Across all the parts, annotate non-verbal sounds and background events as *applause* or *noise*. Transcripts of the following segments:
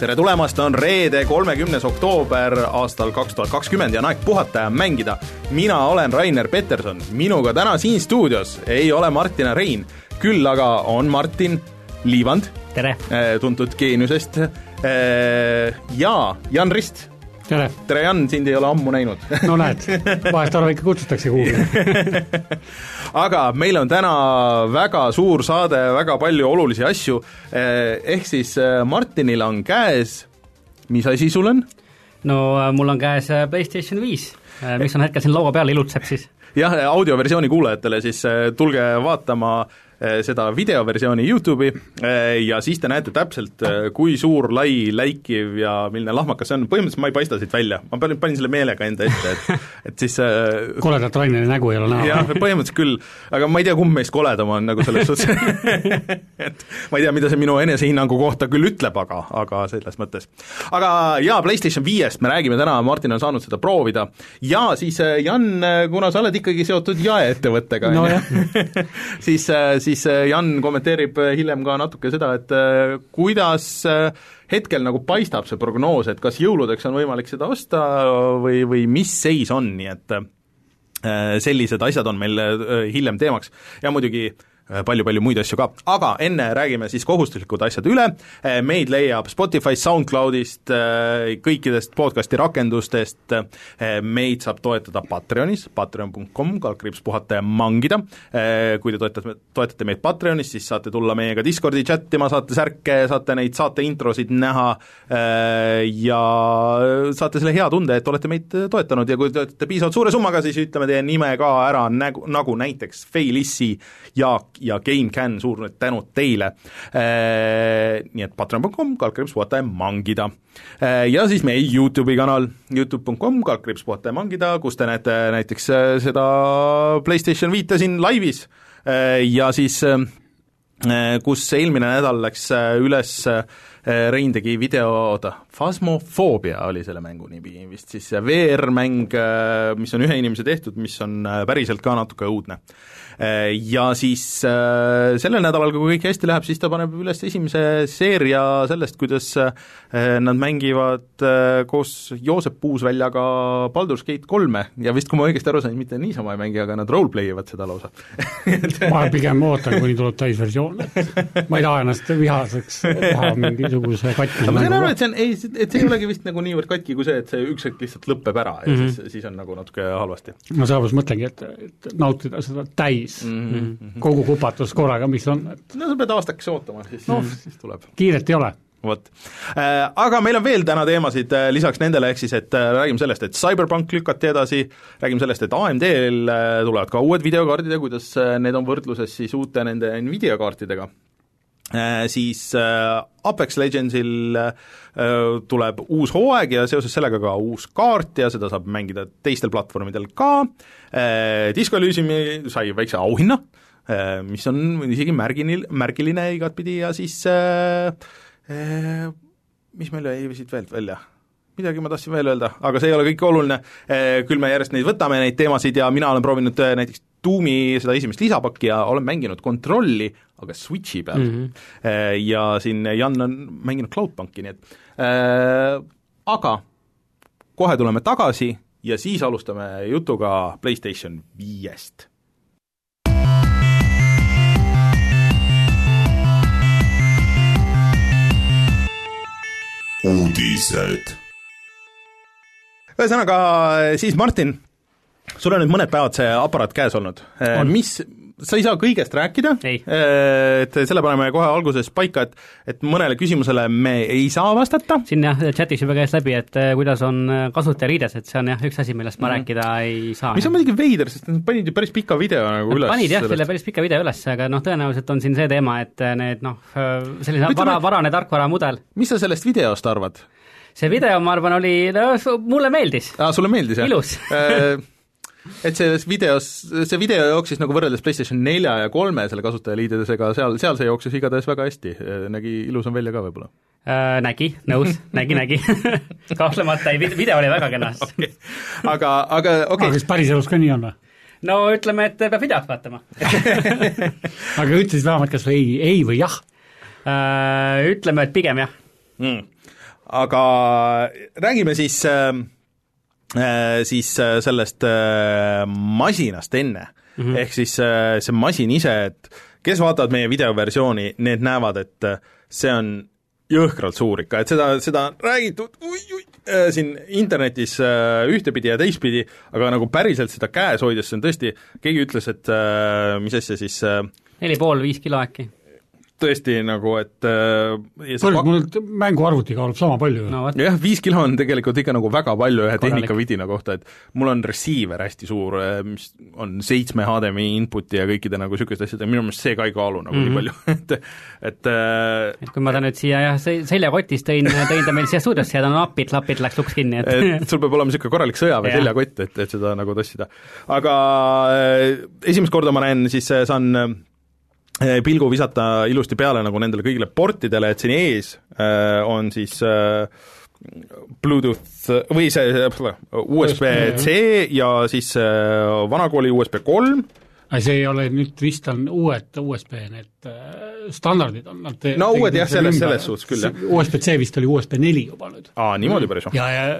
tere tulemast, on reede, kolmekümnes oktoober aastal kaks tuhat kakskümmend ja on aeg puhata ja mängida. mina olen Rainer Peterson, minuga täna siin stuudios ei ole Martina Rein, küll aga on Martin Liivand, tere! tuntud geeniusest, ja Jan Rist. Tere! tere, Jan, sind ei ole ammu näinud no näed, vahest harva ikka kutsutakse kuhugi *laughs* aga meil on täna väga suur saade, väga palju olulisi asju, ehk siis Martinil on käes, mis asi sul on? no mul on käes PlayStation viis, mis on hetkel siin laua peal, ilutseb siis. jah, audioversiooni kuulajatele siis tulge vaatama Eh, seda videoversiooni YouTube'i eh, ja siis te näete täpselt, eh, kui suur, lai, läikiv ja milline lahmakas see on, põhimõtteliselt ma ei paista siit välja, ma panin, panin selle meelega enda ette, et et siis *laughs* koledat Raineri nägu ei ole näha. jah, põhimõtteliselt küll, aga ma ei tea, kumb meist koledam on nagu selles suhtes *laughs* et ma ei tea, mida see minu enesehinnangu kohta küll ütleb, aga, aga selles mõttes. aga jaa, PlayStation viiest me räägime täna, Martin on saanud seda proovida, ja siis Jan, kuna sa oled ikkagi seotud jaeettevõttega no, *laughs* siis, siis siis äh, Jan kommenteerib äh, hiljem ka natuke seda, et äh, kuidas hetkel nagu paistab see prognoos, et kas jõuludeks on võimalik seda osta või, või mis seis on, nii et sellised asjad on meil hiljem teemaks. Ja muidugi äh, palju-palju muid asju ka, aga enne räägime siis kohustuslikud asjad üle, eh, meid leiab Spotify'st, SoundCloudist, eh, kõikidest podcasti rakendustest, meid saab toetada Patreonis, patreon.com, kaldkriips puhata ja mangida, kui te toetate, toetate meid Patreonis, siis saate tulla meiega Discordi chat ima, saate särke, saate neid saate introsid näha ja saate selle hea tunde, et olete meid toetanud. Ja kui te olete piisavalt suure summaga, siis ütleme teie nime ka ära, nagu, nagu näiteks Feilissi, Jaak ja GameCAN, suur tänud teile. Äh, nii et patreon.com, kaldkriips puhata ja mangida. Äh, ja siis meie YouTube'i kanal, Youtube.com, kaldkriips puhata ja mangida, kus te näete näiteks äh, seda PlayStation viite siin laivis ja siis kus eelmine nädal läks üles Rein tegi video, oota, Phasmophobia oli selle mängu nimi vist siis, VR-mäng, mis on ühe inimese tehtud, mis on päriselt ka natuke õudne. Äh, ja siis äh, sellel nädalal, kui kõik hästi läheb, siis ta paneb üles esimese seeria sellest, kuidas äh, nad mängivad koos Joosep Puusväljaga Baldur's Gate kolme. Ja vist, kui ma õigesti aru sain, mitte niisama ei mängi, aga nad roleplay ivad seda lausa. *laughs* Ma pigem ootan, kuni tuleb täisversioon, et ma ei taha ennast vihaseks teha *laughs* mingisuguse katki ma saan aru, et see on, ei, et see ei olegi vist nagu niivõrd katki kui see, et see üks hetk lihtsalt lõpeb ära ja mm -hmm. siis, siis on nagu natuke halvasti. ma sellepärast mõtlengi, et, et nautida seda täis mm, -hmm. kogu kupatus korraga, mis on, et no sa pead aastakese ootama, siis no,, siis tuleb. kiiret ei ole vot äh,. Aga meil on veel täna teemasid äh, lisaks nendele, ehk siis et äh, räägime sellest, et CyberPunk lükati edasi, räägime sellest, et AMD-l tulevad ka uued videokaardid ja kuidas need on võrdluses siis uute nende Nvidia kaartidega siis äh, Apex Legendsil äh, tuleb uus hooaeg ja seoses sellega ka uus kaart ja seda saab mängida teistel platvormidel ka äh,, Disco Elysiumi sai väikse auhinna äh,, mis on isegi märgini, märgiline igatpidi ja siis äh, äh, mis meil jäi siit veel välja? midagi ma tahtsin veel öelda, aga see ei ole kõik oluline, äh, küll me järjest neid võtame, neid teemasid, ja mina olen proovinud äh, näiteks Doomi seda esimest lisapakki ja olen mänginud Controlli, aga Switchi peal mm. -hmm. Ja siin Jan on mänginud Cloudbanki, nii et äh, aga kohe tuleme tagasi ja siis alustame jutuga PlayStation viiest uudised. ühesõnaga, siis Martin, sul on nüüd mõned päevad see aparaat käes olnud, mis, sa ei saa kõigest rääkida, et selle paneme kohe alguses paika, et et mõnele küsimusele me ei saa vastata. siin jah, chatis juba käis läbi, et eh, kuidas on eh, kasutajaliides, et see on jah, üks asi, millest ma mm. rääkida ei saa. mis on muidugi veider, sest nad panid ju päris pika video nagu üles. panid jah, selle päris pika video üles, aga noh, tõenäoliselt on siin see teema, et eh, need noh, selline vara, varane tarkvaramudel. mis sa sellest videost arvad? see video, ma arvan, oli, no mulle meeldis. aa, sulle meeldis, jah? ilus et selles videos, see video jooksis nagu võrreldes PlayStation nelja ja kolme selle kasutajaliididesega, seal, seal see jooksis igatahes väga hästi, nägi ilusam välja ka võib-olla. Äh,? Nägi, nõus, nägi, nägi. *laughs* Kahtlemata ei, video oli väga kena. *laughs* Okay.. aga, aga okei. Okay.. aga kas päriselus ka nii on või? no ütleme, et peab videot vaatama. *laughs* Aga ütle siis vähemalt kas või ei, ei või jah? Äh,? Ütleme, et pigem jah. Mm. Aga räägime siis äh, siis äh, sellest äh, masinast enne mm, -hmm. ehk siis äh, see masin ise, et kes vaatavad meie videoversiooni, need näevad, et äh, see on jõhkralt suur ikka, et seda, seda on räägitud ui, ui, äh, siin internetis äh, ühtepidi ja teistpidi, aga nagu päriselt seda käes hoides, see on tõesti, keegi ütles, et äh, mis asja siis äh, neli pool, viis kilo äkki. Tõesti nagu, et äh, pa- mul mänguarvuti kaalub sama palju ju no jah, viis kilo on tegelikult ikka nagu väga palju ühe tehnikavidina kohta, et mul on receiver hästi suur, mis on seitsme HDMI input'i ja kõikide nagu niisuguste asjade, minu meelest see ka ei kaalu nagu mm -hmm. nii palju *laughs* et et äh, et kui ma ta nüüd siia jah, seljakotis tõin, tõin ta meil siia stuudiosse ja ta napid-lapid läks uks kinni, et et sul peab olema niisugune korralik sõjaväe seljakott, et, et seda nagu tassida. aga äh, esimest korda ma näen siis, saan äh, pilgu visata ilusti peale nagu nendele kõigile portidele, et siin ees äh, on siis äh, Bluetooth või see USB-C ja siis vanakooli USB kolm, aga see ei ole nüüd vist on uued USB need äh, standardid on nad te- No uued jah, selle selles- selles suhtes küll, jah. USB-C vist oli USB neli juba nüüd. aa, niimoodi päris noh. ja, ja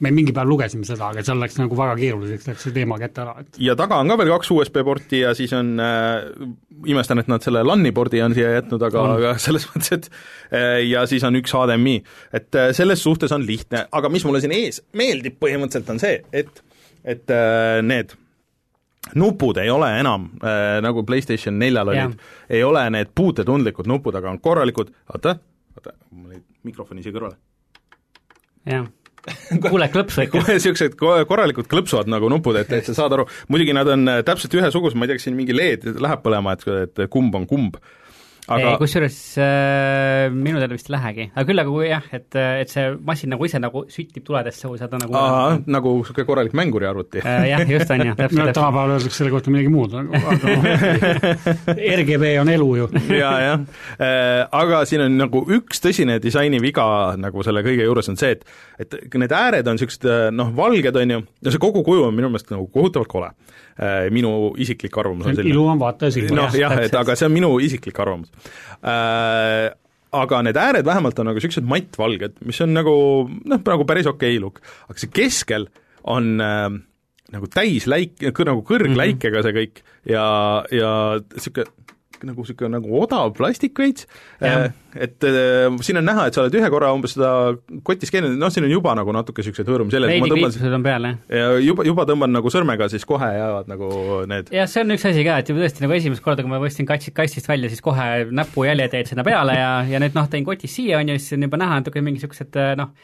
me mingi päev lugesime seda, aga seal läks nagu väga keeruliseks, läks see teema kätte ära, et ja taga on ka veel kaks USB porti ja siis on äh,, imestan, et nad selle LAN-i pordi on siia jätnud, aga, aga selles mõttes, et äh, ja siis on üks HDMI. et äh, selles suhtes on lihtne, aga mis mulle siin ees meeldib põhimõtteliselt, on see, et, et äh, need nupud ei ole enam äh, nagu PlayStation neljal olid, ei ole need puutetundlikud nupud, aga on korralikud, oota, oota, mul jäi mikrofon siia kõrvale jah. *laughs* kuule, klõpsu ikka. niisugused *laughs* ko- korralikud klõpsuvad nagu nupud, et, et sa saad aru, muidugi nad on äh, täpselt ühesugused, ma ei tea, kas siin mingi LED läheb põlema, et, et kumb on kumb. Aga kusjuures äh, minu teada vist ei lähegi, aga küll aga kui jah, et, et see masin nagu ise nagu süttib tuledesse, kui seda nagu aa, nagu niisugune korralik mänguriarvuti Äh, jah, just on ju, *laughs* no täpselt, täpselt. tänapäeval öeldakse selle kohta midagi muud, aga *laughs* RGB on elu ju. ja, jah, aga siin on nagu üks tõsine disainiviga nagu selle kõige juures on see, et et need ääred on niisugused noh, valged, on ju, ja see kogu kuju on minu meelest nagu kohutavalt kole. Minu isiklik arvamus on selline. ilu on vaataja silma noh, jah, et aga see on minu isiklik arvamus äh,. aga need ääred vähemalt on nagu niisugused mattvalged, mis on nagu noh, nagu päris okei okay look, aga see keskel on äh, nagu täisläik, nagu kõrgläikega see kõik ja, ja niisugune nagu niisugune nagu odav plastik veits äh,, et äh, siin on näha, et sa oled ühe korra umbes seda kotti skenninud, noh, siin on juba nagu natuke niisuguseid hõõrumisjäljeid, ma veidi tõmban kriipsused on peal, jah. ja juba, juba tõmban nagu sõrmega, siis kohe jäävad nagu need jah, see on üks asi ka, et juba tõesti nagu esimest korda, kui ma võtsin katsi, kastist välja, siis kohe näpujäljed jäid sinna peale ja, ja nüüd noh, tõin kotist siia, on ju, siis on juba näha natuke mingi niisugused noh,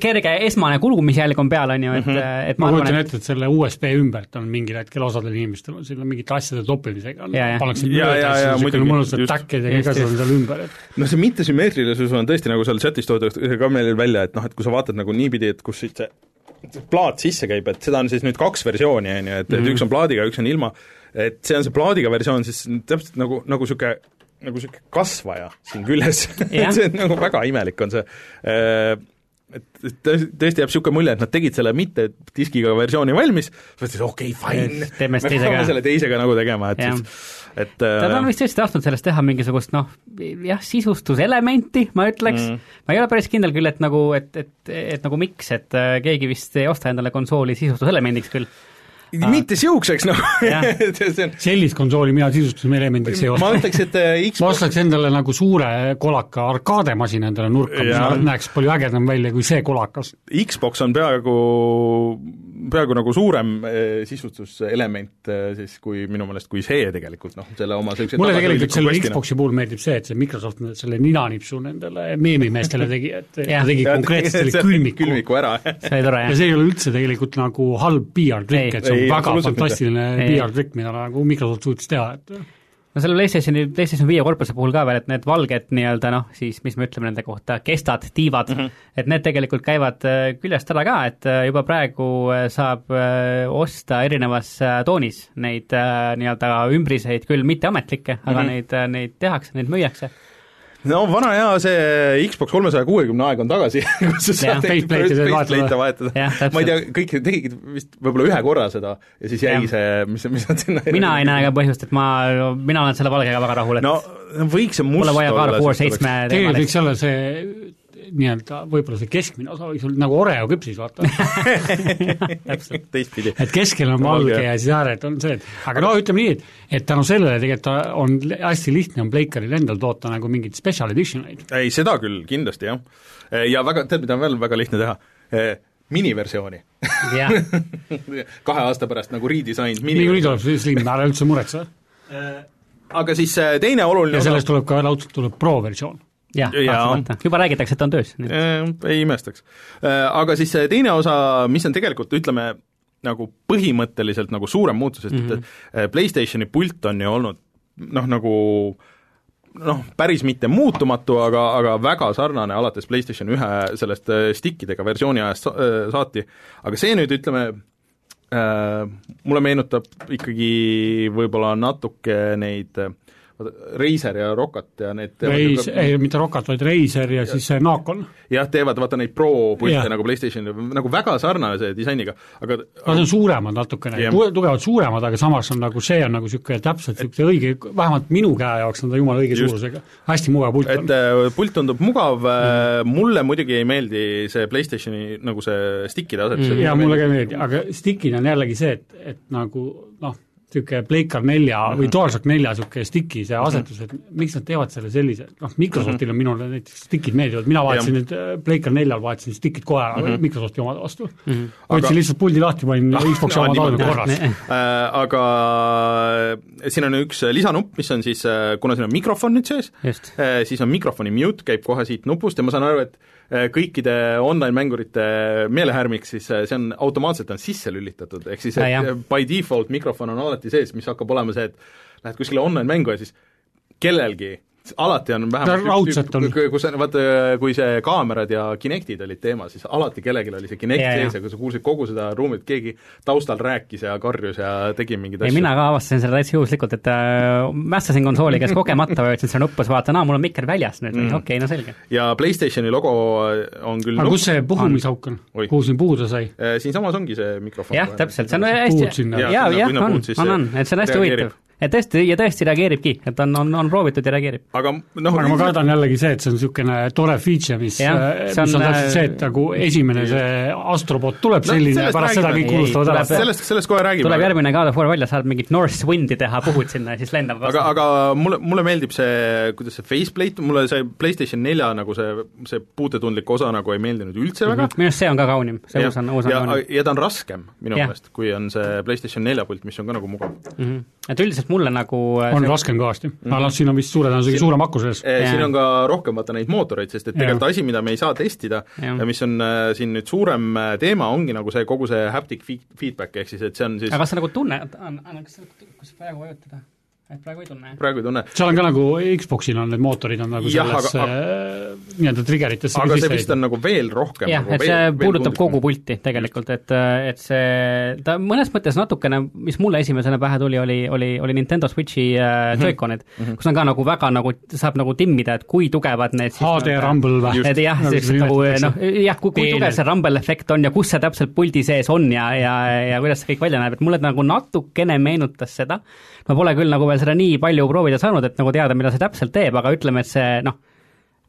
kerge esmane kulumisjälg on peal, on ju, et mm, -hmm. et ma ma kujutan arvan, et ette, et selle USB ümbert on mingil hetkel osadel inimestel on sinna mingite asjade toppimisega. On- Ja, ja. pannakse mööda, muidugi, niisugune mõnusad täkked ja kõik asjad on seal ümber, et noh, see mittesümmeetrilisus on tõesti nagu seal chatis toodud ka meil välja, et noh, et kui sa vaatad nagu niipidi, et kus siit see plaat sisse käib, et seda on siis nüüd kaks versiooni, on ju, et, et üks on plaadiga, üks on ilma, et see on see plaadiga versioon siis täpselt nagu, nagu niisugune nagu niisugune kasvaja siin küljes. Jah. *laughs* see on nagu väga imelik on see et et tõesti jääb niisugune mulje, et nad tegid selle mitte diskiga versiooni valmis, mõtlesid okei okay,, fine, me siis teisega. peame selle teisega nagu tegema, et Jah. siis et on äh, vist tõesti tahtnud sellest teha mingisugust noh, jah, sisustuselementi, ma ütleks Mm. mm., ma ei ole päris kindel küll, et nagu, et, et, et nagu miks, et äh, keegi vist ei osta endale konsooli sisustuselemendiks küll. Mitte niisuguseks nagu *laughs* on sellist konsooli mina sisustuselemendiks ei ma osta. ütleks, et äh, ma Xbox ostaks endale nagu suure kolaka arkaademasin endale nurka, mis näeks palju ägedam välja kui see kolakas. Xbox on peaaegu, peaaegu nagu suurem eh, sisustuselement eh, siis kui minu meelest, kui see tegelikult noh, selle oma sellise mulle tegelikult selle Xboxi puhul meeldib see, et see Microsoft selle ninanipsu nendele meemimeestele tegi, et *laughs* ta tegi konkreetselt selle *laughs* külmiku. külmiku ära, see oli tore, ja jah. see ei ole üldse tegelikult nagu halb PR-trikk, et see Ei, väga fantastiline. PR-trikk, mida nagu Microsoft suutis teha, et no selle PlayStationi, PlayStation viie korpuse puhul ka veel, et need valged nii-öelda noh, siis mis me ütleme nende kohta, kestad, tiivad mm, -hmm. et need tegelikult käivad äh, küljest ära ka, et äh, juba praegu äh, saab osta erinevas toonis neid nii-öelda ümbriseid, küll mitteametlikke, aga mm -hmm. neid, neid tehakse, neid müüakse. No vana hea see Xbox kolmesaja kuuekümne aeg on tagasi, *laughs* kus sa saad faceplate'e vahetada. täpselt. ma ei tea, kõik tegid vist võib-olla ühe korra seda ja siis jäi Jah. see, mis, mis nad sinna mina ei näe ka põhjust, et ma, mina olen selle valgega väga rahul, et no võiks see must pole vaja olla, Car War sest oleks- seitsme tegelikult võiks olla see nii-öelda võib-olla see keskmine osa võiks olla nagu Oreo küpsis, vaata *laughs* teistpidi. et keskel on valge ja siis ääred on see, et aga no ütleme nii, et et tänu sellele tegelikult on hästi lihtne on Playcaril endal toota nagu mingeid special edition eid. ei, seda küll, kindlasti jah. ja väga, tead, mida on veel väga lihtne teha? miniversiooni *laughs* kahe aasta pärast nagu redesigned niikuinii tuleb see Slim, ära üldse muretse. aga siis äh, teine oluline ja sellest tuleb ka raudselt tuleb Pro versioon jah ja., kahtlemata, juba räägitakse, et ta on töös. ei imestaks. Aga siis see teine osa, mis on tegelikult, ütleme, nagu põhimõtteliselt nagu suurem muutus, sest mm -hmm. et PlayStationi pult on ju olnud noh, nagu noh, päris mitte muutumatu, aga, aga väga sarnane alates PlayStation ühe sellest stickidega versiooni ajast saati, aga see nüüd ütleme äh,, mulle meenutab ikkagi võib-olla natuke neid äh, Razer ja Roccat ja need Reis, ei mitte Roccat, vaid Razer ja, ja siis see Nacon. jah, teevad vaata neid Pro pilte nagu PlayStation, nagu väga sarnane see disainiga, aga no need on suuremad natukene, tugevalt suuremad, aga samas on nagu see on nagu niisugune täpselt niisugune õige, vähemalt minu käe jaoks on ta jumala õige Just. suurusega, hästi mugav pult on. et äh, pult tundub mugav mm., mulle muidugi ei meeldi see PlayStationi nagu see stickide asetus mm.. jaa, mulle ka ei meeldi, aga stickid on jällegi see, et, et nagu noh, niisugune Pleikar nelja mm -hmm. või DualShock nelja niisugune stiki see asetus, et miks nad teevad selle sellise, noh, Microsoftil on minule näiteks stikid meeldivad, mina vahetasin nüüd äh, Pleikar neljal, vahetasin stikid kohe mm -hmm. Microsofti omade vastu mm. -hmm. võtsin aga... lihtsalt puldi lahti, panin *laughs* ah, Xbox'i omad andmed korras äh,. Aga äh, siin on üks lisanupp, mis on siis, äh, kuna siin on mikrofon nüüd sees, siis on mikrofoni mute, käib kohe siit nupust ja ma saan aru, et Äh, kõikide online-mängurite meelehärmiks, siis äh, see on automaatselt on sisse lülitatud, ehk siis et ja, by default mikrofon on alati sees, mis hakkab olema see, et lähed kuskile online-mängu ja siis kellelgi alati on vähemalt on. kus vaata, kui see kaamerad ja Kinectid olid teema, siis alati kellelgi oli see Kinect sees ja kui sa kuulsid kogu seda ruumi, et keegi taustal rääkis ja karjus ja tegi mingeid asju. mina ka avastasin selle täitsa juhuslikult, et äh, mässasin konsooli käes kogemata, vajutasin seda nuppu, siis vaatan, aa, mul on mikker väljas nüüd mm., okei okay,, no selge. ja PlayStationi logo on küll aga kus see puhumisauk on? kuhu siin puhuda sai? Äh, siinsamas ongi see mikrofon. jah, täpselt, see on hästi, jaa, jah, on, on, on, et see on hästi huvitav et tõesti, ja tõesti reageeribki, et on, on, on proovitud ja reageerib. aga noh aga ma kardan jällegi see, et see on niisugune tore feature, mis, mis on, on täpselt see, et nagu esimene see astrobot tuleb no, selline ja pärast seda kõik unustavad ära. sellest, sellest kohe räägime. tuleb järgmine God of War välja, saad mingit North Windi teha, puhud sinna ja siis lendab vastu. aga, aga mulle, mulle meeldib see, kuidas see faceplate, mulle see PlayStation nelja nagu see, see puutetundlik osa nagu ei meeldinud üldse mm -hmm. väga. minu arust see on ka kaunim, see uus on, uus on kaunim. ja ta on raskem minu meelest, kui on see PlayStation nelja pult, mis on ka nagu mugav mm. -hmm. et üldiselt mulle nagu on see... raskem kõvasti mm, -hmm. aga noh, siin on vist suure tõenäosusega suurem aku sees. Eh, siin on ka rohkem vaata neid mootoreid, sest et tegelikult asi, mida me ei saa testida ja, ja mis on äh, siin nüüd suurem äh, teema, ongi nagu see kogu see haptic feedback, ehk siis et see on siis aga kas sa nagu tunned, kas, kas praegu vajutada? Et praegu ei tunne? praegu ei tunne. seal on ka nagu Xboxil on need mootorid on nagu jah, selles aga, äh, nii-öelda triggeritesse aga see vist on nagu veel rohkem jah nagu, et see veel, puudutab veel kogu pulti tegelikult, et, et see, ta mõnes mõttes natukene, mis mulle esimesena pähe tuli, oli, oli, oli Nintendo Switchi äh, mhm. Joy-Conid mm, -hmm. kus on ka nagu väga nagu, saab nagu timmida, et kui tugevad need HD nagu, Rumble või? et jah, siis nagu noh, jah, kui, kui tugev see Rumble efekt on ja kus see täpselt puldi sees on ja, ja, ja kuidas see kõik välja näeb, et mulle nagu natukene meenutas seda, ma pole küll nagu veel seda nii palju proovida saanud, et nagu teada, mida see täpselt teeb, aga ütleme, et see noh,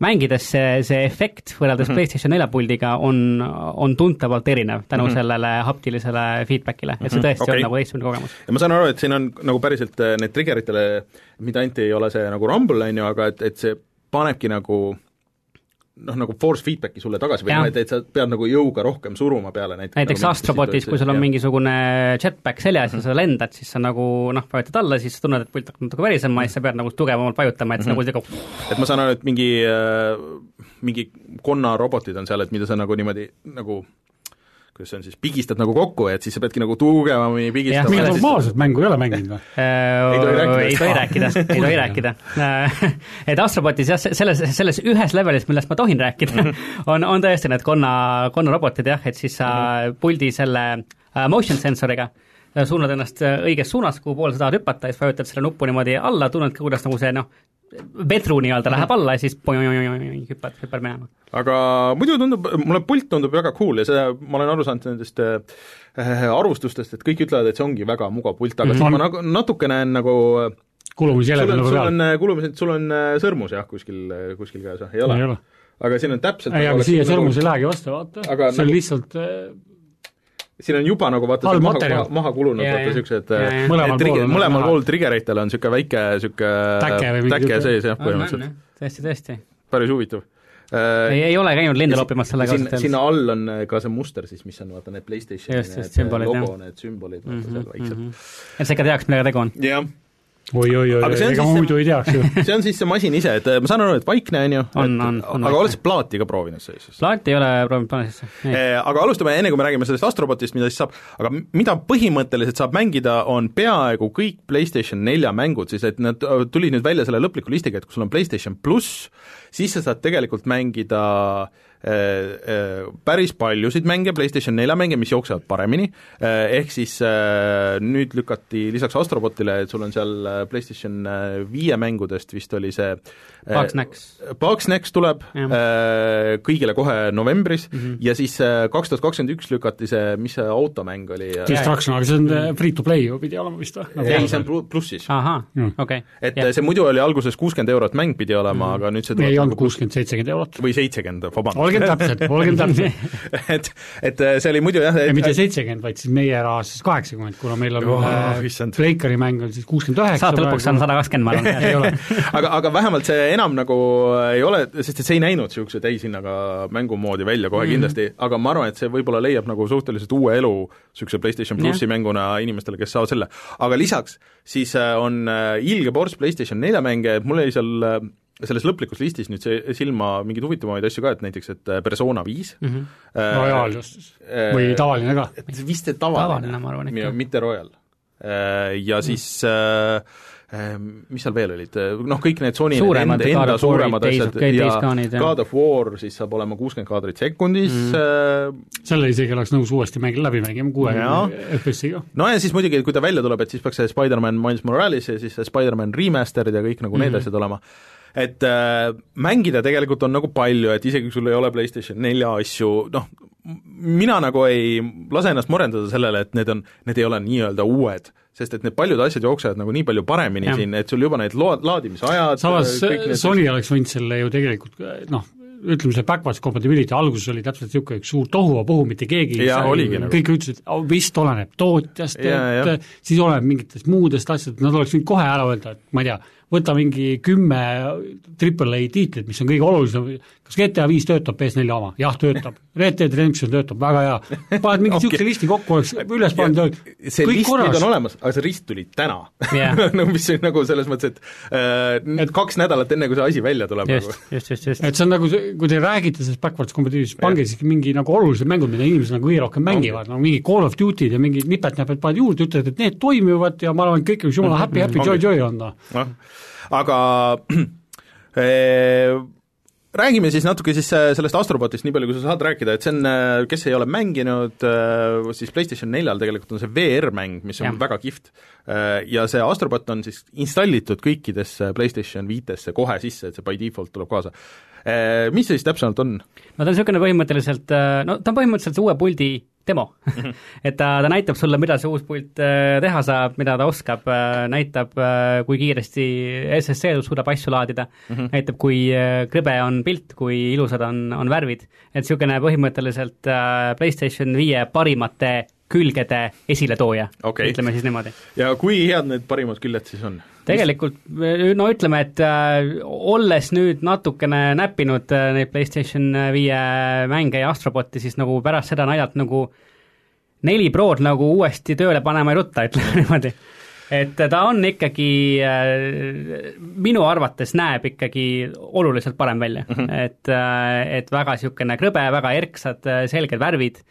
mängides see, see efekt võrreldes mm -hmm. PlayStation nelja puldiga on, on tuntavalt erinev tänu mm -hmm. sellele haptilisele feedbackile, et see mhm. tõesti okay. on nagu teistsugune kogemus. ja ma saan aru, et siin on nagu päriselt äh, need triggeritele, mitte ainult ei ole see nagu rumble, on ju, aga et, et see panebki nagu noh, nagu force feedback'i sulle tagasi või noh, et, et sa pead nagu jõuga rohkem suruma peale näiteks näiteks nagu Astrobotis, kui sul on jah. mingisugune jetpack seljas mm -hmm. ja sa lendad, siis sa nagu noh, vajutad alla, siis tunned, et pult hakkab natuke verisema ja siis sa pead nagu tugevamalt vajutama, et mm -hmm. nagu nagu et ma saan aru, et mingi äh, mingi konna robotid on seal, et mida sa nagu niimoodi nagu see on siis, pigistad nagu kokku, et siis sa peadki nagu tugevamini pigistama. mingit normaalset mängu ei ole mänginud või? ei tohi rääkida, ei tohi rääkida. et Astrobotis jah, selles, selles ühes levelis, millest ma tohin rääkida, *laughs* on, on tõesti need konna, konnarobotid jah, et siis sa mhm. puldi selle uh, motion sensoriga suunad ennast õiges suunas, kuhu poole sa tahad hüpata ja siis vajutad selle nuppu niimoodi alla, tunned ka, kuidas nagu see noh, vedru nii-öelda läheb alla ja siis hüppad, hüppad minema. aga muidu tundub, mulle pult tundub väga cool ja seda ma olen aru saanud nendest äh, arvustustest, et kõik ütlevad, et see ongi väga mugav pult, aga mm -hmm. ma nagu natuke näen nagu kulumisjäled on nagu peal. sul on kulumised, sul on sõrmus jah, kuskil, kuskil käes või, ei ole? aga siin on täpselt ei, nagu aga siia sõrmus ei lähegi vastu, vaata. Aga see on nagu- lihtsalt äh, siin on juba nagu vaata Halb maha, maha, maha kulunud Jaa, vaata siuksed Jaa, jaa. Mõlemal pool on mõlemal pool trigeritel on niisugune väike niisugune Täke mingi täke sees jah, põhimõtteliselt tõesti, tõesti. päris huvitav. ei, ei ole käinud linde loppimas sellega sinna, sinna all on äh, ka see muster siis, mis on vaata need PlayStationi Just, just, need sümbolid, logo need sümbolid vaata seal väiksed. et sa ikka teaks, millega tegu on. jah, oi-oi-oi, on ega siis ma see- muidu ei teaks ju. *laughs* see on siis see masin ise, et äh, ma saan aru, et vaikne on ju, aga oled sa plaati ka proovinud siis? plaati ei ole proovinud plaanisse. Eh, aga alustame enne, kui me räägime sellest Astrobotist, mida siis saab, aga mida põhimõtteliselt saab mängida, on peaaegu kõik PlayStation nelja mängud, siis et nad äh, tulid nüüd välja selle lõpliku listiga, et kui sul on PlayStation pluss, siis sa saad tegelikult mängida äh, äh, päris paljusid mänge, PlayStation nelja mänge, mis jooksevad paremini, ehk siis äh, nüüd lükati lisaks Astrobotile, et sul on seal äh, PlayStation äh, viie mängudest vist oli see äh, Bugsnax. Bugsnax tuleb Jah. äh, kõigile kohe novembris mm. -hmm. ja siis äh, kaks tuhat kakskümmend üks lükati see, mis see automäng oli äh, Destruction, aga see on äh, free to play ju pidi olema vist või? ei, see on plu- plussis. okei. et ja. see muidu oli alguses kuuskümmend eurot mäng pidi olema mm, -hmm. aga nüüd see ei tuleb olnud nagu kuuskümmend, seitsekümmend eurot. või seitsekümmend, vabandust. Olgem täpsed, olgem täpsed. *laughs* et, et äh, see oli muidu jah, ei, mitte et seitsekümmend, vaid siis meie rahas siis kaheksakümmend, kuna meil on Oh, äh, issand. Breakeri mäng on siis kuuskümmend üheksa. saate lõpuks on sada kakskümmend, ma arvan. *laughs* aga, aga vähemalt see enam nagu ei ole, sest et see ei näinud niisuguse täishinnaga mängumoodi välja kohe mm -hmm. kindlasti, aga ma arvan, et see võib-olla leiab nagu suhteliselt uue elu niisuguse PlayStation plussi Jah. mänguna inimestele, kes saavad selle. aga lisaks siis äh, on äh, ilge ports PlayStation nelja mänge, et mul jäi seal äh, selles lõplikus listis nüüd see silma mingeid huvitavamaid asju ka, et näiteks, et äh, Persona viis Mhm. äh, Royal just äh, või tavaline ka. et vist see tavaline, Tavaline, ma arvan ikka. mitte Royal. Ja siis äh, äh, mis seal veel olid, noh kõik need Sony Suuremad enda of Warid, suuremad asjad ja. God of War siis saab olema kuuskümmend kaadrit sekundis mm., selle isegi oleks nõus uuesti mäng läbi mängima, kuuekümne FPS-iga. no ja siis muidugi, kui ta välja tuleb, et siis peaks see Spider-man Miles Morales ja siis see Spider-man Remastered ja kõik nagu need Mhm. asjad olema et äh, mängida tegelikult on nagu palju, et isegi kui sul ei ole PlayStation nelja asju, noh, mina nagu ei lase ennast morendada sellele, et need on, need ei ole nii-öelda uued, sest et need paljud asjad jooksevad nagu nii palju paremini Jah. siin, et sul juba need load, laadimisajad samas need Sony oleks võinud selle ju tegelikult noh, ütleme see backwards compatibility alguses oli täpselt niisugune üks suur tohuvapohu, mitte keegi Jaa, oligi nagu. kõik ütlesid, vist oleneb tootjast, Jaa, jah. et siis oleneb mingitest muudest asjadest, nad oleks võinud kohe ära öelda, et ma ei tea, võta mingi kümme triple A tiitlit, mis on kõige olulisem, kas GTA viis töötab PS4 oma? jah, töötab. Red Dead Redemption töötab, väga hea. paned mingi niisuguse *laughs* Okei. listi kokku, oleks üles pannud, see kõik list nüüd korras on. olemas, aga see rist tuli täna Jah. *laughs* no mis on nagu selles mõttes, et äh, nüüd kaks nädalat enne, kui see asi välja tuleb nagu just, just, just, just. et see on nagu kui te räägite sellest backwards compatibility'st, pange siis mingi nagu olulised mängud, mida inimesed nagu kõige rohkem mängivad, no mingi Call of Duty'd ja mingid nipet-näpet paned juurde, ütled, et need toimivad ja ma arvan, et kõik võiks jumala happy, happy, joy, joy on noh. Aga *clears throat* eh, räägime siis natuke siis äh, sellest Astrobotist, nii palju kui sa saad rääkida, et see on, äh, kes ei ole mänginud, siis PlayStation neljal tegelikult on see VR-mäng, mis on Jah. väga kihvt. Ja see Astrobot on siis installitud kõikidesse PlayStation viitesse kohe sisse, et see by default tuleb kaasa. Mis see siis täpsemalt on? no ta on niisugune põhimõtteliselt, no ta on põhimõtteliselt see uue puldi demo *laughs* et ta, ta näitab sulle, mida see uus pult äh, teha saab, mida ta oskab, näitab, äh, kui kiiresti SSC suudab asju laadida mm, -hmm. näitab, kui äh, krõbe on pilt, kui ilusad on, on värvid, et niisugune põhimõtteliselt äh, PlayStation viie parimate külgede esiletooja Okei. ütleme siis niimoodi ja kui head need parimad küljed siis on? Tegelikult no ütleme, et äh, olles nüüd natukene näppinud äh, neid PlayStation viie mänge ja Astroboti, siis nagu pärast seda naljalt nagu neli Prod nagu uuesti tööle panema ei rutta, *laughs* ütleme niimoodi. et ta on ikkagi minu arvates näeb ikkagi oluliselt parem välja mm, -hmm. et et väga niisugune krõbe, väga erksad, selged värvid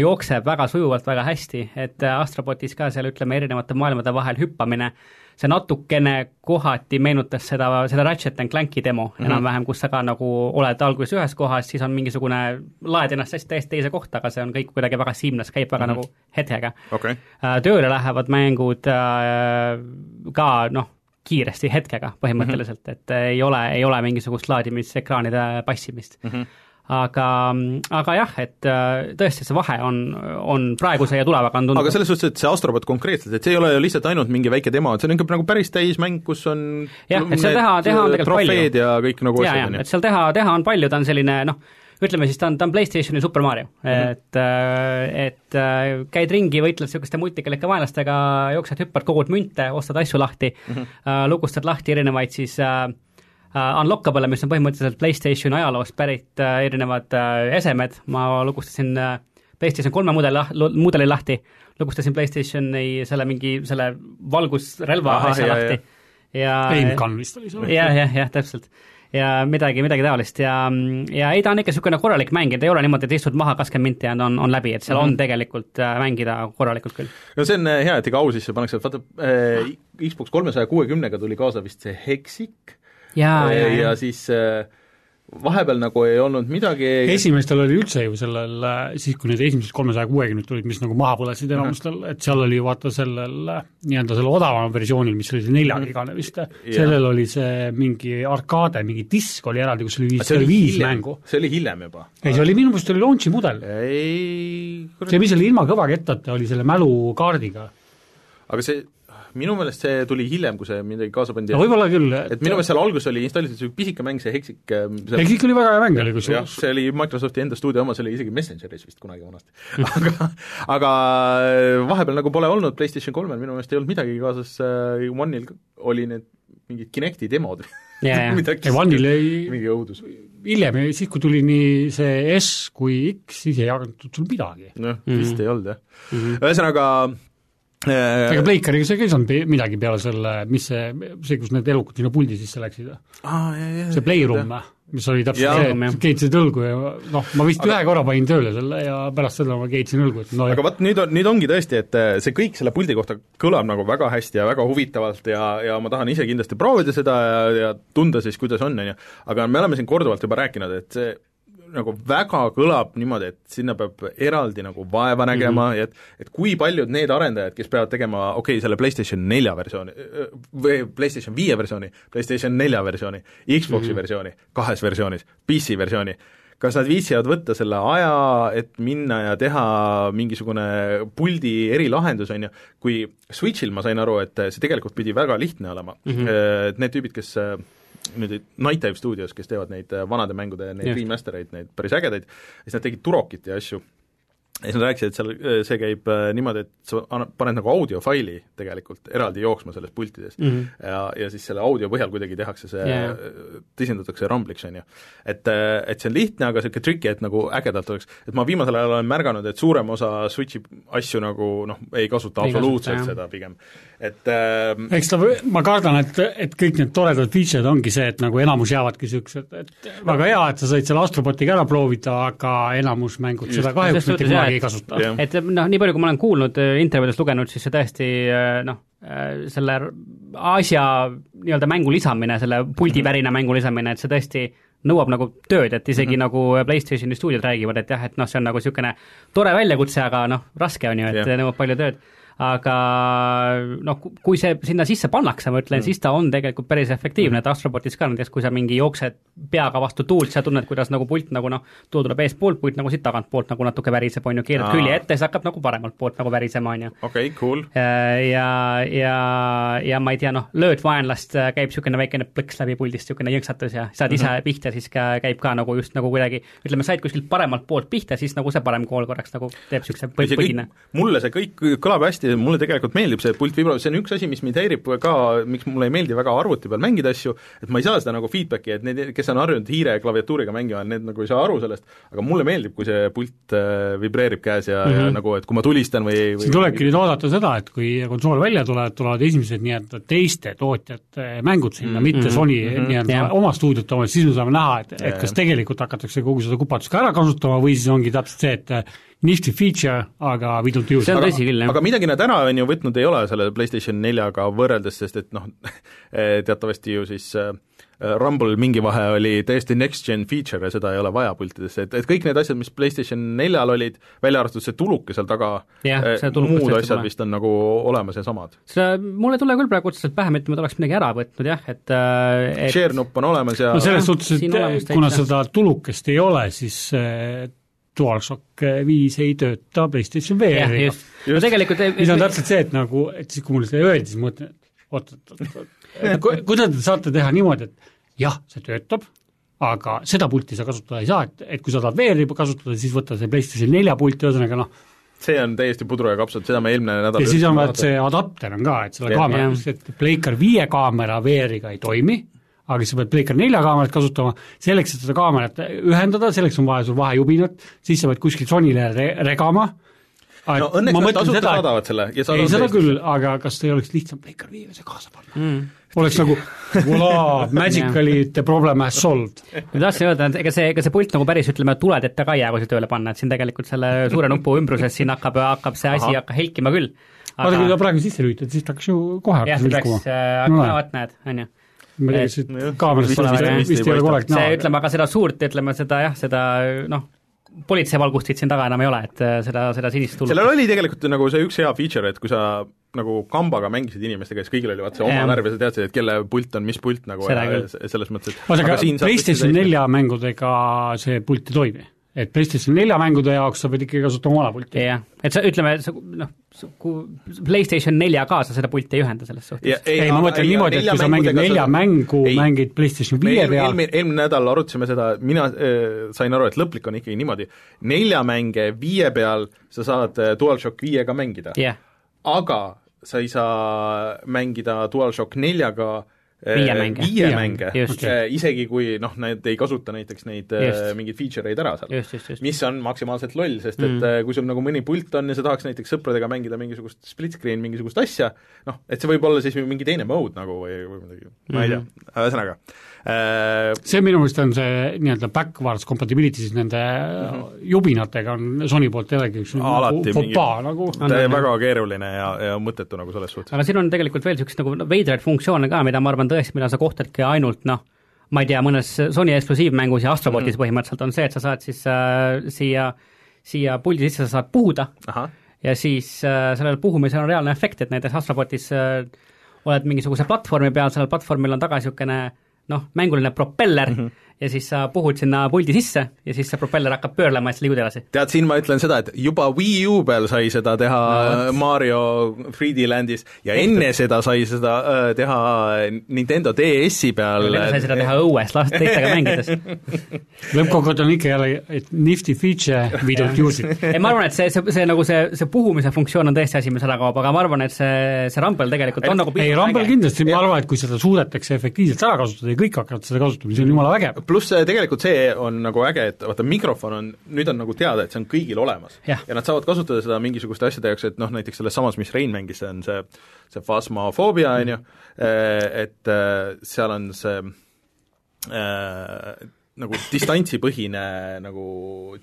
jookseb väga sujuvalt, väga hästi, et Astrobotis ka seal ütleme, erinevate maailmade vahel hüppamine, see natukene kohati meenutas seda, seda Ratchet and Clanki demo mm -hmm. enam-vähem, kus sa ka nagu oled alguses ühes kohas, siis on mingisugune, laed ennast hästi täiesti teise kohta, aga see on kõik kuidagi väga seamless, käib väga mm -hmm. nagu hetkega okay. Äh, tööle lähevad mängud äh, ka noh, kiiresti hetkega põhimõtteliselt mm, -hmm. et ei ole, ei ole mingisugust laadimisekraanide passimist mm. -hmm. Aga, aga jah, et äh, tõesti, see vahe on, on praeguse ja tulevaga on tundub. aga selles suhtes, et see Astrobot konkreetselt, et see ei ole ju lihtsalt ainult mingi väike demo, et see on ikka nagu päris täismäng, kus on jah, et seal teha, teha on tegelikult palju. ja kõik nagu asjad, on ju. et seal teha, teha on palju, ta on selline noh, ütleme siis ta on, ta on PlayStationi Super Mario mm, -hmm. et, äh, et äh, käid ringi, võitled niisuguste multikalike vaenlastega, jooksed, hüppad, kogud münte, ostad asju lahti mm, -hmm. lugustad lahti erinevaid siis äh, uh, unlockable, mis on põhimõtteliselt PlayStationi ajaloost pärit uh, erinevad uh, esemed, ma lugustasin uh, PlayStation kolme mudeli, mudeli lahti, lugustasin PlayStationi selle mingi, selle valgusrelva asja lahti ja Aimgun vist oli see? jah, jah, jah, täpselt ja midagi, midagi taolist ja, ja ei, ta on ikka niisugune korralik mäng, et ei ole niimoodi, et istud maha kakskümmend minti ja on, on läbi, et seal mm -hmm. on mhm. tegelikult äh, mängida korralikult küll. no see on hea, et ikka au sisse pannakse, vaata äh, Xbox kolmesaja kuuekümnega tuli kaasa vist see Hexic ja, ja, ja, ja siis äh, vahepeal nagu ei olnud midagi esimestel oli üldse ju sellel, siis kui need esimesed kolmesaja kuuekümned tulid, mis nagu maha põlesid enamustel, et seal oli vaata sellel nii-öelda selle odavamal versioonil, mis oli see neljakigane vist, sellel oli see mingi arkaade, mingi disk oli eraldi, kus oli viis, see oli viis hiljem, mängu. see oli hiljem juba? ei, see oli minu meelest oli launch'i mudel. ei see, mis oli ilma kõvakettata, oli selle mälukaardiga. aga see, minu meelest see tuli hiljem, kui see midagi kaasa pandi. no võib-olla küll. et minu meelest seal alguses oli installitud niisugune pisike mäng, see Hexic ähm, seal... Hexic oli väga hea mäng, oli kusjuures. see oli Microsofti enda stuudio oma, see oli isegi Messengeris vist kunagi vanasti *laughs* aga, aga äh, vahepeal nagu pole olnud PlayStation kolmel, minu meelest ei olnud midagi kaasas äh,, One'il oli need mingid Kinecti demod yeah, *laughs* midagi One'il ei mingi õudus. hiljem, siis kui tuli nii see S kui X, siis ei jagatud sul midagi. noh, vist mm -hmm. ei olnud jah mm -hmm.. ühesõnaga Äh, ega Pleikariga see ka ei saanud midagi peale selle, mis see, see, kus need elukad sinna puldi sisse läksid ah,? see Playroom, mis oli täpselt see, et keetsid õlgu ja noh, ma vist aga, ühe korra panin tööle selle ja pärast seda ma keetsin õlgu, et no aga vot nüüd on, nüüd ongi tõesti, et äh, see kõik selle puldi kohta kõlab nagu väga hästi ja väga huvitavalt ja, ja ma tahan ise kindlasti proovida seda ja, ja tunda siis, kuidas on, on ju, aga me oleme siin korduvalt juba rääkinud, et see nagu väga kõlab niimoodi, et sinna peab eraldi nagu vaeva nägema mm -hmm. ja et et kui paljud need arendajad, kes peavad tegema okei okay,, selle PlayStation nelja versiooni või PlayStation viie versiooni, PlayStation nelja versiooni, Xboxi mm -hmm. versiooni, kahes versioonis, PC versiooni, kas nad viitsivad võtta selle aja, et minna ja teha mingisugune puldi erilahendus, on ju, kui Switchil ma sain aru, et see tegelikult pidi väga lihtne olema mm, -hmm. et need tüübid, kes nüüd Night Dive stuudios, kes teevad neid äh, vanade mängude neid remaster eid, neid päris ägedaid, siis nad tegid Turokit ja asju ja siis nad rääkisid, et seal äh, see käib äh, niimoodi, et sa paned nagu audiofaili tegelikult eraldi jooksma selles pultides mm -hmm. ja, ja siis selle audio põhjal kuidagi tehakse see yeah., tisendatakse rambliks, on ju. et, et see on lihtne, aga niisugune tricky, et nagu ägedalt oleks, et ma viimasel ajal olen märganud, et suurem osa Switchi asju nagu noh, ei kasuta ei absoluutselt kasuta, seda pigem et äh, eks ta, ma kardan, et, et kõik need toredad feature'id ongi see, et nagu enamus jäävadki niisugused, et väga hea, et sa said selle Astrobotiga ära proovida, aga enamus mängud seda kahjuks mitte kunagi ei kasuta. et noh, nii palju, kui ma olen kuulnud, äh, intervjuudest lugenud, siis see tõesti äh, noh, äh, selle asja nii-öelda mängu lisamine, selle puldivärina mängu lisamine, et see tõesti nõuab nagu tööd, et isegi mm -hmm. nagu PlayStationi stuudiod räägivad, et jah, et noh, see on nagu niisugune tore väljakutse, aga noh, raske on ju, et yeah. nõuab palju tööd aga noh, kui see sinna sisse pannakse, ma ütlen mm., siis ta on tegelikult päris efektiivne, et Astrobotis ka näiteks, kui sa mingi jooksed peaga vastu tuult, sa tunned, kuidas nagu pult nagu noh, tuul tuleb eestpoolt, pult nagu siit tagantpoolt nagu natuke väriseb, on ju, keerad külje ette, siis hakkab nagu paremalt poolt nagu värisema, on ju. okei okay,, cool. ja, ja, ja ma ei tea, noh, lööd vaenlast, käib niisugune väikene plõks läbi puldist, niisugune jõnksatus ja saad ise mm -hmm. pihta, siis ka käib ka nagu just nagu kuidagi, ütleme, said kuskilt paremalt poolt pihta, siis nagu see parem kool korraks nagu teeb niisuguse põhine. mulle see kõik kõlab hästi, hästi, mulle tegelikult meeldib see pult vibro, see on üks asi, mis mind häirib ka, miks mulle ei meeldi väga arvuti peal mängida asju, et ma ei saa seda nagu feedbacki, et need, kes on harjunud hiire ja klaviatuuriga mängima, need nagu ei saa aru sellest, aga mulle meeldib, kui see pult äh, vibreerib käes ja mm, -hmm. ja mhm. nagu, et kui ma tulistan või, või siin tulebki nüüd oodata seda, et kui konsool välja tuleb, tulevad esimesed nii-öelda teiste tootjate mängud sinna mm, -hmm. mitte Sony mm -hmm. nii-öelda yeah. oma stuudiot oma, siis me saame näha, et, et kas tegelikult hakatakse kogu seda kupatust ka ära kasutama või siis ongi täpselt see, et nifty feature, aga don't use See on tõsi küll, jah. aga midagi nad ära on ju võtnud ei ole selle PlayStation neljaga võrreldes, sest et noh, *laughs* teatavasti ju siis äh, Rumble mingi vahe oli täiesti next-gen feature ja seda ei ole vaja pultidesse, et, et kõik need asjad, mis PlayStation neljal olid, välja arvatud see tuluke seal taga eh, see muud asjad pole. vist on nagu olemas ja samad. seda, mul ei tule küll praegu otseselt pähe, mitte ma oleks midagi ära võtnud jah, et, et Share nupp on olemas ja no selles suhtes, et kuna seda tulukest ei ole, siis DualShock viis ei tööta PlayStation VR-iga. no tegelikult mis on täpselt see, et nagu, et siis kui mulle seda öeldi, siis ma mõtlen, et oot, oot, oot, oot, ku- kuidas te saate teha niimoodi, et jah, see töötab, aga seda pulti sa kasutada ei saa, et, et kui sa tahad VR-i kasutada, siis võta see PlayStation nelja pult, ühesõnaga noh, see on täiesti pudru ja kapsad, seda me eelmine nädal ja siis on vaat see adapter on ka, et selle kaamera et Playcar viie kaamera VR-iga ei toimi, aga sa pead Playcar nelja kaamerat kasutama, selleks, et seda kaamerat ühendada, selleks on vaja sul vahejubinat, siis sa pead kuskilt Sonyle re regama, no õnneks nad tasuta saadavad selle ja ei, saadavad seda Eestisse. küll, aga kas ei oleks lihtsam Playcar viiele see kaasa panna? mm. oleks nagu voilà, magically *laughs* the problem has solved. ma tahtsin öelda, et ega see, ega see pult nagu päris ütleme, tuledeta ka ei jää, kui see tööle panna, et siin tegelikult selle suure nupu ümbruses siin hakkab, hakkab see asi Ahah. hakka helkima küll. vaata, kui ta praegu sisse lülitad, siis ta hakkas ju kohe jah, hakkas see peaks liikuma. äh, No no,, vot näed, on ju. Nojah. siit kaamerast Vist- vist, vist- ei ole korrekt see näha. ütleme, aga seda suurt, ütleme seda jah, seda noh, politseivalgustit siin taga enam ei ole, et äh, seda, seda sinist tulnud. sellel oli tegelikult nagu see üks hea feature, et kui sa nagu kambaga mängisid inimestega, siis kõigil oli vaata see oma Jah. värv ja sa teadsid, et kelle pult on mis pult nagu Seda ja küll. selles mõttes, et aga siin saab PlayStation nelja mängudega see pult ei toimi. Et PlayStation nelja mängude jaoks sa pead ikkagi kasutama vana pulti. jah, et sa ütleme, sa noh, kui PlayStation neljaga sa seda pulti ei ühenda selles suhtes Ja-. ei, ma mõtlen niimoodi, et kui sa mängid nelja mängu, Ei. mängid PlayStation me viie peal, eelmine, eelmine nädal arutasime seda, mina äh, sain aru, et lõplik on ikkagi niimoodi, nelja mänge viie peal sa saad äh, DualShock viiega mängida jah, aga sa ei saa mängida DualShock neljaga äh, Viie mänge. viie mänge äh, isegi kui noh, need ei kasuta näiteks neid äh, Just. mingeid feature eid ära seal. mis on maksimaalselt loll, sest et Mm. mm. kui sul nagu mõni pult on ja sa tahaks näiteks sõpradega mängida mingisugust split screen mingisugust asja, noh, et see võib olla siis mingi teine mode nagu või, või midagi, ma ei tea, ühesõnaga äh, see minu meelest on see nii-öelda backwards compatibility siis nende jubinatega on Sony poolt jällegi üks. Alati nagu mingi- fopaa nagu on. väga keeruline ja, ja mõttetu nagu selles suhtes. aga siin on tegelikult veel niisuguseid nagu veidraid funktsioone ka, mida ma arvan tõesti, mida sa kohtadki ainult noh, ma ei tea, mõnes Sony eksklusiivmängus ja Astrobotis mm -hmm. põhimõtteliselt on see, et sa saad siis äh, siia, siia puldi sisse sa saad puhuda ahah, ja siis äh, sellel puhumisel on reaalne efekt, et näiteks Astrobotis äh, oled mingisuguse platvormi peal, sellel platvormil on taga niisugune noh, mänguline propeller mm -hmm. Ja siis sa puhud sinna puldi sisse ja siis see propeller hakkab pöörlema ja siis liigud edasi. tead, siin ma ütlen seda, et juba Wii U peal sai seda teha no, Mario 3D Landis ja enne seda sai seda äh, teha Nintendo DS-i peal. enne sai seda teha õues, las *laughs* teistega mängides. lõppkokkuvõte on ikka jälle, et nifty feature, we don't use it. ei, ma arvan, et see, see, see nagu see, see puhumise funktsioon on tõesti asi, mis ära kaob, aga ma arvan, et see, see Rumble tegelikult on nagu ei, Rumble. kindlasti, ma arvan, et kui seda suudetakse efektiivselt ära kasutada ja kõik hakkavad seda kasutama, siis on jumala vägev. Pluss äh, tegelikult see on nagu äge, et vaata, mikrofon on, nüüd on nagu teada, et see on kõigil olemas. Ja nad saavad kasutada seda mingisuguste asjade jaoks, et noh, näiteks selles samas, mis Rein mängis, see on see, see Phasmophobia, on ju, et äh, seal on see äh, nagu distantsipõhine nagu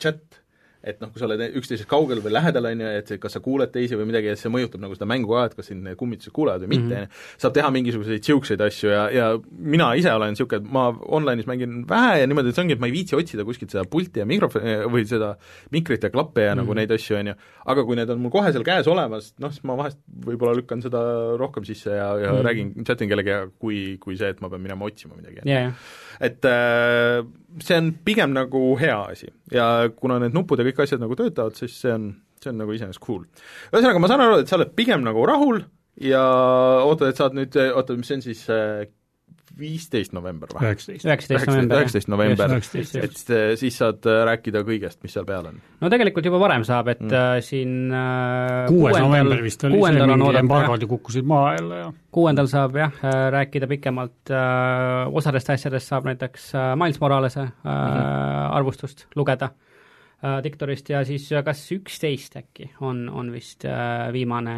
chat, et noh, kui sa oled üksteisest kaugel või lähedal, on ju, et see, kas sa kuuled teisi või midagi, et see mõjutab nagu seda mängu ka, et kas need kummitused kuulevad või mitte, on ju. saab teha mingisuguseid niisuguseid asju ja, ja mina ise olen niisugune, et ma online'is mängin vähe ja niimoodi, et see ongi, et ma ei viitsi otsida kuskilt seda pulti ja mikrofoni või seda mikrit ja klappe ja mm -hmm. nagu neid asju, on ju, aga kui need on mul kohe seal käes olemas, noh, siis ma vahest võib-olla lükkan seda rohkem sisse ja, ja mm -hmm. räägin, chatin kellegagi, kui, kui see, et ma pean minema otsima midagi. ja et äh, see on pigem nagu hea asi ja kuna need nupud ja kõik asjad nagu töötavad, siis see on, see on nagu iseenesest cool. ühesõnaga, ma saan aru, et sa oled pigem nagu rahul ja oota, et saad nüüd, oota, mis see on siis viisteist november või? üheksateist. üheksateist november. üheksateist november, et äh, siis saad äh, rääkida kõigest, mis seal peal on. no tegelikult juba varem saab, et Mm. mm. siin äh, kuues november vist oli see, mingi embargod ju kukkusid maha jälle ja kuuendal saab jah, rääkida pikemalt äh, osadest asjadest saab näiteks äh, Miles Moralese äh, mm -hmm. arvustust lugeda äh, Diktorist ja siis äh, kas üksteist äkki on, on vist äh, viimane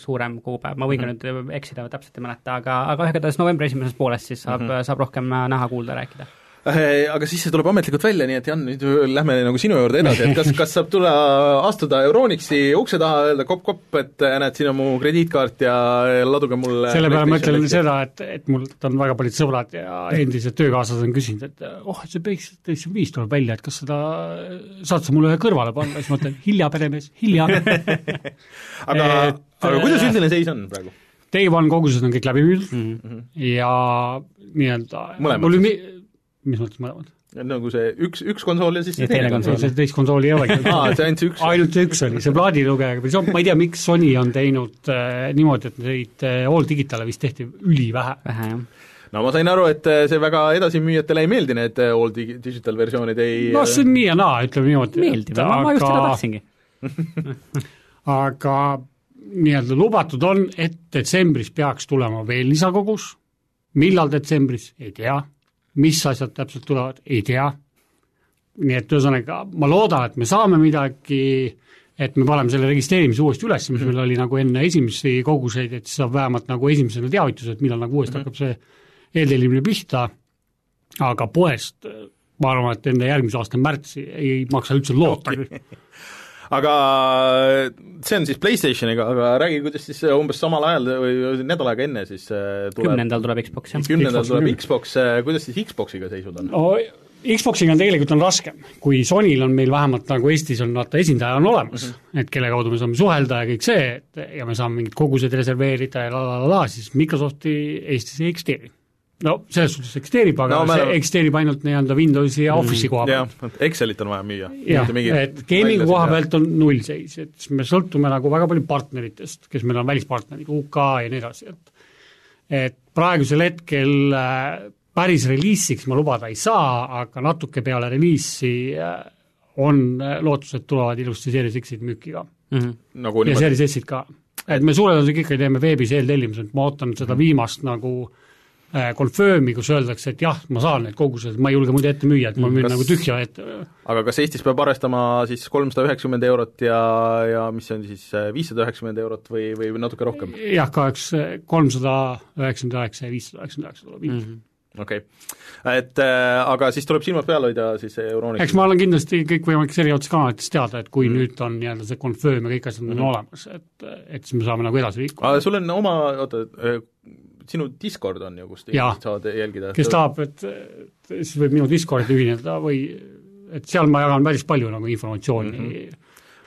suurem kuupäev, ma võin ka mm -hmm. nüüd eksida, täpselt ei mäleta, aga, aga igatahes novembri esimeses pooles siis saab mm, -hmm. saab rohkem äh, näha, kuulda, rääkida Äh, aga siis see tuleb ametlikult välja, nii et Jan, nüüd lähme nagu sinu juurde edasi, et kas, *laughs* kas saab tulla, astuda Euronixi ukse taha, öelda kopp-kopp, et äh, näed, siin on mu krediitkaart ja laduge mulle selle peale ma ütlen seda, et, et mul on väga paljud sõbrad ja endised töökaaslased on küsinud, et oh, et see PlayStation viis tuleb välja, et kas seda, saad sa mulle ühe kõrvale panna, siis ma ütlen hilja, peremees, hilja. *laughs* Aga, aga kuidas üldine seis on praegu? Day One kogused on kõik läbi müüdud mm -hmm. ja nii-öelda mõlemad mi, mis mõttes mõlemad? nagu see üks, üks konsool ja siis ja teine konsool. see teist konsooli ei olegi *laughs* aa, see ainult see üks? ainult see üks oli, see plaadilugejaga või see, ma ei tea, miks Sony on teinud äh, niimoodi, et neid äh, all digitale vist tehti ülivähe. vähe, jah no ma sain aru, et äh, see väga edasimüüjatele ei meeldi, need äh, all digital versioonid ei no see on nii ja naa, ütleme niimoodi. meeldib, ma, ma just seda tahtsingi *laughs* aga nii-öelda lubatud on, et detsembris peaks tulema veel lisakogus, millal detsembris, ei tea, mis asjad täpselt tulevad, ei tea, nii et ühesõnaga ma loodan, et me saame midagi, et me paneme selle registreerimise uuesti üles, mis meil oli nagu enne esimesi koguseid, et siis saab vähemalt nagu esimesena teavituse, et millal nagu uuesti mm -hmm. hakkab see eeltellimine pihta, aga poest ma arvan, et enne järgmise aasta märtsi ei maksa üldse lootagi aga see on siis PlayStationiga, aga räägi, kuidas siis umbes samal ajal või nädal aega enne siis äh, tuleb kümnendal tuleb Xbox, jah. kümnendal tuleb Xbox, äh, kuidas siis Xboxiga seisud on no,? Xboxiga on tegelikult on raskem, kui Sonyl on meil vähemalt nagu Eestis on vaata esindaja on olemas mm, -hmm. et kelle kaudu me saame suhelda ja kõik see, et ja me saame mingid kogused reserveerida ja la la la la, siis Microsofti Eestis ei eksisteeri no selles suhtes eksisteerib, aga no, see eksisteerib ainult nii-öelda Windowsi ja Office'i koha pealt. jah, Excelit on vaja müüa. jah, et gaming'u koha pealt on nullseis, et me sõltume nagu väga palju partneritest, kes meil on välispartnerid, UK ja nii edasi, et et praegusel hetkel äh, päris reliisiks ma lubada ei saa, aga natuke peale reliisi äh, on äh, lootus, et tulevad ilusti Series X-id müüki ka mm. -hmm. Nagu ja Series S-id ka. et me suure tõenäosusega ikkagi teeme veebis eeltellimused, ma ootan seda mm -hmm. viimast nagu äh, Äh, confirm'i, kus öeldakse, et jah, ma saan need kogused, ma ei julge muidu ette müüa, et ma müün kas, nagu tühja ette. aga kas Eestis peab arvestama siis kolmsada üheksakümmend eurot ja, ja mis see on siis, äh, viissada üheksakümmend eurot või, või natuke rohkem? jah, kaheks kolmsada üheksakümmend üheksa ja viissada üheksakümmend üheksa tuleb mm -hmm okei okay., et äh, aga siis tuleb silmad peal hoida siis Euroonika eks ma olen kindlasti kõikvõimalikes erinevates kanalites teada, et kui mm. nüüd on nii-öelda see confirm ja kõik asjad on mm. olemas, et, et siis me saame nagu edasi liikuda. aga sul on oma, oota, sinu Discord on ju, kus saad jälgida? kes tahab, et siis võib minu Discordi ühineda või et seal ma jagan päris palju nagu informatsiooni mm. -hmm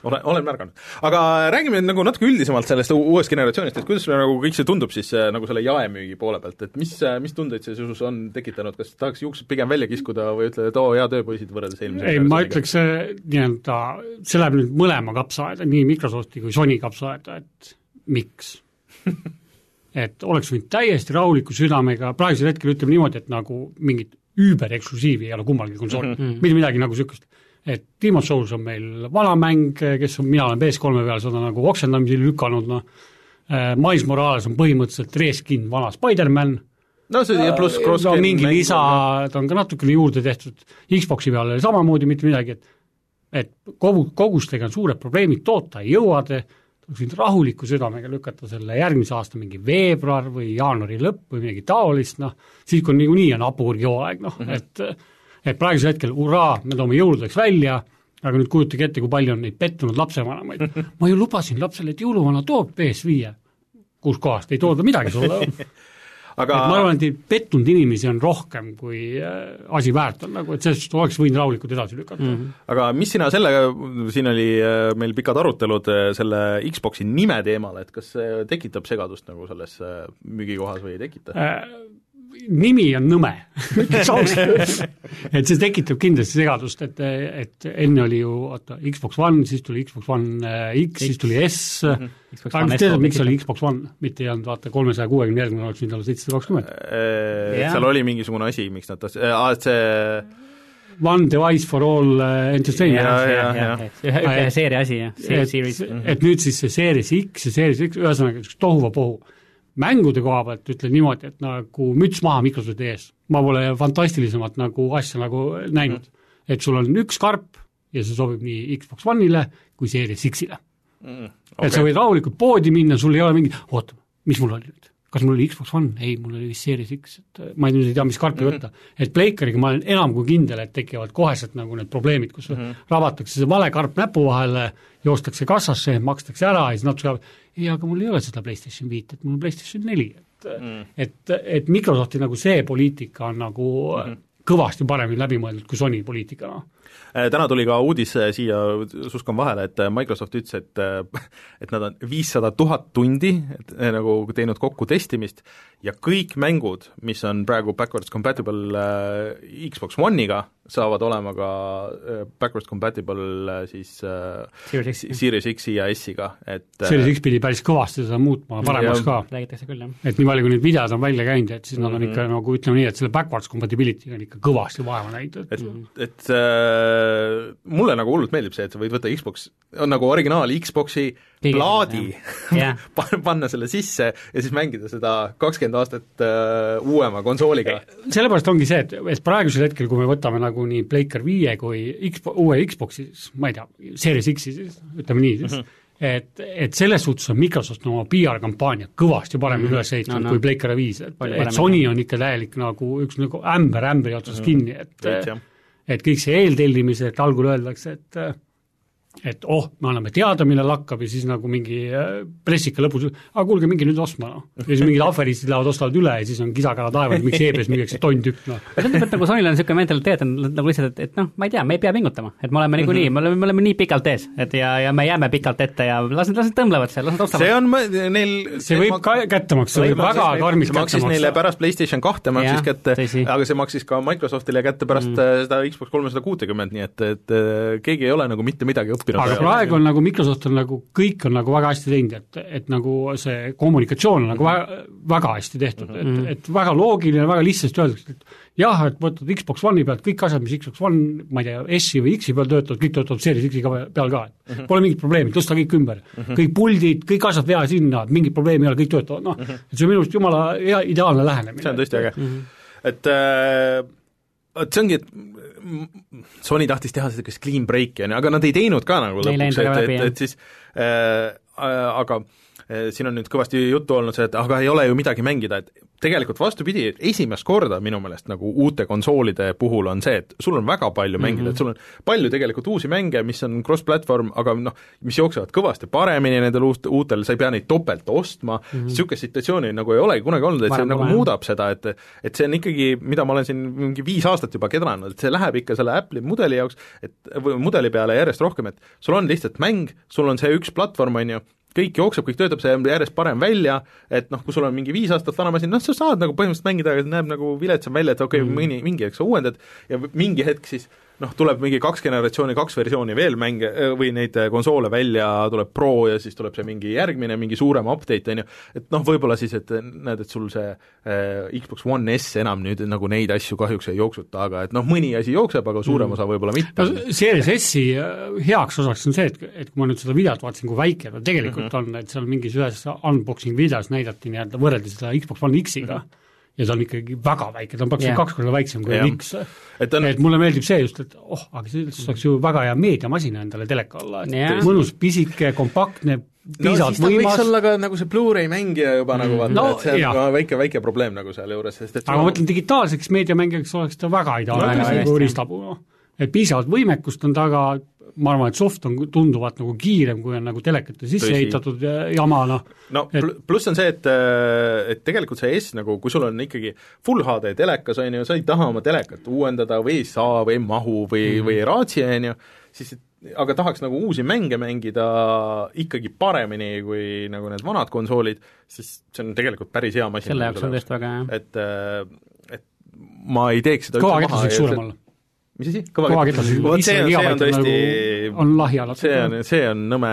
olen, olen märganud. aga räägime nagu natuke üldisemalt sellest uuest generatsioonist, et kuidas sulle nagu kõik see tundub siis äh, nagu selle jaemüügi poole pealt, et mis, äh, mis tundeid see sinus on tekitanud, kas tahaks juuksed pigem välja kiskuda või ütled, et oo, hea töö, poisid, võrreldes eelmise ei, ma ütleks, nii-öelda, see läheb nüüd mõlema kapsaaeda, nii Microsofti kui Sony kapsaaeda, et miks *laughs* et oleks võinud täiesti rahuliku südamega, praegusel hetkel ütleme niimoodi, et nagu mingit üübereksklusiivi ei ole kummalgi konsoolil. Mm, -hmm. mitte midagi nagu niisugust. et Demon Souls on meil vana mäng, kes on, mina olen PS3 peal seda nagu oksendamisi lükanud, noh, äh, Mais Morales on põhimõtteliselt reskin vana Spider-man, no see ja pluss cross no mingi lisa, ta on ka natukene juurde tehtud, Xboxi peal oli samamoodi mitte midagi, et et kogu, kogustega on suured probleemid, toota ei jõua te, oleks võinud rahuliku südamega lükata selle järgmise aasta mingi veebruar või jaanuari lõpp või midagi taolist, noh, siis kui niikuinii on hapurgihooaeg, noh mm, -hmm. et et praegusel hetkel hurraa, me toome jõuludeks välja, aga nüüd kujutage ette, kui palju on neid pettunud lapsevanemaid. *laughs* ma ju lubasin lapsele, et jõuluvana toob PS5. kus kohast, ei tooda midagi sulle *laughs* aga et ma arvan, et pettunud inimesi on rohkem, kui äh, asi väärt on nagu, et sellest oleks võinud rahulikult edasi lükata mm. -hmm. aga mis sina sellega, siin oli äh, meil pikad arutelud äh, selle Xboxi nime teemal, et kas see tekitab segadust nagu selles müügikohas või ei tekita äh,? Nimi on nõme. *laughs* Et see tekitab kindlasti segadust, et, et enne oli ju oota, Xbox One, siis tuli Xbox One äh, X, siis tuli S. Mm, -hmm. aga mis tead, miks oli Xbox One, mitte ei olnud vaata kolmesaja kuuekümne järgmine oleks võinud olla seitsesada kakskümmend? Äh, seal oli mingisugune asi, miks nad tahtsid, aa, et see One device for all entertainment. ühe seeria asi, jah, series. et nüüd siis see Series X ja Series X, ühesõnaga üks tohuvapohu mängude koha pealt ütlen niimoodi, et nagu müts maha Microsofti ees. ma pole fantastilisemat nagu asja nagu näinud mm.. et sul on üks karp ja see sobib nii Xbox One'ile kui Series X-ile mm,. Okay. et sa võid rahulikult poodi minna, sul ei ole mingi, oota, mis mul oli nüüd? kas mul oli Xbox One, ei, mul oli vist Series X, et äh, ma nüüd ei tea, mis karpi mm -hmm. võtta. et Pleikariga ma olen enam kui kindel, et tekivad koheselt nagu need probleemid, kus mm. -hmm. rabatakse see vale karp näpu vahele, joostakse kassasse, makstakse ära ja siis natuke ei, aga mul ei ole seda PlayStation viit, et mul on PlayStation neli, et mm. et, et Microsofti nagu see poliitika on nagu mm -hmm. kõvasti paremini läbi mõeldud kui Sony poliitika, noh. Äh, täna tuli ka uudis äh, siia, suskan vahele, et äh, Microsoft ütles, et *laughs* et nad on viissada tuhat tundi et, nagu teinud kokku testimist ja kõik mängud, mis on praegu backwards compatible äh, Xbox One'iga, saavad olema ka äh, backwards compatible äh, siis äh, Series X. Series X-i ja S-iga, et äh, Series X pidi päris kõvasti seda muutma paremaks ka. räägitakse küll, jah. et nii palju, kui need videod on välja käinud, et siis nad on Mhm. ikka nagu ütleme nii, et selle backwards compatibility'ga on ikka kõvasti vaeva näinud, et et, et äh, mulle nagu hullult meeldib see, et sa võid võtta Xbox, on nagu originaal Xboxi Kõige- plaadi *laughs* pan- panna selle sisse ja siis mängida seda kakskümmend aastat äh, uuema konsooliga. sellepärast ongi see, et, et praegusel hetkel, kui me võtame nagu nii Playcar viie kui X, uue Xboxi, siis ma ei tea, Series X-i siis, ütleme nii siis mm. -hmm. et, et selles suhtes on Microsoft oma PR-kampaania kõvasti paremini mm -hmm. üles ehitanud No, no, kui Playcar viis, et, et. Sony on ikka täielik nagu üks nagu ämber ämbri otsas mm -hmm. kinni, et jah. et kõik see eeltellimised, et algul öeldakse, et et oh, me anname teada, millal hakkab ja siis nagu mingi äh, pressika lõpus, aga kuulge, minge nüüd ostma, noh. ja siis mingid aferistid lähevad, ostavad üle ja siis on kisa-kala taevas, miks e-bes müüakse tonn tükk, noh. aga tundub, et nagu Sonyl on niisugune mentaliteet on nagu lihtsalt, et, et noh, ma ei tea, me ei pea pingutama, et me oleme niikuinii, me oleme, me oleme nii pikalt ees, et ja, ja me jääme pikalt ette ja las nad, las nad tõmblevad seal, las nad see ostavad. on mõ- neil see võib ka kätte maksta, see võib väga karmilt see maksis kätte neile maksta. pärast PlayStation kahte maksis Jah, kätte, aga see maksis ka Microsoftile kätte pärast mm. seda Xbox kolmesada kuutekümmet, nii et, et äh, keegi ei ole nagu mitte midagi õppinud. Aga praegu on nagu Microsoft on nagu, kõik on nagu väga hästi teinud, et, et nagu see kommunikatsioon on nagu väga, väga hästi tehtud mm, -hmm. et, et väga loogiline, väga lihtsasti öeldakse, et jah, et võtad Xbox One'i pealt kõik asjad, mis Xbox One, ma ei tea, S-i või X-i peal töötavad, kõik töötavad Series X-i peal ka, et -hmm. pole mingit probleemi, tõsta kõik ümber mm. -hmm. kõik puldid, kõik asjad vea sinna, mingit probleemi ei ole, kõik töötavad, noh mm -hmm., et see on minu arust jumala hea, ideaalne lähenemine. see on tõesti äge mm. -hmm. et äh, vot see ongi, et Sony tahtis teha sellist clean break'i, on ju, aga nad ei teinud ka nagu lõpuks, et, et, et siis äh, äh, aga äh, siin on nüüd kõvasti juttu olnud see, et aga ei ole ju midagi mängida, et tegelikult vastupidi, et esimest korda minu meelest nagu uute konsoolide puhul on see, et sul on väga palju mängida mm, -hmm. et sul on palju tegelikult uusi mänge, mis on cross-platvorm, aga noh, mis jooksevad kõvasti paremini nendel uut, uutel, sa ei pea neid topelt ostma mm, -hmm. niisugust situatsiooni nagu ei olegi kunagi olnud, et see Varem nagu pole, jah. muudab seda, et et see on ikkagi, mida ma olen siin mingi viis aastat juba kedranud, et see läheb ikka selle Apple'i mudeli jaoks, et või mudeli peale järjest rohkem, et sul on lihtsalt mäng, sul on see üks platvorm, on ju, kõik jookseb, kõik töötab, see järjest parem välja, et noh, kui sul on mingi viis aastat vana masin, noh, sa saad nagu põhimõtteliselt mängida, aga see näeb nagu viletsam välja, et okei okay, mm., mõni, mingi hetk sa uuendad ja mingi hetk siis noh, tuleb mingi kaks generatsiooni, kaks versiooni veel mänge äh, või neid äh, konsoole välja, tuleb Pro ja siis tuleb see mingi järgmine, mingi suurem update, on ju, et noh, võib-olla siis, et näed, et sul see äh, Xbox One S enam nüüd nagu neid asju kahjuks ei jooksuta, aga et noh, mõni asi jookseb, aga suurem osa võib-olla mitte no Series S-i heaks osaks on see, et, et kui ma nüüd seda videot vaatasin, kui väike ta tegelikult mm -hmm. on, et seal mingis ühes unboxing videos näidati nii-öelda, võrreldi seda Xbox One X-iga mm, -hmm. Ja ta on ikkagi väga väike, ta on praktiliselt kaks korda väiksem kui Jah. on X. et on et mulle meeldib see just, et oh, aga sellest oleks ju väga hea meediamasin endale teleka alla, et mõnus, pisike, kompaktne, no piisavalt siis ta võiks võimas, olla ka nagu see Blu-ray mängija juba mm. nagu vaata No no,, et see on ka väike, väike probleem nagu sealjuures, sest et aga ma mõtlen, digitaalseks meediamängijaks oleks ta väga ideaalne hästi, nagu riistapuu, noh. et piisavalt võimekust on taga, ma arvan, et soft on tunduvalt nagu kiirem, kui on nagu telekate sisse Tõsi. ehitatud äh, jama, noh. no Et- pl- pluss on see, et, et tegelikult see S nagu, kui sul on ikkagi full HD telekas, on ju, sa ei taha oma telekat uuendada või ei saa või ei mahu või mm, -hmm. või ei raatsi, on ju, siis aga tahaks nagu uusi mänge mängida ikkagi paremini kui nagu need vanad konsoolid, siis see on tegelikult päris hea masin. selle jaoks on tõesti väga hea. et, et ma ei teeks seda kõva üldse ketas võiks suurem olla. Mis asi? kõva ketas, vot see on, see on tõesti nagu, on lahja natuke. see on, see on nõme,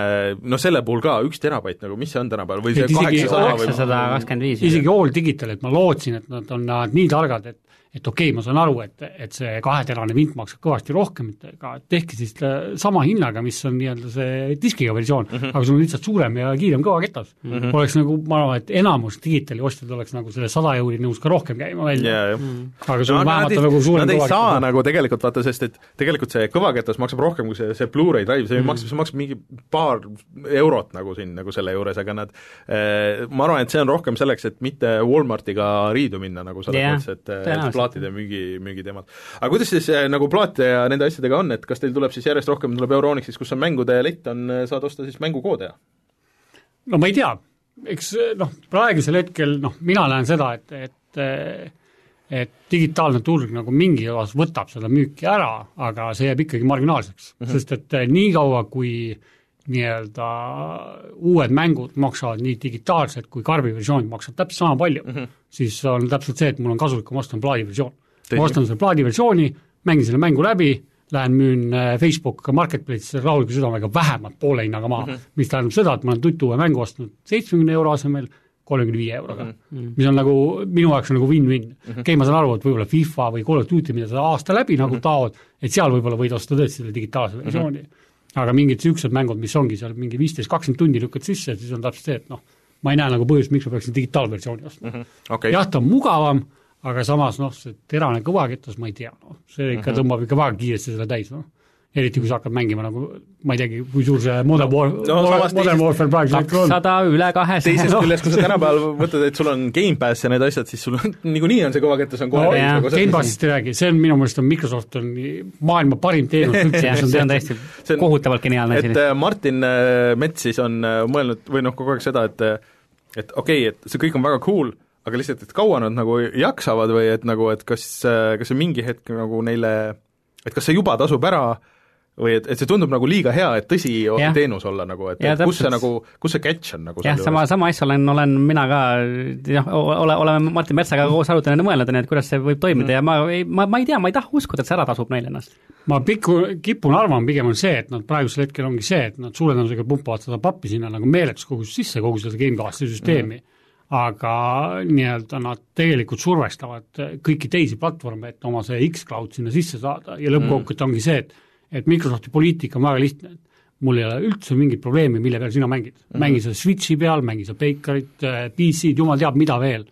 no selle puhul ka üks terabait nagu, mis see on tänapäeval või see kaheksasada või kakskümmend viis. isegi All Digital, et ma lootsin, et nad on nad nii targad, et et okei okay,, ma saan aru, et, et see kaheterane vint maksab kõvasti rohkem, et aga tehke siis sama hinnaga, mis on nii-öelda see diskiga versioon mm, -hmm. aga sul on lihtsalt suurem ja kiirem kõvaketas mm. -hmm. oleks nagu, ma arvan, et enamus digitaali ostjad oleks nagu selle sada euri nõus ka rohkem käima välja yeah,. Mm -hmm. aga sul no, vähemalt on nagu suurem kõvaketas. Nad ei saa nagu tegelikult vaata, sest et tegelikult see kõvaketas maksab rohkem kui see, see Blu-ray drive, see mm -hmm. maksab, see maksab mingi paar eurot nagu siin nagu selle juures, aga nad eh, ma arvan, et see on rohkem selleks, et mitte Walmartiga riidu minna nagu selles yeah, mõttes, et plaatide müügi, müügiteemad. aga kuidas siis eh, nagu plaate ja nende asjadega on, et kas teil tuleb siis järjest rohkem, tuleb Euronixis, kus on mängude lett, on, eh, saad osta siis mängukoode? no ma ei tea, eks noh, praegusel hetkel noh, mina näen seda, et, et et digitaalne turg nagu mingi osas võtab seda müüki ära, aga see jääb ikkagi marginaalseks mm, -hmm. sest et eh, niikaua, kui nii-öelda uued mängud maksavad nii digitaalselt kui karbiversioonid maksavad täpselt sama palju mm, -hmm. siis on täpselt see, et mul on kasulikum osta plaadiversioon. ma ostan selle plaadiversiooni, mängin selle mängu läbi, lähen müün äh, Facebook Marketplace'is rahuliku südamega vähemalt poole hinnaga maha mm, -hmm. mis tähendab seda, et ma olen tutu uue mängu ostnud seitsmekümne euro asemel kolmekümne viie euroga mm, -hmm. mis on nagu, minu jaoks on nagu win-win mm. -hmm. okei ma saan aru, et võib-olla FIFA või Call of Duty, mida sa aasta läbi nagu mm -hmm. taod, et seal võib-olla võid osta tõesti selle digitaalse versiooni mm. -hmm aga mingid niisugused mängud, mis ongi seal mingi viisteist, kakskümmend tundi lükkad sisse, siis on täpselt see, et noh, ma ei näe nagu põhjust, miks ma peaksin digitaalversiooni ostma mm. -hmm. Okay. jah, ta on mugavam, aga samas noh, see terane kõvaketas, ma ei tea, noh, see ikka mm -hmm. tõmbab ikka väga kiiresti selle täis, noh eriti kui sa hakkad mängima nagu ma ei teagi, kui suur see Modern War- no,, Modern Warfare praegu kakssada üle kahesaja. teisest küljest, kui sa tänapäeval võtad, et sul on Gamepass ja need asjad, siis sul on *laughs* niikuinii on see kõvaketas on kohe no, nagu Gamepassist ei räägi, see on minu meelest on Microsoft on maailma parim teenus üldse jah, see on täiesti see on, kohutavalt geniaalne asi. et äh, Martin äh, Mets siis on äh, mõelnud või noh, kogu aeg seda, et et okei okay,, et see kõik on väga cool, aga lihtsalt, et kaua nad nagu jaksavad või et nagu, et kas, kas see mingi hetk nagu neile, et kas see juba tasub ära äh, või et, et see tundub nagu liiga hea, et tõsi ja. teenus olla nagu, et, et kus see nagu, kus see catch on nagu jah, sama, sama asja olen, olen mina ka jah, ole, oleme Martin Metsaga koos arutanud ja mõelnud, on ju, et kuidas see võib toimida mm. ja ma ei, ma, ma ei tea, ma ei taha uskuda, et see ära tasub neile ennast. ma piku, kipun arvama pigem on see, et nad praegusel hetkel ongi see, et nad suure tõenäosusega pumpavad seda pappi sinna nagu meeletus kogus sisse, kogu seda Gamecasti süsteemi mm aga nii-öelda nad tegelikult survestavad kõiki teisi platvorme, et oma see X-Cloud sinna sisse saada ja lõppkokkuvõttes mm. ongi see, et et Microsofti poliitika on väga lihtne, et mul ei ole üldse mingit probleemi, mille peal sina mängid mm. -hmm. mängi sa Switchi peal, mängi sa Bakerit, äh, PC-d, jumal teab, mida veel.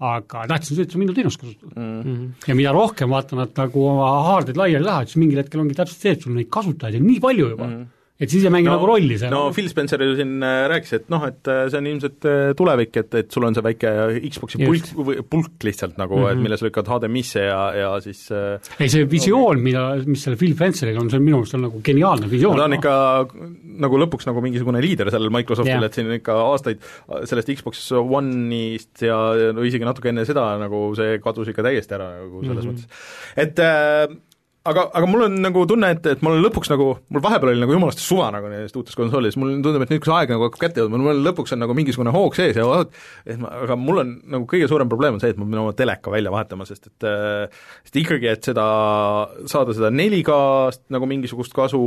aga tähtis on see, et sa minu teenust kasutad mm. -hmm. ja mida rohkem vaata nad nagu oma haardeid laiali lähevad, siis mingil hetkel ongi täpselt see, et sul neid kasutajaid on nii palju juba mm, -hmm et siis ei mängi no, nagu rolli seal. no Phil Spencer ju siin äh, rääkis, et noh, et äh, see on ilmselt äh, tulevik, et, et sul on see väike Xbox'i pulk, pulk lihtsalt nagu mm, -hmm. et mhm. milles lükkad HDMI-sse ja, ja siis ei, see visioon, mida, mis sellel Phil Spenceril on, see on minu meelest on nagu geniaalne visioon. ta on ikka nagu lõpuks nagu mingisugune liider sellel Microsoftil yeah., et siin ikka aastaid sellest Xbox One'ist ja no isegi natuke enne seda nagu see kadus ikka täiesti ära nagu selles mm -hmm. mõttes. et äh, aga, aga mul on nagu tunne, et, et mul on lõpuks nagu, mul vahepeal oli nagu jumalast suva nagu nendest uutest konsoolidest, mul tundub, et nüüd, kui see aeg nagu hakkab kätte jõudma, mul lõpuks on nagu mingisugune hoog sees ja vaat, et ma, aga mul on nagu kõige suurem probleem on see, et ma pean oma teleka välja vahetama, sest et sest ikkagi, et seda, saada seda 4K-st nagu mingisugust kasu,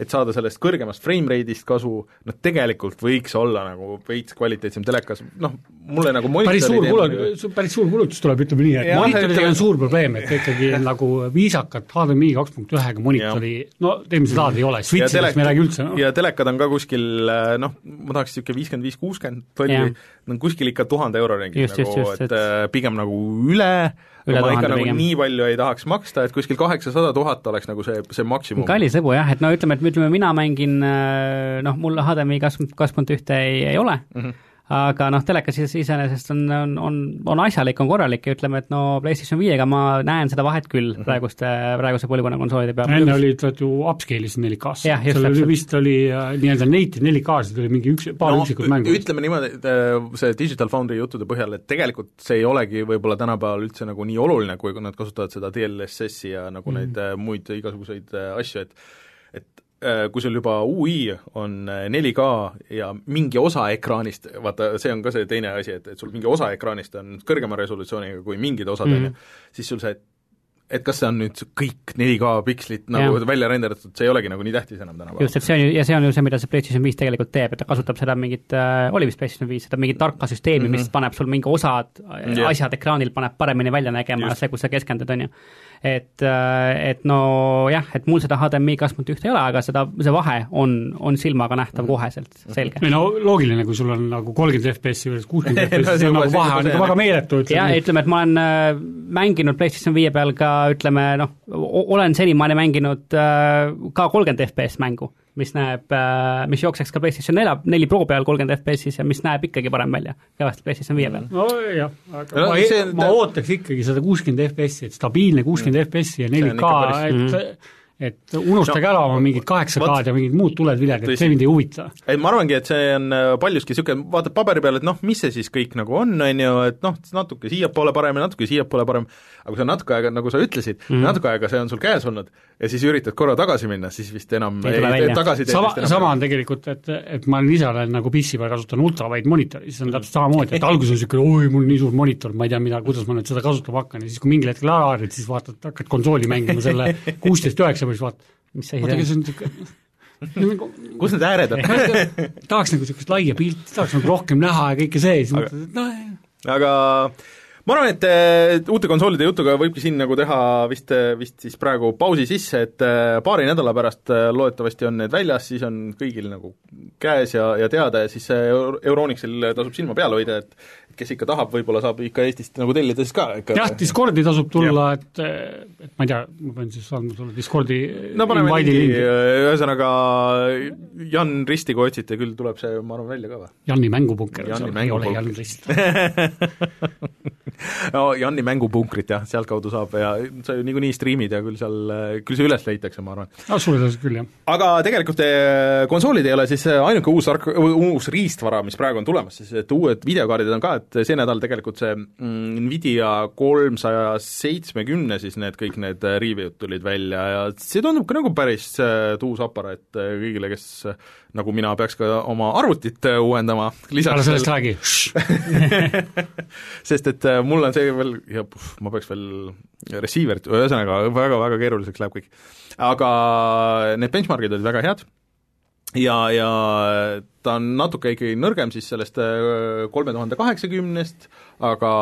et saada sellest kõrgemast frame rate'ist kasu, noh tegelikult võiks olla nagu veits kvaliteetsem telekas, noh, mulle nagu päris suur kulu-, päris suur kulutus tuleb, ütleme nii, et monitoridega on suur probleem, et ikkagi *laughs* nagu viisakat HD HDMI kaks punkt ühega monitori, no teeme seda ei ole, Switchidest me ei räägi üldse no.. ja telekad on ka kuskil äh, noh, ma tahaks niisugune viiskümmend viis, kuuskümmend tolli, on kuskil ikka tuhande euro ringis nagu, et, et äh, pigem nagu üle, üle ma ikka nagu pigem. nii palju ei tahaks maksta, et kuskil kaheksasada tuhat oleks nagu see, see maksimum. kallis lõbu jah, et no ütleme, et ütleme, mina mängin äh, noh, mul HDMI kaks, kaks punkt ühte ei, ei ole. Mm, -hmm aga noh, telekas iseenesest on, on, on, on asjalik, on korralik ja ütleme, et no PlayStation viiega ma näen seda vahet küll -hmm. praeguste, praeguse põlvkonna konsoolide peal. enne oli, ta ju upscale'is 4K-sse, seal oli vist oli äh, nii-öelda native 4K-sid oli mingi üks, paar no, üksikut mängu. ütleme niimoodi, et äh, see Digital Foundry juttude põhjal, et tegelikult see ei olegi võib-olla tänapäeval üldse nagu nii oluline, kui nad kasutavad seda DLSS-i ja nagu mm -hmm. neid äh, muid igasuguseid asju, et kui sul juba UI on 4K äh, ja mingi osa ekraanist, vaata, see on ka see teine asi, et, et sul mingi osa ekraanist on kõrgema resolutsiooniga kui mingid osad, on ju, mhm. siis sul see et kas see on nüüd kõik 4K pikslit nagu ja. välja renderdatud, see ei olegi nagu nii tähtis enam tänapäeval. just, et see on ju, ja see on ju see, mida see PlayStation viis tegelikult teeb, et ta kasutab seda mingit äh,, oli vist PlayStation viis, seda mingit tarka süsteemi mm, -hmm. mis paneb sul mingi osad yeah. asjad ekraanil, paneb paremini välja nägema, see, kus sa keskendud, on ju et, äh, et nojah, et mul seda HDMI kasvamut ühte ei ole, aga seda, see vahe on, on silmaga nähtav koheselt, selge. ei no loogiline, kui sul on nagu kolmkümmend FPS-i juures kuuskümmend *laughs* FPS-i, siis on nagu vahe on ikka väga meeletu, ütleme. jah, ütleme, et ma olen äh, mänginud PlayStation viie peal ka ütleme noh, olen senimaani mänginud äh, ka kolmkümmend FPS mängu mis näeb, äh, mis jookseks ka PlayStation nelja, neli Pro peal kolmkümmend FPS-is ja mis näeb ikkagi parem välja, kõvasti PlayStation viie peal. nojah, aga no, ma, see, ma ootaks ikkagi seda kuuskümmend FPS-i, et stabiilne kuuskümmend mm. FPS-i ja 4K, et mm et unustage no, ära oma mingid kaheksa K-d ja mingid muud tuledviljad, et see mind ei huvita. ei, ma arvangi, et see on äh, paljuski niisugune, vaatad paberi peal, et noh, mis see siis kõik nagu on, on ju, et noh, natuke siiapoole parem ja natuke siiapoole parem, aga kui sa natuke aega, nagu sa ütlesid mm, -hmm. natuke aega see on sul käes olnud. Ja siis üritad korra tagasi minna, siis vist enam ei, ei, ei tagasi sama, sama on tegelikult, et, et ma ise olen nagu PC peal kasutan ultrawide monitori, siis on täpselt samamoodi, et alguses on niisugune oi, mul nii suur monitor, ma ei tea, mida, kuidas ma nüüd seda kasutama hakkan. Ja siis, kui mingil hetkel ära harjud, siis vaatad, hakkad konsooli mängima selle *laughs* kuusteist üheksa peal, siis vaatad, mis asi see on? see on niisugune kus need ääred on *laughs* tahaks nagu niisugust laia pilti, tahaks nagu rohkem näha ja kõike see, siis mõtled, et noh aga ma arvan, et uute konsoolide jutuga võibki siin nagu teha vist, vist siis praegu pausi sisse, et äh, paari nädala pärast äh, loodetavasti on need väljas, siis on kõigil nagu käes ja, ja teada ja siis Euronixil tasub silma peal hoida, et kes ikka tahab, võib-olla saab ikka Eestist nagu tellida siis ka ikka. Jah, Discordi tasub tulla, et et ma ei tea, ma pean siis andma sulle Discordi no paneme lingi, ühesõnaga Jan Risti, kui otsite, küll tuleb see, ma arvan, välja ka või? Janni mängupunker, see ei ole Jan Rist *laughs* *laughs* no Janni mängupunkrit jah, sealtkaudu saab ja sa ju niikuinii striimid ja küll seal, küll see üles leitakse, ma arvan. no suure tõenäoliselt küll, jah. aga tegelikult eh, konsoolid ei ole siis ainuke uus ark-, uus riistvara, mis praegu on tulemas, siis et uued videokaardid on ka, et see nädal tegelikult see mm, Nvidia kolmsaja seitsmekümne siis need kõik need äh, review'd tulid välja ja see tundub ka nagu päris tuus aparaat kõigile, kes nagu mina, peaks ka oma arvutit uuendama, lisaks ära sellest räägi. *laughs* Sest et mul on see veel, ja puh, ma peaks veel receiver'it, ühesõnaga väga-väga keeruliseks läheb kõik. aga need benchmark'id olid väga head. Ja, ja ta on natuke ikkagi nõrgem siis sellest äh, kolme tuhande kaheksakümnest, aga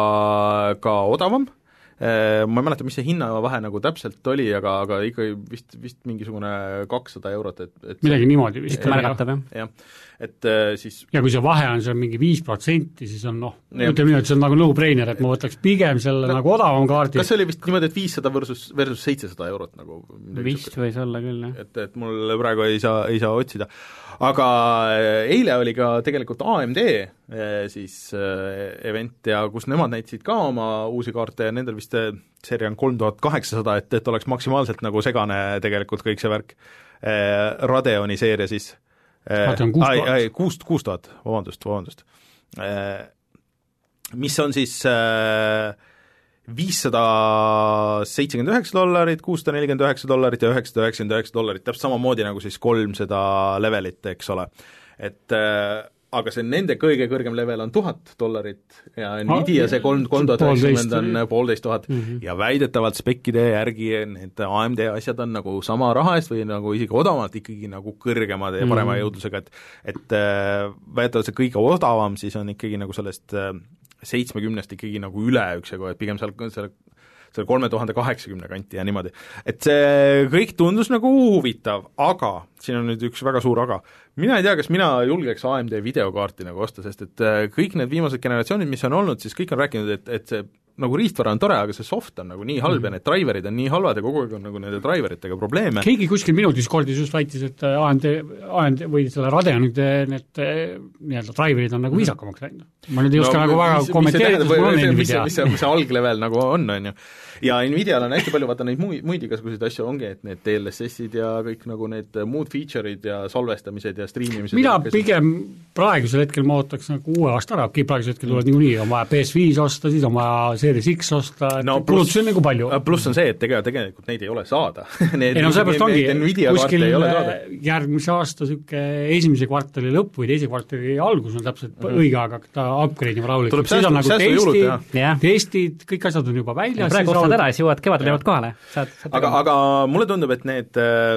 ka odavam, äh, ma ei mäleta, mis see hinnavahe nagu täpselt oli, aga, aga ikka vist, vist mingisugune kakssada eurot, et, et midagi niimoodi vist. märgatav, jah. jah, et äh, siis ja kui see vahe on seal mingi viis protsenti, siis on noh, ütleme nii, et see on nagu no-brainer, et ma võtaks pigem selle no, nagu odavama kaardi. kas see oli vist niimoodi, et viissada versus, versus seitsesada eurot nagu? vist võis olla küll, jah. et, et mul praegu ei saa, ei saa otsida aga äh, eile oli ka tegelikult AMD äh, siis äh, event ja kus nemad näitasid ka oma uusi kaarte ja nendel vist seeria on kolm tuhat kaheksasada, et, et oleks maksimaalselt nagu segane tegelikult kõik see värk. Radeoni seeria siis. Radeon kuus tuhat. kuus, kuus tuhat, vabandust, vabandust. mis on siis äh, viissada seitsekümmend üheksa dollarit, kuussada nelikümmend üheksa dollarit ja üheksasada üheksakümmend üheksa dollarit, täpselt samamoodi nagu siis kolmsada levelit, eks ole. et äh, aga see nende kõige kõrgem level on tuhat dollarit ja Nvidia see kolm, kolm tuhat üheksakümmend on poolteist tuhat mhm. ja väidetavalt spekkide järgi need AMD asjad on nagu sama raha eest või nagu isegi odavamalt ikkagi nagu kõrgemad ja parema mm -hmm. jõudlusega, et et äh, väidetavalt see kõige odavam siis on ikkagi nagu sellest äh, seitsmekümnest ikkagi nagu üle üksjagu, et pigem seal, seal seal kolme tuhande kaheksakümne kanti ja niimoodi. et see kõik tundus nagu huvitav, aga siin on nüüd üks väga suur aga, mina ei tea, kas mina julgeks AMD videokaarti nagu osta, sest et äh, kõik need viimased generatsioonid, mis on olnud, siis kõik on rääkinud, et, et see nagu riistvara on tore, aga see soft on nagu nii halb mm -hmm. ja need driver'id on nii halvad ja kogu aeg on nagu nende driveritega probleeme. keegi kuskil minu Discordis just väitis, et AMD, AMD või selle Radeonide need eh, nii-öelda driver'id on nagu mhm. viisakamaks läinud. ma nüüd ei oska no, nagu väga kommenteerida, sest mul on Nvidia. mis see, mis see, mis see alglevel nagu on, on ju. ja Nvidial on hästi palju vaata neid muid, muid igasuguseid asju ongi, et need DLSS-id ja kõik nagu need muud feature'id ja salvestamised ja striimimised mina pigem praegusel hetkel ma ootaks nagu uue aasta ära, praegusel hetkel mm. niikuinii, on vaja PS5 osta, siis on vaja Series X osta, et no kulutusi on nagu palju. pluss on see, et ega tegelikult neid ei ole saada *laughs* ei no seepärast ongi, kuskil ei ole saada. järgmise aasta niisugune esimese kvartali lõpp või teise kvartali algus on täpselt mm -hmm. õige aeg hakata upgrade ima rahulikult, siis on nagu testid, testid, kõik asjad on juba väljas. praegu ostad ära, siis jõuad kevadel jõuad kohale, saad, saad aga, aga mulle tundub, et need äh,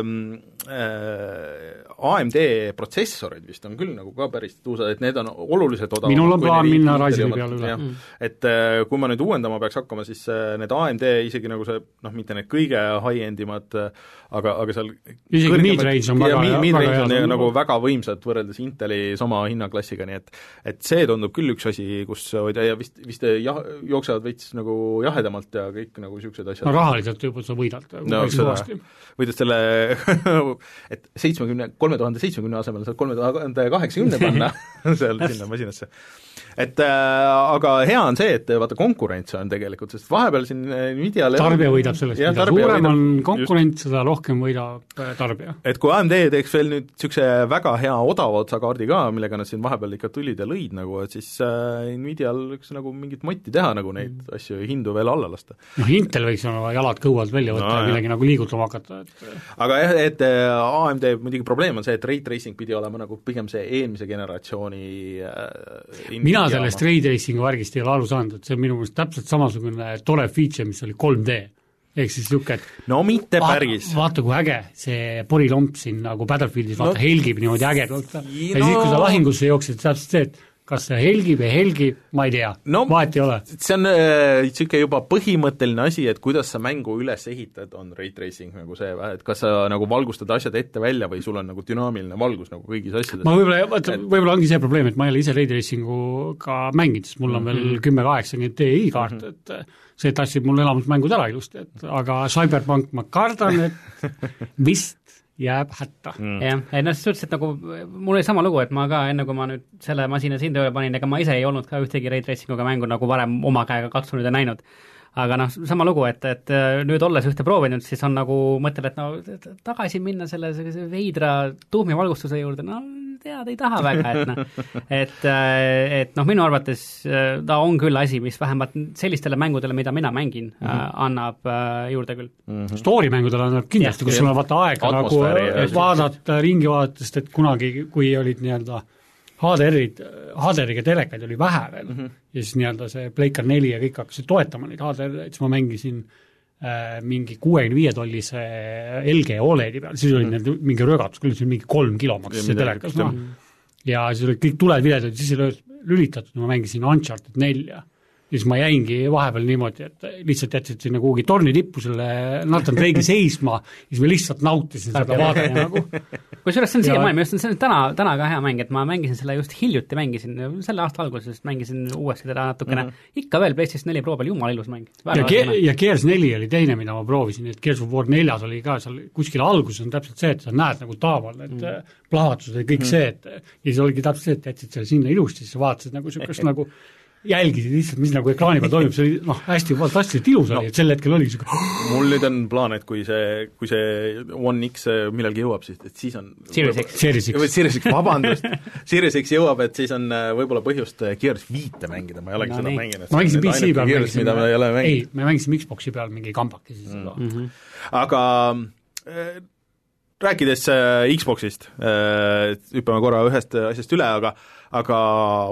äh, AMD protsessorid vist on küll nagu ka päris tuusad, et need on oluliselt odavamad minul on plaan minna Ryzeni peale üle. Mm. et äh, kui ma nüüd uuendama peaks hakkama, siis äh, need AMD isegi nagu see noh, mitte need kõige high-end imad, äh, aga, aga seal isegi mid-range on väga, väga hea. on nagu, nagu väga võimsad võrreldes Inteli sama hinnaklassiga, nii et et see tundub küll üks asi, kus hoida ja vist, vist jah, jooksevad veits nagu jahedamalt ja kõik nagu niisugused asjad. no rahaliselt juba sa võidad no, võidad selle *laughs* et seitsmekümne kolme tuhande seitsmekümne asemel saad kolme tuhande kaheksakümne panna *laughs* *laughs* seal sinna masinasse et äh, aga hea on see, et vaata, konkurents on tegelikult, sest vahepeal siin äh, Nvidial tarbija võidab sellest, mida suurem on konkurent, seda rohkem võidab äh, tarbija. et kui AMD teeks veel nüüd niisuguse väga hea odava otsa kaardi ka, millega nad siin vahepeal ikka tulid ja lõid nagu, et siis äh, Nvidial võiks nagu mingit motti teha nagu neid mm. asju hindu veel alla lasta. noh, Intel võiks oma jalad kõhu välja võtta no, ja millegi nagu liigutama hakata, et aga jah, et AMD muidugi probleem on see, et ray tracing pidi olema nagu pigem see eelmise generatsiooni äh, mina sellest ray tracing'u värgist ei ole aru saanud, et see on minu meelest täpselt samasugune tore feature, mis oli 3D. ehk siis niisugune, no mitte päris. vaata, kui äge see porilomp siin nagu Battlefieldis vaata no, helgib niimoodi ägedalt ja no, siis, kui sa lahingusse jooksid, täpselt see, et kas see helgib, ei helgi, ma ei tea no,, vahet ei ole. see on niisugune äh, juba põhimõtteline asi, et kuidas sa mängu üles ehitad, on ray tracing nagu see, et kas sa nagu valgustad asjad ette välja või sul on nagu dünaamiline valgus nagu kõigis asjades. ma võib-olla, vaata võib-olla ongi see probleem, et ma ei ole ise ray tracinguga mänginud, sest mul on veel mhm. kümme kaheksakümmend Ti kaart mm, -hmm. et äh, see tassib mul elamusmängud ära ilusti, et aga Cyberpunk ma kardan, et *laughs* vist jääb hätta. Mm.. jah, ei noh, selles suhtes, et nagu mul oli sama lugu, et ma ka enne, kui ma nüüd selle masina siin tööle panin, ega ma ise ei olnud ka ühtegi ray tracing uga mängu nagu varem oma käega katsunud ja näinud. Aga noh, sama lugu, et, et nüüd olles ühte proovinud, siis on nagu, mõtled, et no tagasi minna selle sellise veidra tuumivalgustuse juurde, no tead, ei taha väga, et noh, *laughs* et, äh, et noh, minu arvates äh, ta on küll asi, mis vähemalt sellistele mängudele, mida mina mängin mm, -hmm. annab juurde küll mm. -hmm. Story mängudele annab kindlasti, kus sul on vaata aega nagu vaadata, ringi vaadata, sest et kunagi, kui olid nii-öelda HDR-id, HDR-iga telekaid oli vähe veel mm -hmm. ja siis nii-öelda see Playcar neli ja kõik hakkasid toetama neid HDR-eid, siis ma mängisin äh, Äh, mingi kuuekümne viie tollise LG Oledi peal, siis oli mm. mingi rögatus küll, oli mingi kolm kilo maksis see telekas, noh. ja siis olid kõik tuled viledad, siis oli lülitatud, ma mängisin Uncharted nelja ja siis ma jäingi vahepeal niimoodi, et lihtsalt jätsid sinna kuhugi torni tippu selle Nathan Drake'i *laughs* seisma, siis ma lihtsalt nautisin seda vaadet nagu. kusjuures see on siiamaani, minu arust see on täna, täna ka hea mäng, et ma mängisin selle just hiljuti, mängisin, selle aasta alguses mängisin uuesti teda natukene mm, -hmm. ikka veel PlayStation neli Pro peal, jumala ilus mäng. ja, Ge ja Gears neli oli teine, mida ma proovisin, et Gears of War neljas oli ka seal kuskil alguses on täpselt see, et sa näed nagu taaval need mm -hmm. plahvatused ja kõik mm -hmm. see, et ja siis oligi täpselt see, et jätsid selle sinna ilusti, siis vaatasid nagu niisugust *laughs* nagu jälgisid lihtsalt, mis nagu ekraani peal *laughs* toimub, see oli noh, hästi fantastiliselt ilus oli no., et sel hetkel oli niisugune *gasps* mul nüüd on plaan, et kui see, kui see One X millalgi jõuab, siis, et siis on Series X. Series X. Series X, vabandust Series X jõuab, et siis on äh, võib-olla põhjust äh, Gears viite mängida, ma ei olegi no, seda nii. mänginud. ma mängisin PC peal, mängisin, ei, me mängisime Xbox'i peal mingi kambakesi seda mm -hmm. aga äh, rääkides äh, Xbox'ist äh,, hüppame korra ühest asjast üle, aga aga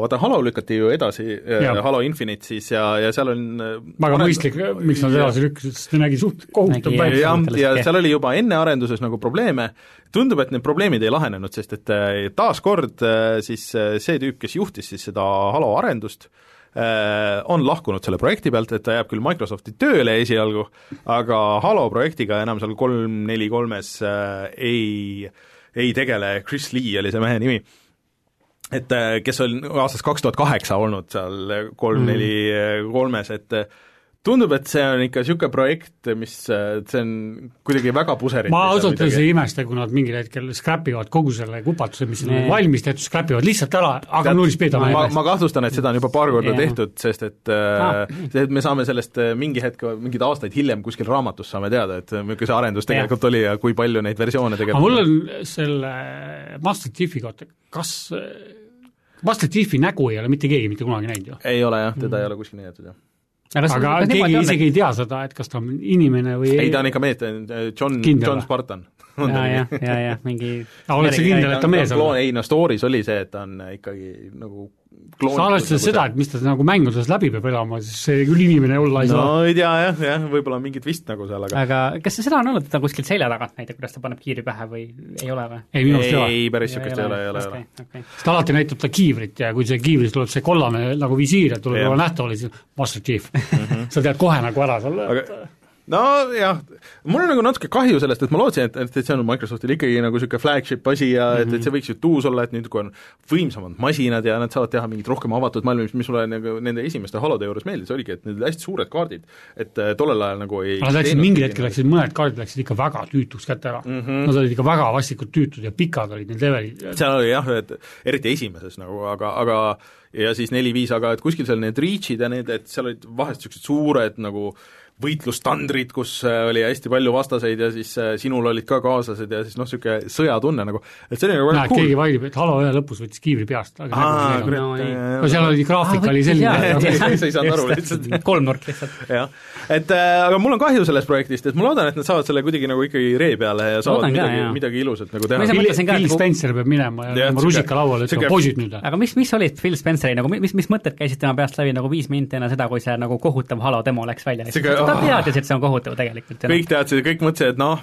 vaata, Halo lükati ju edasi, äh, Halo Infinite siis ja, ja seal on äh, väga arend... mõistlik, miks nad edasi lükkasid, sest see nägi suht kohutav välja. jah, ja seal oli juba enne arenduses nagu probleeme, tundub, et need probleemid ei lahenenud, sest et äh, taaskord siis see tüüp, kes juhtis siis seda Halo arendust, on lahkunud selle projekti pealt, et ta jääb küll Microsofti tööle esialgu, aga Halo projektiga enam seal kolm neli kolmes ei, ei tegele, Chris Lee oli see mehe nimi et äh, kes on aastast kaks tuhat kaheksa olnud seal kolm-neli mm. kolmes, et tundub, et see on ikka niisugune projekt, mis, äh, see on kuidagi väga puseriti. ma ausalt öeldes ei imesta, kui nad mingil hetkel scrap ivad kogu selle kupatuse, mis on valmis tehtud, scrap ivad lihtsalt ära, aga nullist pihta ma, ma, ma kahtlustan, et seda on juba paar korda yeah. tehtud, sest et ah. see, et me saame sellest mingi hetk, mingeid aastaid hiljem kuskil raamatus saame teada, et milline see arendus tegelikult yeah. oli ja kui palju neid versioone tegelikult aga mul on selle Master Chiefi kohta, kas Master Chiefi nägu ei ole mitte keegi mitte kunagi näinud ju? ei ole jah, teda mm. ei ole kuskil näidatud jah aga, aga kas keegi on, isegi ei tea seda, et kas ta on inimene või ei, ta on ikka mees, John, Kindel John või? Spartan. ja, ja, ja, ja mingi oled sa kindel, et ta mees on? ei no story's oli see, et ta on ikkagi nagu. Sa arvestades seda, et mis ta nagu mängudes läbi peab elama, siis see küll inimene olla ei no saa. ei tea jah, jah, võib-olla on mingit vist nagu seal, aga aga kas seda on olnud, et ta kuskilt selja tagant näitab, kuidas ta paneb kiiri pähe või ei ole või? ei, minu arust ei ole. ei, päris niisugust ei ole, ei ole, ei ole. okei, okei. sest alati näitab ta kiivrit ja kui see kiivris tuleb see kollane nagu visiir ja tuleb juba nähtavale, siis Master Chief mm. *laughs* -hmm. sa tead kohe nagu ära selle aga nojah, mul on nagu natuke kahju sellest, et ma lootsin, et, et, et see on Microsoftil ikkagi nagu niisugune flagship asi ja et, et see võiks ju tuus olla, et nüüd, kui on võimsamad masinad ja nad saavad teha mingit rohkem avatud maailma, mis mulle nagu nende esimeste halode juures meeldis, oligi, et need hästi suured kaardid, et äh, tollel ajal nagu ei Nad läksid mingil hetkel läksid, mõned kaardid läksid ikka väga tüütuks kätte ära mm. -hmm. Nad olid ikka väga vastikult tüütud ja pikad olid need levelid. seal oli jah, et eriti esimeses nagu, aga, aga ja siis neli-viis, aga et kuskil seal need reach'id ja need, et seal olid vahest niisugused suured nagu võitlustandrid, kus äh, oli hästi palju vastaseid ja siis äh, sinul olid ka kaaslased ja siis noh, niisugune sõjatunne nagu, et see oli nagu väga cool keegi vaidleb, et Halo ühe lõpus võttis kiivri peast, aga aa, kurat No ei. no seal oli graafik oli selline sa ei saanud aru lihtsalt. kolmnurk lihtsalt. jah, et äh, aga mul on kahju sellest projektist, et ma loodan, et nad saavad selle kuidagi nagu ikkagi ree peale ja saavad Loodan midagi midagi ilusat nagu teha Phil, Spencer peab minema ja sihuke- rusika lauale, ütlema poisid nüüd. aga mis, mis olid Phil Spenceri nagu, mis, mis mõtted käisid tema peast läbi nagu viis minti enne seda, kui see nagu kohutav Halo demo läks välja? Ta teadis, et see on kohutav tegelikult. kõik teadsid, kõik mõtlesid, et noh,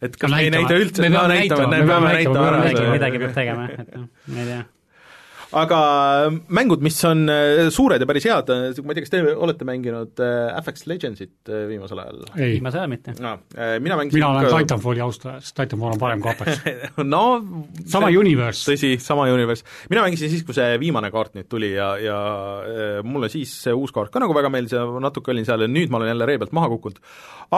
et kas me ei näita üldse, Me no näitame, me me peame näitama ära midagi peab tegema, et noh, ma ei tea. Aga mängud, mis on äh, suured ja päris head, ma ei tea, kas te olete mänginud äh, FX Legendsit äh, viimasel ajal? ei, viimase ajal mitte. no mina mängisin mina olen ka- Titanfalli austaja, sest Titanfall on parem kui Apex. *laughs* no sama see- universe, tõsi, sama universe. mina mängisin siis, kui see viimane kaart nüüd tuli ja, ja äh, mulle siis see uus kaart ka nagu väga meeldis ja natuke olin seal ja nüüd ma olen jälle ree pealt maha kukkunud.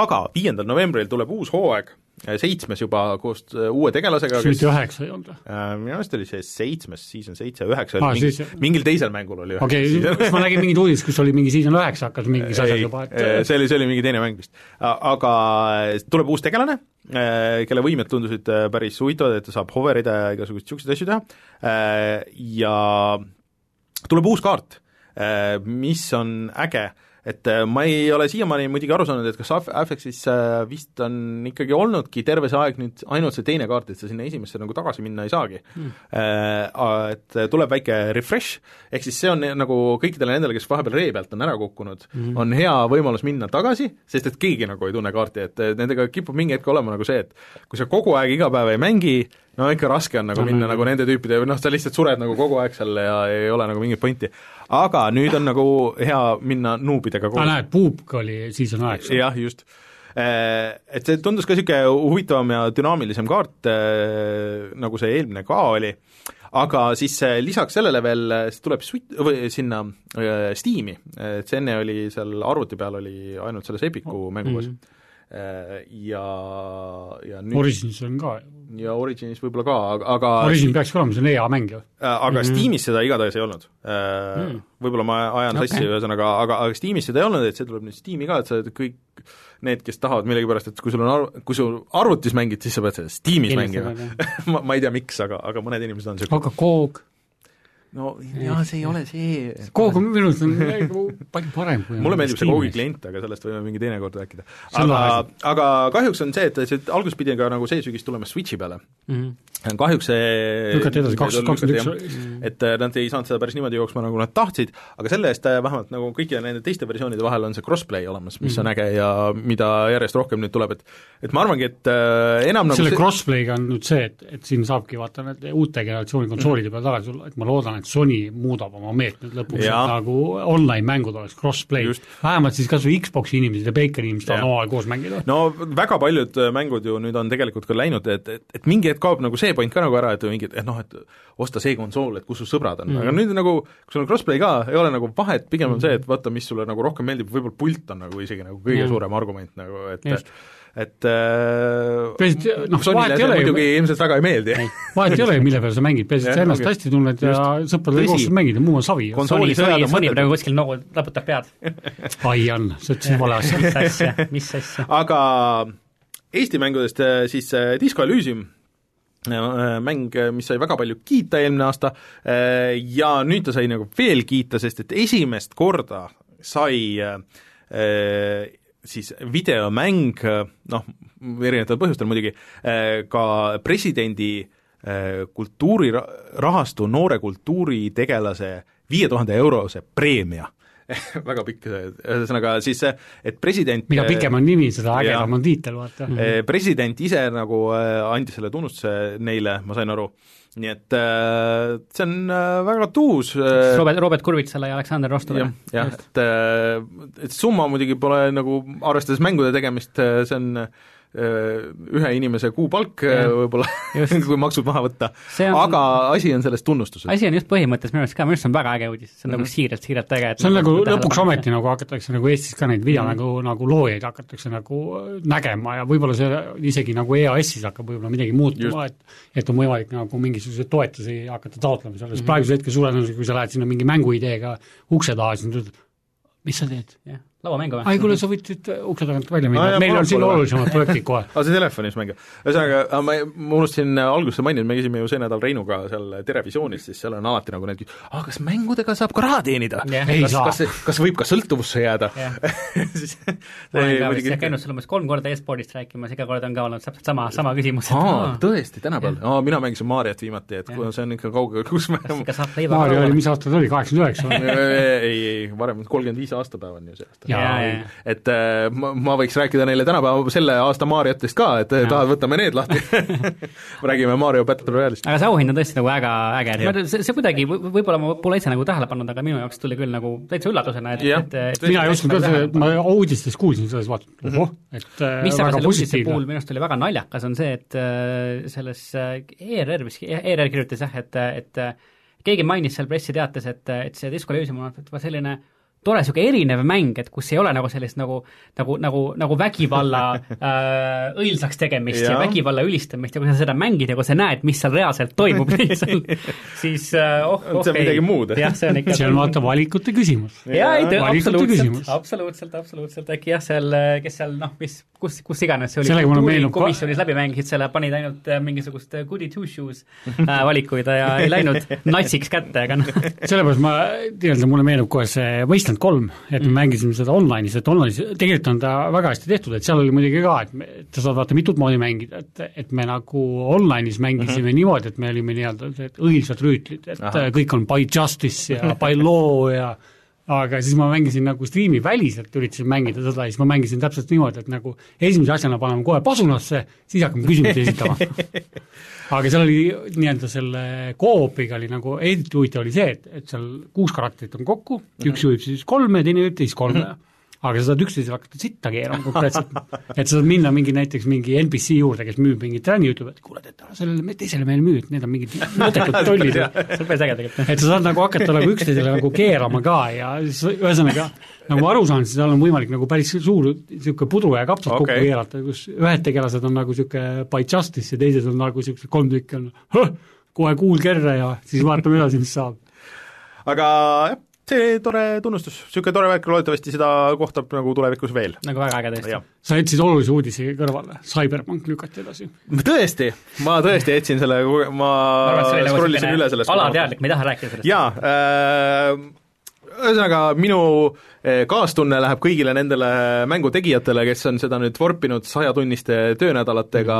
aga viiendal novembril tuleb uus hooaeg, seitsmes juba koos äh, uue tegelasega, kas mitte üheksa ei olnud või? äh, minu arust oli see seitsmes, season seitse, üheksa Aa, oli mingi, siis- mingil teisel mängul oli okei, üheksa siis ma nägin mingit uudist, kus oli mingi season üheksa hakkas mingis asjas juba, et see oli, see oli mingi teine mäng vist. aga tuleb uus tegelane, kelle võimed tundusid äh, päris huvitavad, et ta saab hoverida ja igasuguseid niisuguseid asju teha ja tuleb uus kaart, mis on äge, et äh, ma ei ole siiamaani muidugi aru saanud, et kas Af- Affexis äh, vist on ikkagi olnudki terve see aeg nüüd ainult see teine kaart, et sa sinna esimesse nagu tagasi minna ei saagi mm.. Et tuleb väike refresh, ehk siis see on nagu kõikidele nendele, kes vahepeal ree pealt on ära kukkunud mm., on hea võimalus minna tagasi, sest et keegi nagu ei tunne kaarti, et nendega kipub mingi hetk olema nagu see, et kui sa kogu aeg iga päev ei mängi, no ikka raske on nagu No, minna no, nagu nende tüüpide, noh, sa lihtsalt sured nagu kogu aeg seal ja ei ole nagu mingit pointi. aga nüüd on nagu hea minna nuubidega koos. näed, Puupk oli season üheksa. jah, just. Et see tundus ka niisugune huvitavam ja dünaamilisem kaart, nagu see eelmine ka oli, aga siis äh, lisaks sellele veel see tuleb Swit-, või sinna Steam'i, et see enne oli seal arvuti peal oli ainult selles Epicu mängugas mm. -hmm. Ja, ja nüüd Origins on ka, ja Originis võib-olla ka, aga, aga Origin peaks ka olema, see on EA mäng ju. Äh, aga mm -hmm. Steamis seda igatahes ei olnud mm.. Võib-olla ma ajan Okei. sassi, ühesõnaga, aga, aga Steamis seda ei olnud, et see tuleb nüüd Steam'i ka, et sa kõik need, kes tahavad millegipärast, et kui sul on arv-, kui sul arvutis mängid, siis sa pead seda Steamis Kindlasti mängima. *laughs* ma, ma ei tea, miks, aga, aga mõned inimesed on niisugused, aga Koog, no jaa, see ei ole see. Koog on minu arust on nagu palju parem kui mulle meeldib see Koogi klient, aga sellest võime mingi teine kord rääkida. Aga aga kahjuks on see, et see alguses pidi ka nagu see sügis tulema Switchi peale. kahjuks see lükati edasi, kaks, kakskümmend üks. et äh, nad ei saanud seda päris niimoodi jooksma, nagu nad tahtsid, aga selle eest äh, vähemalt nagu kõikide nende teiste versioonide vahel on see crossplay olemas, mis Mhm. on äge ja mida järjest rohkem nüüd tuleb, et et ma arvangi, et äh, enam nagu selle see- crossplay'ga on nüüd see, et, et siin saabki vaata need uute generatsiooni konsoolide peale tagasi tulla, et ma loodan, et Sony muudab oma meetmed lõpuks, et nagu online-mängud oleks crossplay vähemalt siis kas või Xbox'i inimesed ja Bakeri inimesed saavad omavahel koos mängida. no väga paljud äh, mängud ju nüüd on tegelikult ka läinud, et, et, et mingi hetk kaob nagu see point ka nagu ära, et mingi, et noh, et osta see konsool, et kus su sõbrad on mm, -hmm. aga nüüd nagu, kui sul on crossplay ka, ei ole nagu vahet, pigem on see, et vaata, mis sulle nagu rohkem meeldib, võib-olla pult on nagu isegi nagu kõige Jah. suurem argument nagu, et Just. Et äh, Peaasi, et noh, vahet ei ole ju- muidugi ilmselt väga ei meeldi. vahet ei ole ju, mille peale sa mängid, peaasi, et sa ennast hästi tunned ja sõpradega koos mängid ja muu on savi. Kons- Sony, Konsoolisõjad Sony, on Sony mõttetud. praegu kuskil noogub, laputab pead. *laughs* ai on, sa ütlesid vale asja. mis asja, mis asja? aga Eesti mängudest äh, siis äh, Disco Elysium, mäng, mis sai väga palju kiita eelmine aasta ja nüüd ta sai nagu veel kiita, sest et esimest korda sai äh, siis videomäng, noh, erinevatel põhjustel muidugi, ka presidendi kultuurirahastu noore kultuuritegelase viie tuhande eurose preemia. *laughs* Väga pikk, ühesõnaga siis, et president mida pikem on nimi, seda ägedam on tiitel, vaata. president ise nagu andis selle tunnustuse neile, ma sain aru, nii et äh, see on äh, väga tuus äh, Robert, Robert Kurvitsale ja Aleksander Rostovile. jah, et, et summa muidugi pole nagu, arvestades mängude tegemist, see on ühe inimese kuupalk võib-olla, *laughs* kui maksud maha võtta, aga asi on selles tunnustuses. asi on just põhimõttes minu arust ka, minu arust see on väga äge uudis, see on mm -hmm. nagu mhm. siiralt, siiralt äge. see on nagu lõpuks ometi nagu hakatakse nagu Eestis ka neid videomängu mm -hmm. nagu loojaid hakatakse nagu nägema ja võib-olla see isegi nagu EAS-is hakkab võib-olla midagi muutuma, et et on võimalik nagu mingisuguseid toetusi hakata taotlema seal, sest mm -hmm. praegusel hetkel suure tõenäosusega, kui sa lähed sinna mingi mänguideega ukse taha, siis nad ütlevad, mis sa teed? Lauamängu või? ai kuule, sa võid ukse tagant välja minna, meil on siin olulisemad projektid kohe. *laughs* aa, see telefonis mäng. ühesõnaga, ma, ma unustasin alguses mainida, me käisime ju see nädal Reinuga seal Terevisioonis, siis seal on alati nagu need, aa, kas mängudega saab ka raha teenida yeah.? kas, kas, kas võib ka sõltuvusse jääda yeah. *laughs* siis ma olen ka vist käinud sul umbes kolm korda e-spordist rääkimas, iga kord on ka olnud täpselt sama, sama küsimus. aa, tõesti, tänapäeval? aa, mina mängisin Mariot viimati, et yeah. see on ikka kaugel, kus me Mario oli, mis aasta ta oli, kaheksakümmend üheksa? *laughs* ei, ei, varem, kolmkümmend viis aastapäev on ju see aasta et äh, ma, ma võiks rääkida neile tänapäeva selle aasta Mariotest ka, et ja. tahad, võtame need lahti? *laughs* Räägime Mario Battle Royale'ist. aga see auhind on tõesti nagu äge, äge, see, see kuidagi, võib-olla ma pole ise nagu tähele pannud, aga minu jaoks tuli küll nagu täitsa üllatusena, et, et, et mina ei osanud öelda, ma uudistest kuulsin selles vaates, ohoh, et äh, mis aga selle uudise puhul minu arust oli väga naljakas, on see, et äh, selles ERR vist, ERR kirjutas jah, et, et keegi mainis seal pressiteates, et, et see Disco Elysium on selline tore niisugune erinev mäng, et kus ei ole nagu sellist nagu, nagu, nagu, nagu vägivalla *laughs* äh, õilsaks tegemist ja. ja vägivalla ülistamist ja kui sa seda mängid ja kui sa näed, mis seal reaalselt toimub *laughs* seal, siis äh, oh, oh see on midagi muud. jah, see on ikka *laughs* see on vaata valikute küsimus. jaa, ei absoluutselt, absoluutselt, absoluutselt, äkki jah, seal, kes seal noh, mis, kus, kus iganes see oli, kultuurikomisjonis läbi mängisid selle, panid ainult äh, mingisugust äh, goody two shoes äh, valikuid ja ei läinud *laughs* natsiks kätte, aga noh sellepärast ma, nii-öelda mulle meenub kohe see Wasteland kolm, et me mm. mängisime seda online'is, et online'is tegelikult on ta väga hästi tehtud, et seal oli muidugi ka, et me, sa saad vaata mitut moodi mängida, et, et me nagu online'is mängisime mm -hmm. niimoodi, et me olime nii-öelda õilsad rüütlid, et Aha. kõik on by justice ja by law ja aga siis ma mängisin nagu striimi väliselt, üritasin mängida seda ja siis ma mängisin täpselt niimoodi, et nagu esimese asjana paneme kohe pasunasse, siis hakkame küsimusi esitama *laughs* aga seal oli nii-öelda selle co-op'iga oli nagu eriti huvitav oli see, et, et seal kuus karakterit on kokku mm, -hmm. üks juhib siis kolme, teine juhib teist kolme mm. -hmm aga sa saad üksteisele hakata sitta keerama konkreetselt. et sa saad minna mingi näiteks mingi NPC juurde, kes müüb mingit räni, ütleb, et kuule, tead, sellele teisele meile müü, et need on mingid mõttetud *laughs* tollid see on päris äge tegelikult. et sa saad nagu hakata nagu üksteisele nagu keerama ka ja siis ühesõnaga, nagu aru saan, siis seal on võimalik nagu päris suur niisugune pudru ja kapsad okay. kokku keerata, kus ühed tegelased on nagu niisugune by justice ja teised on nagu niisugused kolm tükki on kohe kuul kerre ja siis vaatame edasi, mis saab. aga jah see tore tunnustus, niisugune tore värk, loodetavasti seda kohtab nagu tulevikus veel. nagu väga äge tõesti. sa jätsid olulise uudise kõrvale, CyberPunk lükati edasi. tõesti, ma tõesti jätsin selle, ma, ma nagu scrollisin üle sellest alateadlik, ma ei taha rääkida sellest. jaa äh,, ühesõnaga minu äh, kaastunne läheb kõigile nendele mängutegijatele, kes on seda nüüd vorpinud sajatunniste töönädalatega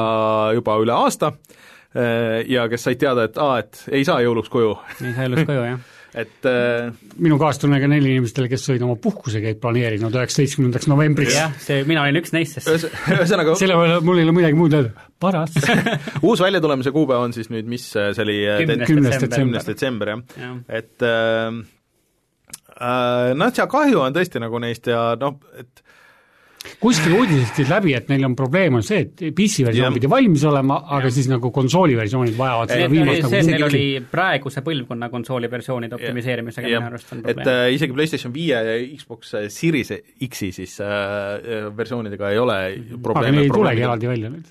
juba üle aasta äh, ja kes said teada, et aa, et ei saa jõuluks koju. ei saa jõuluks koju, jah *laughs* et äh, minu kaastunne ka neile inimestele, kes olid oma puhkusekäik planeerinud üheksateistkümnendaks novembriks. jah, see, mina olin üks neist, sest *laughs* ühesõnaga selle peale mul ei ole midagi muud öelda, paras *laughs* uus väljatulemise kuupäev on siis nüüd, mis see oli? kümnes detsember. detsember, jah ja.. et äh, äh, noh, see kahju on tõesti nagu neist ja noh, et kuskil uudisest käis läbi, et neil on probleem on see, et PC versioon pidi valmis olema, aga ja. siis nagu konsooli versioonid vajavad seda viimast nagu see, neil oli praeguse põlvkonna konsooli versioonide optimiseerimisega minu arust on probleem. et äh, isegi PlayStation viie ja Xbox Series X-i siis äh, versioonidega ei ole probleeme. aga neil ei tulegi eraldi välja nüüd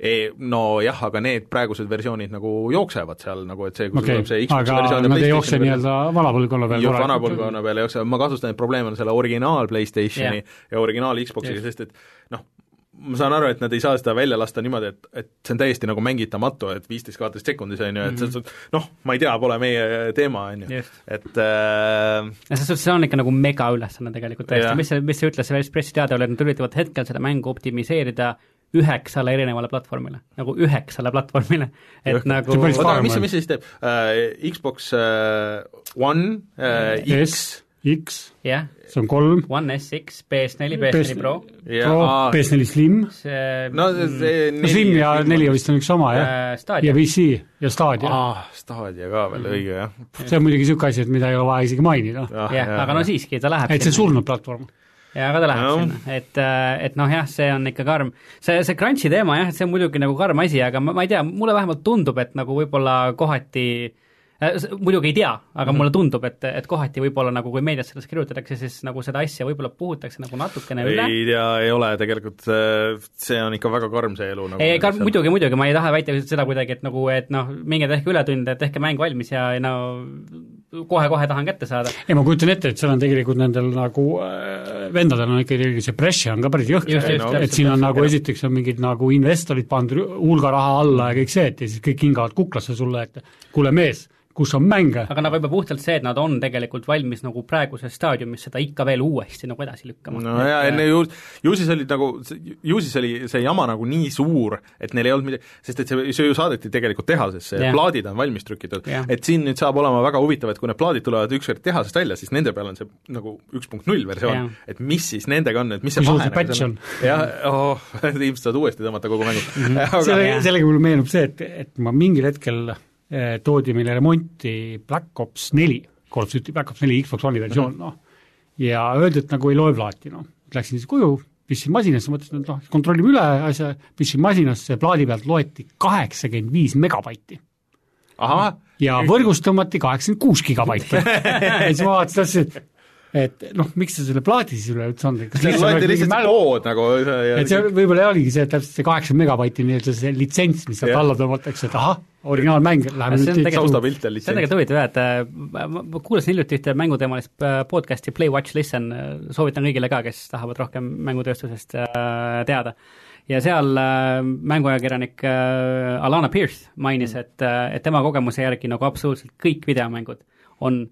nojah, aga need praegused versioonid nagu jooksevad seal nagu, et see, kui okay. tuleb see Xbox versioon ja nad ei jookse nii-öelda vana põlvkonna peal jah, vana põlvkonna peal ei jookse, ma kahtlustan, et probleem on selle originaal PlayStationi yeah. ja originaal Xboxiga, sest et noh, ma saan aru, et nad ei saa seda välja lasta niimoodi, et, et see on täiesti nagu mängitamatu, et viisteist, kaheteist sekundis, on ju, et selles suhtes noh, ma ei tea, pole meie teema, on ju, et äh, selles suhtes see on ikka nagu megaülesanne tegelikult tõesti, mis see, mis see ütles, see pressiteade oli, et nad üritavad hetkel seda mängu optimiseerida üheksale erinevale platvormile, nagu üheksale platvormile, et Jõhker. nagu See oota, mis, on. mis see siis teeb uh,? Xbox uh, One uh, X S, X, jah, see on kolm, One S X, PS4, PS4 Pro, ja Pro, aa, PS4 Slim, see no see no Slim ja neli vist on üks sama jah, äh, ja Stadia, PC ja Stadia. aa, Stadia ka veel, õige jah. see on muidugi niisugune asi, et mida ei ole vaja isegi mainida. jah, aga no siiski, ta läheb et see on surnud platvorm. Jaa, aga ta läheb No. sinna, et, et noh jah, see on ikka karm, see, see crunch'i teema jah, et see on muidugi nagu karm asi, aga ma, ma ei tea, mulle vähemalt tundub, et nagu võib-olla kohati äh, muidugi ei tea, aga mm -hmm. mulle tundub, et, et kohati võib-olla nagu kui meedias sellest kirjutatakse, siis nagu seda asja võib-olla puhutakse nagu natukene üle. ei tea, ei ole tegelikult, see on ikka väga karm, see elu nagu ei, ei, muidugi, muidugi, ma ei taha väita seda kuidagi, et nagu, et noh, minge tehke ületunde, tehke mäng valmis ja no kohe-kohe tahan kätte saada. ei, ma kujutan ette, et seal on tegelikult nendel nagu äh, vendadel on ikkagi see pressure on ka päris jõhker, just, et, täpselt, et siin on nagu esiteks on mingid nagu investorid pandud hulga raha alla ja kõik see, et ja siis kõik hingavad kuklasse sulle, et kuule mees, kus on mänge? aga nagu juba puhtalt see, et nad on tegelikult valmis nagu praeguses staadiumis seda ikka veel uuesti nagu edasi lükkama. no jaa, enne ju, ju siis oli nagu, ju siis oli see jama nagu nii suur, et neil ei olnud midagi, sest et see, see ju saadeti tegelikult tehasesse ja Jah. plaadid on valmis trükitud et siin nüüd saab olema väga huvitav, et kui need plaadid tulevad ükskord tehasest välja, siis nende peal on see nagu üks punkt null versioon, et mis siis nendega on, et mis see vahe see patch on? jah, oh, *laughs* ilmselt saad uuesti tõmmata kogu mängu *laughs* aga selle jah., sellega mulle meenub see, et, et ma mingil hetkel toodi meile remonti Black Ops neli, Call of Duty Black Ops neli Xbox One'i versioon, noh, ja öeldi, et nagu ei loe plaati, noh. Läksin siis koju, pistsin masinasse, mõtlesin, et noh, kontrollime üle asja, pistsin masinasse, plaadi pealt loeti kaheksakümmend viis megabaiti. Ahah, ja võrgust tõmmati kaheksakümmend kuus gigabaiti. *laughs* ja siis ma vaatasin, et et noh, miks sa selle plaadi siis üleüldse andsid, kas loeti oleks mingi lihtsalt mälu- kood nagu et see võib-olla oligi see, et täpselt see kaheksa megabaiti nii-öelda see litsents, mis sealt alla tõmmatakse, et ahah, originaalmäng, läheme see on tegelikult- ja see on tegelikult huvitav jah, et äh, ma, kuulasin hiljuti ühte mänguteemalist äh, podcast'i Play, Watch, Listen, soovitan kõigile ka, kes tahavad rohkem mängutööstusest äh, teada. ja seal äh, mänguajakirjanik äh, Alana Pierce mainis, et, et tema kogemuse järgi nagu absoluutselt kõik videomängud on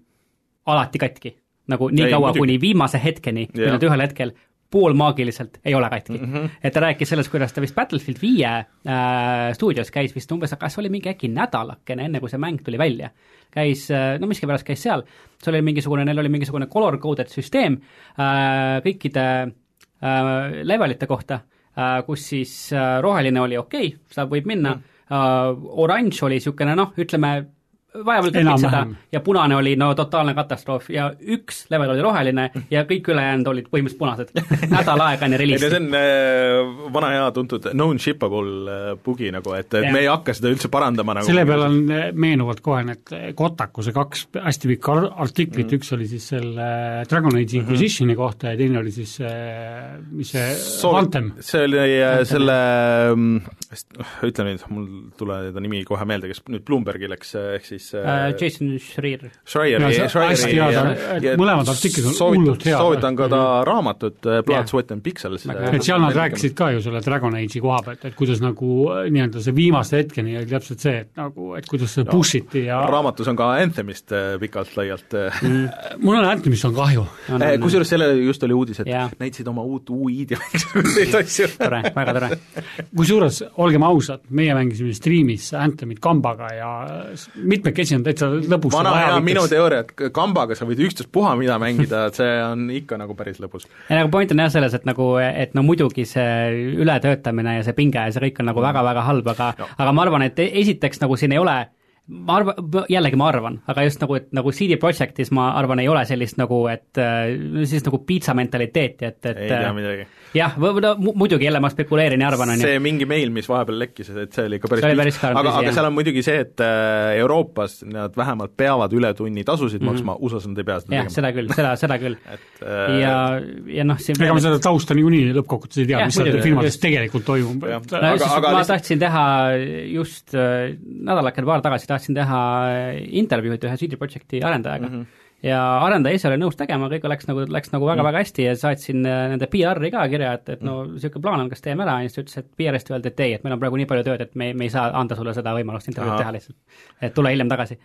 alati katki. nagu nii Ei, kaua, kuni viimase hetkeni, kui nad ühel hetkel poolmaagiliselt ei ole katki mm. -hmm. et ta rääkis sellest, kuidas ta vist Battlefield viie äh, stuudios käis vist umbes, kas oli mingi äkki nädalakene, enne kui see mäng tuli välja. käis äh,, no miskipärast käis seal, seal oli mingisugune, neil oli mingisugune color coded süsteem äh, kõikide äh, levelite kohta äh,, kus siis äh, roheline oli okei okay,, seda võib minna mm., äh, oranž oli niisugune noh, ütleme vaevalt tekitseda Enam-vähem. ja punane oli no totaalne katastroof ja üks level oli roheline ja kõik ülejäänud olid põhimõtteliselt punased. *laughs* nädal aega enne reliisi see. on äh, vana hea tuntud known shippable äh, bugi nagu, et, et Jah. me ei hakka seda üldse parandama nagu selle peale on, meenuvad kohe need Kotakuse kaks hästi pikka ar- artiklit mm, üks oli siis selle Dragon Age Inquisitioni mm -hmm. kohta ja teine oli siis äh, mis see Soovi- Anthem. see oli äh, selle, ütle nüüd, mul ei tule ta nimi kohe meelde, kes nüüd Bloombergi läks, ehk siis Uh, Jason Schreier. Schreieri Ja see- hästi hea, ta- mõlemad artiklid on hullult head. soovitan ka ta raamatut äh, Blood. Sweat and Pixels. Et seal nad rääkisid ka ju selle Dragon Age'i koha pealt, et kuidas nagu äh, nii-öelda see viimase hetkeni oli täpselt see, et nagu, et kuidas seda push iti ja raamatus on ka Anthemist äh, pikalt-laialt äh, Mm. mul on Anthemist on kahju. Kusjuures sellele just oli uudis, et näitasid oma uut UI-d ja mingisuguseid *laughs* asju. tore, väga tore. kusjuures olgem ausad, meie mängisime striimis Anthemit kambaga ja mitmekesi on täitsa lõbus. vana hea minu teooria, et kambaga sa võid ükstaspuha mida mängida, et see on ikka nagu päris lõbus. ei nagu point on jah selles, et nagu, et no muidugi see ületöötamine ja see pinge ja see kõik on nagu väga-väga halb, aga No. aga ma arvan, et esiteks nagu siin ei ole ma arvan, jällegi ma arvan, aga just nagu, et nagu CD Projektis ma arvan, ei ole sellist nagu, et äh, sellist nagu piitsa mentaliteeti, et, et ei tea midagi. jah, no mu- muidugi jälle ma spekuleerin ja arvan, on ju, see mingi meil, mis vahepeal lekkis, et see oli ikka päris päris karm, aga, aga jah. seal on muidugi see, et äh, Euroopas nad vähemalt peavad ületunnitasusid mm. -hmm. maksma, USA-s nad ei pea seda jah, seda küll, seda, seda küll. *laughs* et äh, ja, ja noh, siin ega me seda tausta niikuinii lõppkokkuvõttes ei tea, mis seal firmades just. tegelikult toimub, no Aga- aga, aga ma lihtsalt- tahtsin teha just äh, nädalake paar tagasi tahtsin teha intervjuud ühe CD Projekti arendajaga. Mm -hmm. ja arendaja ise oli nõus tegema, kõik läks nagu, läks nagu väga-väga hästi ja saatsin äh, nende PR-i ka kirja, et, et no niisugune plaan on, kas teeme ära, ja siis ta ütles, et PR-ist öeldi, et ei, et meil on praegu nii palju tööd, et me, me ei saa anda sulle seda võimalust intervjuud teha lihtsalt. et tule hiljem tagasi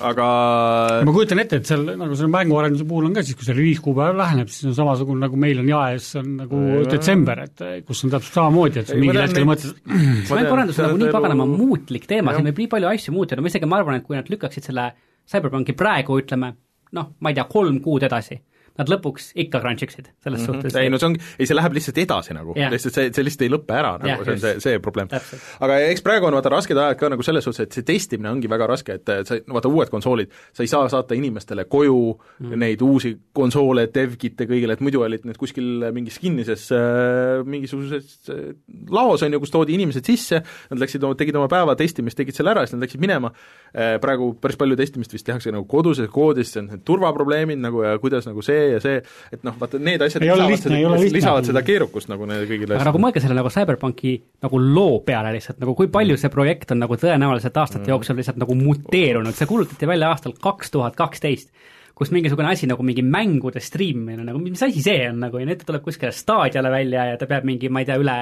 aga ma kujutan ette, et seal nagu selle mänguarenduse puhul on ka siis, kui see reliiskuupäev läheneb, siis on samasugune, nagu meil on jaes, on nagu ja, detsember, et kus on täpselt samamoodi, et sa mingil hetkel mõtled *clears throat* see mänguarendus on nagu nii paganama muutlik teema, siin võib nii palju asju muutuda, ma isegi, ma arvan, et kui nad lükkaksid selle Cyberpunki praegu, ütleme, noh, ma ei tea, kolm kuud edasi nad lõpuks ikka crunch iksid selles mm -hmm. suhtes. ei no see ongi, ei see läheb lihtsalt edasi nagu yeah., lihtsalt see, see lihtsalt ei lõpe ära nagu yeah,, see on see, see probleem. aga eks praegu on vaata rasked ajad ka nagu selles suhtes, et see testimine ongi väga raske, et sa, vaata uued konsoolid, sa ei saa saata inimestele koju mm -hmm. neid uusi konsoole, dev-kit'e kõigile, et muidu olid need kuskil mingis kinnises äh, mingisuguses äh, laos, on ju, kus toodi inimesed sisse, nad läksid, tegid oma päeva testimist, tegid selle ära, siis nad läksid minema äh,, praegu päris palju testimist vist tehakse nagu koduses koodis, see on need turvaprobleemid nagu ja kuidas nagu see see ja see, et noh, vaata need asjad ei lisavad, seda, lisavad seda keerukust nagu neile kõigile aga nagu mõelge selle nagu CyberPunki nagu loo peale lihtsalt, nagu kui palju see projekt on nagu tõenäoliselt aastate mm. jooksul lihtsalt nagu muteerunud, see kuulutati välja aastal kaks tuhat kaksteist kus mingisugune asi nagu mingi mängude striimimine, nagu mis asi see on nagu ja nüüd ta tuleb kuskile staadiale välja ja ta peab mingi, ma ei tea, üle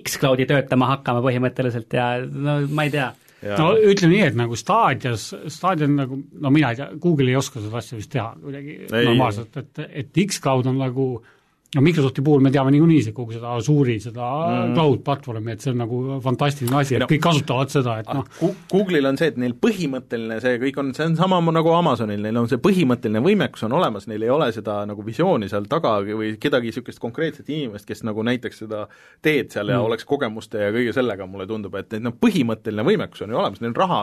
X-Cloudi töötama hakkama põhimõtteliselt ja no ma ei tea Ja. no ütleme nii, et nagu staadios, staadion nagu, no mina ei tea, Google ei oska seda asja vist teha kuidagi normaalselt, et, et X-Cloud on nagu no Microsofti puhul me teame niikuinii see kogu seda Azure'i, seda mm. cloud platvormi, et see on nagu fantastiline asi, et no, kõik kasutavad seda, et noh Google'il on see, et neil põhimõtteline see kõik on, see on sama nagu Amazonil, neil on see põhimõtteline võimekus on olemas, neil ei ole seda nagu visiooni seal taga või kedagi niisugust konkreetset inimest, kes nagu näiteks seda teed seal ja mm. oleks kogemuste ja kõige sellega, mulle tundub, et, et noh, põhimõtteline võimekus on ju olemas, neil on raha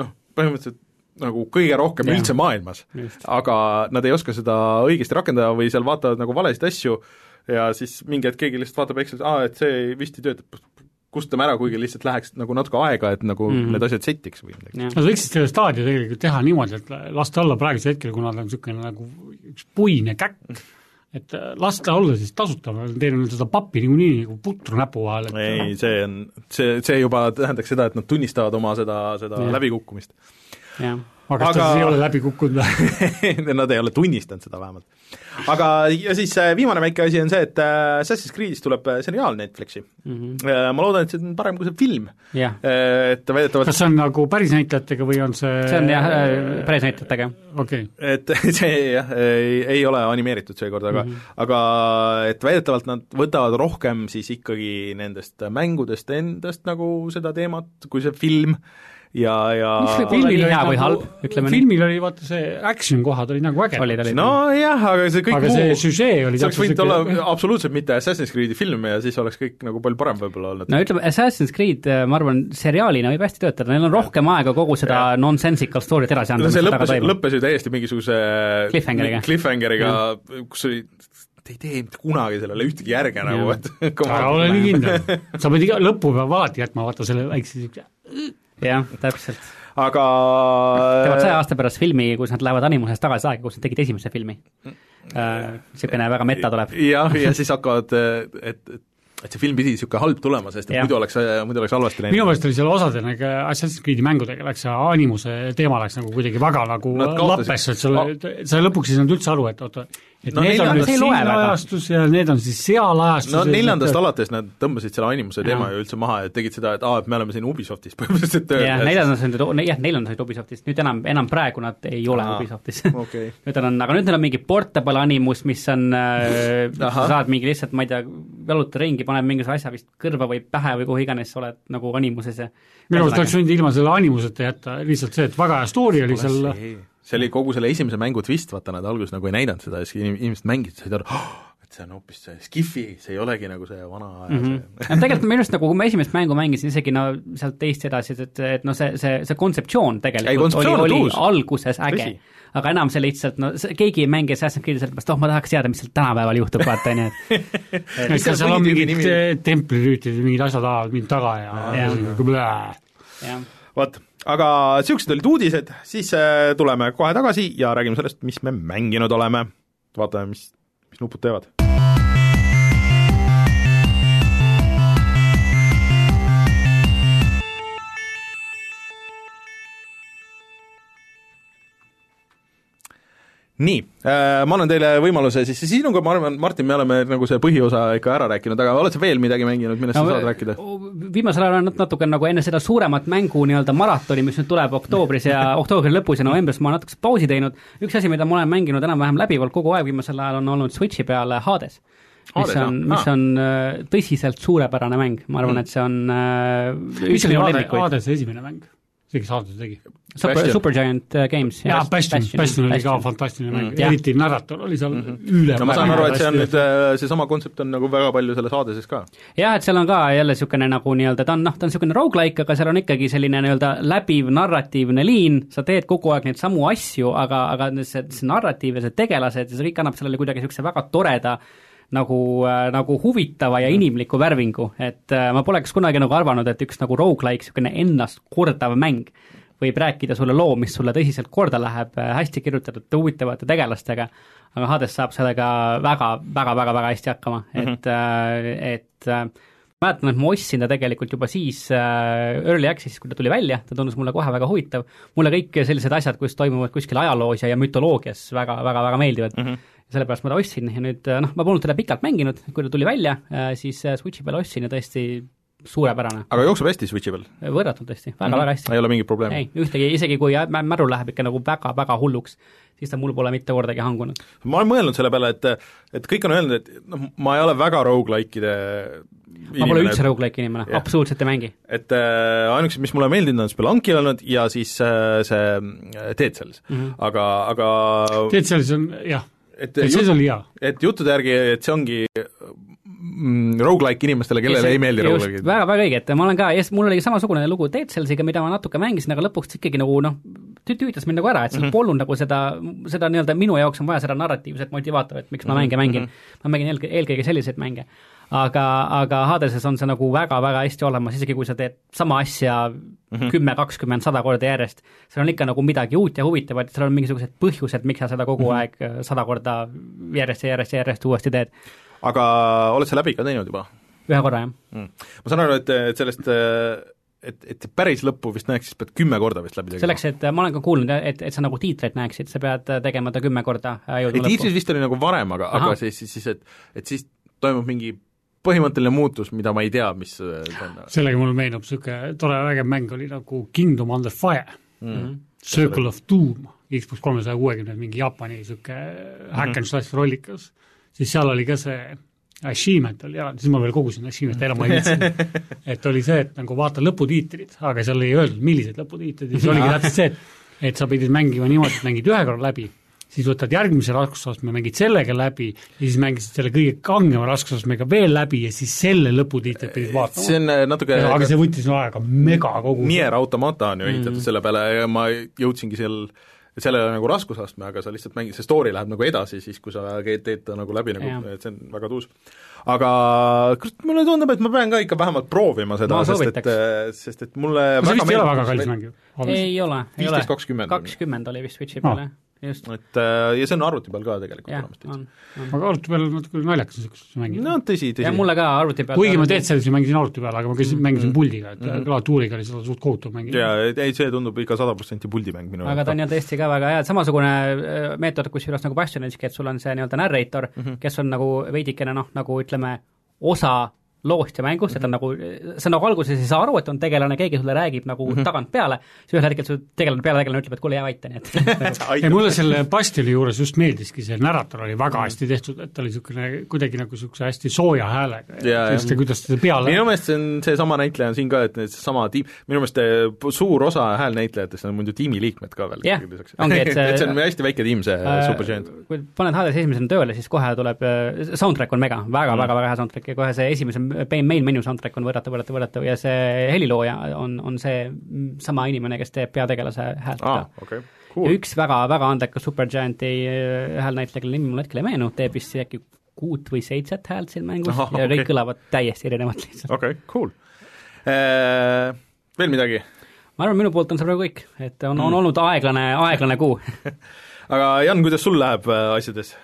noh, põhimõtteliselt nagu kõige rohkem ja. üldse maailmas. aga nad ei oska seda õigesti rakendada või seal vaatavad nagu valesid asju ja siis mingi hetk keegi lihtsalt vaatab Excelis, aa, et see vist ei tööta, kustutame ära, kuigi lihtsalt läheks nagu natuke aega, et nagu mm -hmm. need asjad settiks või midagi. Nad võiksid selle staadio tegelikult teha niimoodi, et lasta olla praegusel hetkel, kuna ta on niisugune nagu üks puine käkk, et las ta olla siis tasuta, ma teen seda pappi niikuinii nagu putru näpu vahel, et ei, see on, see, see juba tähendaks seda, et nad tunnistavad oma seda, seda ja. läbikukkumist aga kas ta siis ei ole läbi kukkunud või *laughs* Nad ei ole tunnistanud seda vähemalt. aga, ja siis äh, viimane väike asi on see, et äh, Assassin's Creed'ist tuleb äh, seriaal Netflixi mm. -hmm. Ma loodan, et see on parem kui see film yeah.. Et väidetavalt kas see on nagu päris näitlejatega või on see see on jah, päris näitlejatega. okei okay.. et *laughs* see jah, ei, ei ole animeeritud seekord, aga mm -hmm. aga et väidetavalt nad võtavad rohkem siis ikkagi nendest mängudest endast nagu seda teemat, kui see film ja, ja filmil oli hea või halb, ütleme nii. filmil oli vaata see action kohad olid nagu ägedad. nojah, aga see kõik aga muu see see oleks võinud olla absoluutselt mitte Assassin's Creed'i film ja siis oleks kõik nagu palju parem võib-olla olnud. no ütleme, Assassin's Creed, äh, ma arvan, seriaalina võib hästi töötada, neil on rohkem aega kogu seda ja. nonsensical story't edasi anda. no see lõppes, lõppes ju täiesti mingisuguse cliffhangeriga, cliffhangeriga, kus oli ei tee mitte kunagi sellele ühtegi järge nagu, et *laughs* ära ole nii kindel. sa pead iga lõpu peab alati jätma vaata selle väikse niisuguse jah, täpselt. aga teevad saja aasta pärast filmi, kus nad lähevad animusest tagasi aega, kus nad tegid esimese filmi. Niisugune äh, väga meta tuleb. jah, ja siis hakkavad, et, et et see film pidi niisugune halb tulema, sest et ja. muidu oleks, muidu oleks halvasti läinud. minu meelest oli seal osadel nagu Assassin's Creed'i mängudega läks see animuse teema läks nagu kuidagi väga nagu lappes, et selle, sa lõpuks ei saanud üldse aru, et oota, et no, need on nüüd siin ajastus ja need on siis seal ajastus no neljandast et... alates nad tõmbasid selle animuse teema ju üldse maha ja tegid seda, et aa, et me oleme siin Ubisoftis *laughs* põhimõtteliselt tööl. jah, neljandas on nüüd, jah, neljandas olid Ubisoftis, nüüd enam, enam praegu nad ei ole aa, Ubisoftis *laughs* okay. nüüd on, aga nüüd neil on mingi portable animus, mis on äh,, *laughs* sa saad mingi lihtsalt, ma ei tea, jaluta ringi, paned mingisuguse asja vist kõrva või pähe või kuhu iganes sa oled nagu animuses ja minu arust oleks võinud ilma selle animuseta jätta, lihtsalt see, et väga hea story oli seal. see oli kogu selle esimese mängu twist, vaata nad alguses nagu ei näidanud seda ja siis inimesed mängisid, said aru oh,, et see on hoopis see Skifi, see ei olegi nagu see vana aja mm -hmm. see no tegelikult minu arust nagu, kui ma esimest mängu mängisin, isegi no sealt teist edasi, et, et noh, see, see, see kontseptsioon tegelikult ei, oli, oli alguses äge. aga enam see lihtsalt, no see, keegi ei mängi Assassin's Creed'i sellepärast, oh ma tahaks teada, mis seal tänapäeval juhtub, vaata on ju, et et seal, seal on mingid templirüütid ja mingid asjad ajavad mind taga ja, ja, ja. vot aga niisugused olid uudised, siis äh, tuleme kohe tagasi ja räägime sellest, mis me mänginud oleme. vaatame, mis, mis nupud teevad. Nii äh,, ma annan teile võimaluse siis, sinuga ma arvan, Martin, me oleme nagu see põhiosa ikka ära rääkinud, aga oled sa veel midagi mänginud, millest no, sa saad rääkida? viimasel ajal olen natuke nagu enne seda suuremat mängu nii-öelda maratoni, mis nüüd tuleb oktoobris ja *laughs* oktoobri lõpus ja novembris, ma olen natukese pausi teinud, üks asi, mida ma olen mänginud enam-vähem läbivalt kogu aeg viimasel ajal, on olnud Switchi peal Hades mis on, mis on äh, tõsiselt suurepärane mäng, ma arvan, mm. et see on äh, mis oli Hadese esimene mäng? Kes Hadese tegi? Super, Supergiant äh, Games. jaa, Bastion, Bastion oli ka fantastiline mäng mm., eriti narrator oli seal mm -hmm. üle no ma saan aru, et see on nüüd, seesama kontsept on nagu väga palju selles Hadeses ka. jah, et seal on ka jälle niisugune nagu nii-öelda, ta on noh, ta on niisugune rogu-like, aga seal on ikkagi selline nii-öelda läbiv narratiivne liin, sa teed kogu aeg neid samu asju, aga, aga see, see narratiiv ja see tegelased ja see kõik annab sellele kuidagi niisuguse väga toreda äh,, nagu huvitava ja inimliku värvingu, et äh, ma poleks kunagi nagu arvanud, et üks nagu rogu-like, niisugune ennast kordav mäng võib rääkida sulle loo, mis sulle tõsiselt korda läheb äh,, hästi kirjutatud, huvitavate tegelastega, aga Hades saab sellega väga, väga, väga, väga hästi hakkama. Mm, -hmm. et äh,, et äh, mäletan, et ma ostsin ta tegelikult juba siis äh, Early Access'is, kui ta tuli välja, ta tundus mulle kohe väga huvitav, mulle kõik sellised asjad, kus toimuvad kuskil ajaloos ja, ja mütoloogias väga, väga, väga meeldivad. Mm. -hmm sellepärast ma ta ostsin ja nüüd noh, ma polnud teda pikalt mänginud, kui ta tuli välja, äh, siis äh, Switchi peal ostsin ja tõesti suurepärane. aga jookseb hästi Switchi peal? võrratult hästi, väga mm, -hmm. väga hästi. ei ole mingit probleemi? ei, ühtegi, isegi kui märu läheb ikka nagu väga-väga hulluks, siis ta mul pole mitte kordagi hangunud. ma olen mõelnud selle peale, et et kõik on öelnud, et noh, ma ei ole väga rogu-like'ide ma pole üldse rogu-like inimene, absoluutselt ei mängi. et äh, ainukesed, mis mulle meeldinud on Spelunki olnud ja siis äh, see Dead Cells mm, -hmm. aga, aga Dead Cells on jah et et see oli hea. et juttude järgi, et see ongi mm, rogu-like inimestele, kellele ei meeldi rogu-like'id. väga, väga õige, et ma olen ka, mul oli samasugune lugu Dead Cellsiga, mida ma natuke mängisin, aga lõpuks ikkagi nagu noh, tüütas mind nagu ära, et seal mm -hmm. polnud nagu seda, seda nii-öelda minu jaoks on vaja seda narratiivset motivaatorit, miks ma mm -hmm. mänge mängin. Mhm. ma mängin eelkõige, eelkõige selliseid mänge aga, aga Hadeses on see nagu väga-väga hästi olemas, isegi kui sa teed sama asja mhm. kümme, kakskümmend, sada korda järjest, seal on ikka nagu midagi uut ja huvitavat, seal on mingisugused põhjused, miks sa seda kogu mm -hmm. aeg äh, sada korda järjest ja järjest ja järjest uuesti teed. Aga oled sa läbi ka teinud juba? ühe korra, jah mm.. ma saan aru, et, et sellest äh, et, et päris lõppu vist näeks, siis pead kümme korda vist läbi tegema. selleks, et ma olen ka kuulnud, et, et sa nagu tiitreid näeksid, sa pead tegema ta kümme korda jõudma lõppu. tiitris vist oli nagu varem, aga, aga siis, siis, siis, et, et siis toimub mingi põhimõtteline muutus, mida ma ei tea, mis sellega mul meenub niisugune tore vägev mäng oli nagu Kingdom Under Fire mm. -hmm. Circle of Doom, Xbox kolmesaja kuuekümne mingi Jaapani niisugune hack and slash rollikas, siis seal oli ka see achievement oli eraldi, siis ma veel kogusin achievement'e ära, ma ei viitsinud. *laughs* et oli see, et nagu vaata lõputiitrid, aga seal ei öeldud, millised lõputiitrid siis oligi täpselt see, et et sa pidid mängima niimoodi, et mängid ühe korra läbi siis võtad järgmise raskusastme, mängid sellega läbi ja siis mängisid selle kõige kangema raskusastmega veel läbi ja siis selle lõputiitlit pidid vaatama. see on äh, natuke aga see võttis aega mega kogu Nier Automata on ju ehitatud mm -hmm. selle peale ja ma jõudsingi seal sellele nagu raskusastme, aga sa lihtsalt mängid, see story läheb nagu edasi siis, kui sa teed ta nagu läbi nagu, et see on väga tuus. aga mulle tundub, et ma pean ka ikka vähemalt proovima seda, sest et, äh, sest et mulle no, väga meeldib ei ole väga kallis mäng ju? ei ole, ei ole. viisteist, kakskümmend. kakskümmend oli vist Switchi peal, jah just. et äh, ja see on arvuti peal ka tegelikult olemas täitsa. aga arvuti peal natuke naljakas niisugust mängida. no tõsi, tõsi. ja mulle ka arvuti peal kuigi ma Dead Cellsi mängisin arvuti peal, aga ma käisin mm, mängisin puldiga, et mm -hmm. klaviatuuriga oli seda suht kohutav mängida. jaa, ei see tundub ikka sada protsenti puldimäng minu aga ta on ju tõesti ka väga hea, samasugune äh, meetod, kusjuures nagu Bastioniski, et sul on see nii-öelda narrator mm, -hmm. kes on nagu veidikene noh, nagu ütleme, osa loost ja mängust, et on nagu, sa nagu alguses ei saa aru, et on tegelane, keegi sulle räägib nagu mm -hmm. tagant peale, siis ühel hetkel su tegelane, peategelane ütleb, et kuule, jää vait, on ju, et *laughs* ei, mulle selle Bastioni juures just meeldiski, see narrator oli väga mm -hmm. hästi tehtud, et ta oli niisugune kuidagi nagu niisuguse hästi sooja häälega ja, ja kuidas teda peale minu meelest see on, seesama näitleja on siin ka, et seesama tiim, minu meelest eh, suur osa häälnäitlejatest on muidu tiimiliikmed ka veel yeah, ongi, et *laughs* see et see on hästi väike tiim, see äh, Supergiant. kui paned Hades esimesena tööle, siis kohe tuleb, äh, soundtrack on mega, väga mm., väga, väga hea soundtrack ja kohe see esimese main menu soundtrack on võrratav, võrratav, võrratav ja see helilooja on, on see sama inimene, kes teeb peategelase häält ah, ka okay. cool.. ja üks väga, väga andekas Supergianti äh, häälnäitleja, kelle nimi mul hetkel ei meenu, teeb vist äkki kuut või seitset häält siin mängus Aha, ja kõik okay. kõlavad täiesti erinevalt lihtsalt. okei okay,, cool eee, veel midagi? ma arvan, minu poolt on see praegu kõik, et on mm., on olnud aeglane, aeglane kuu *laughs* aga Jan, kuidas sul läheb äh, asjades?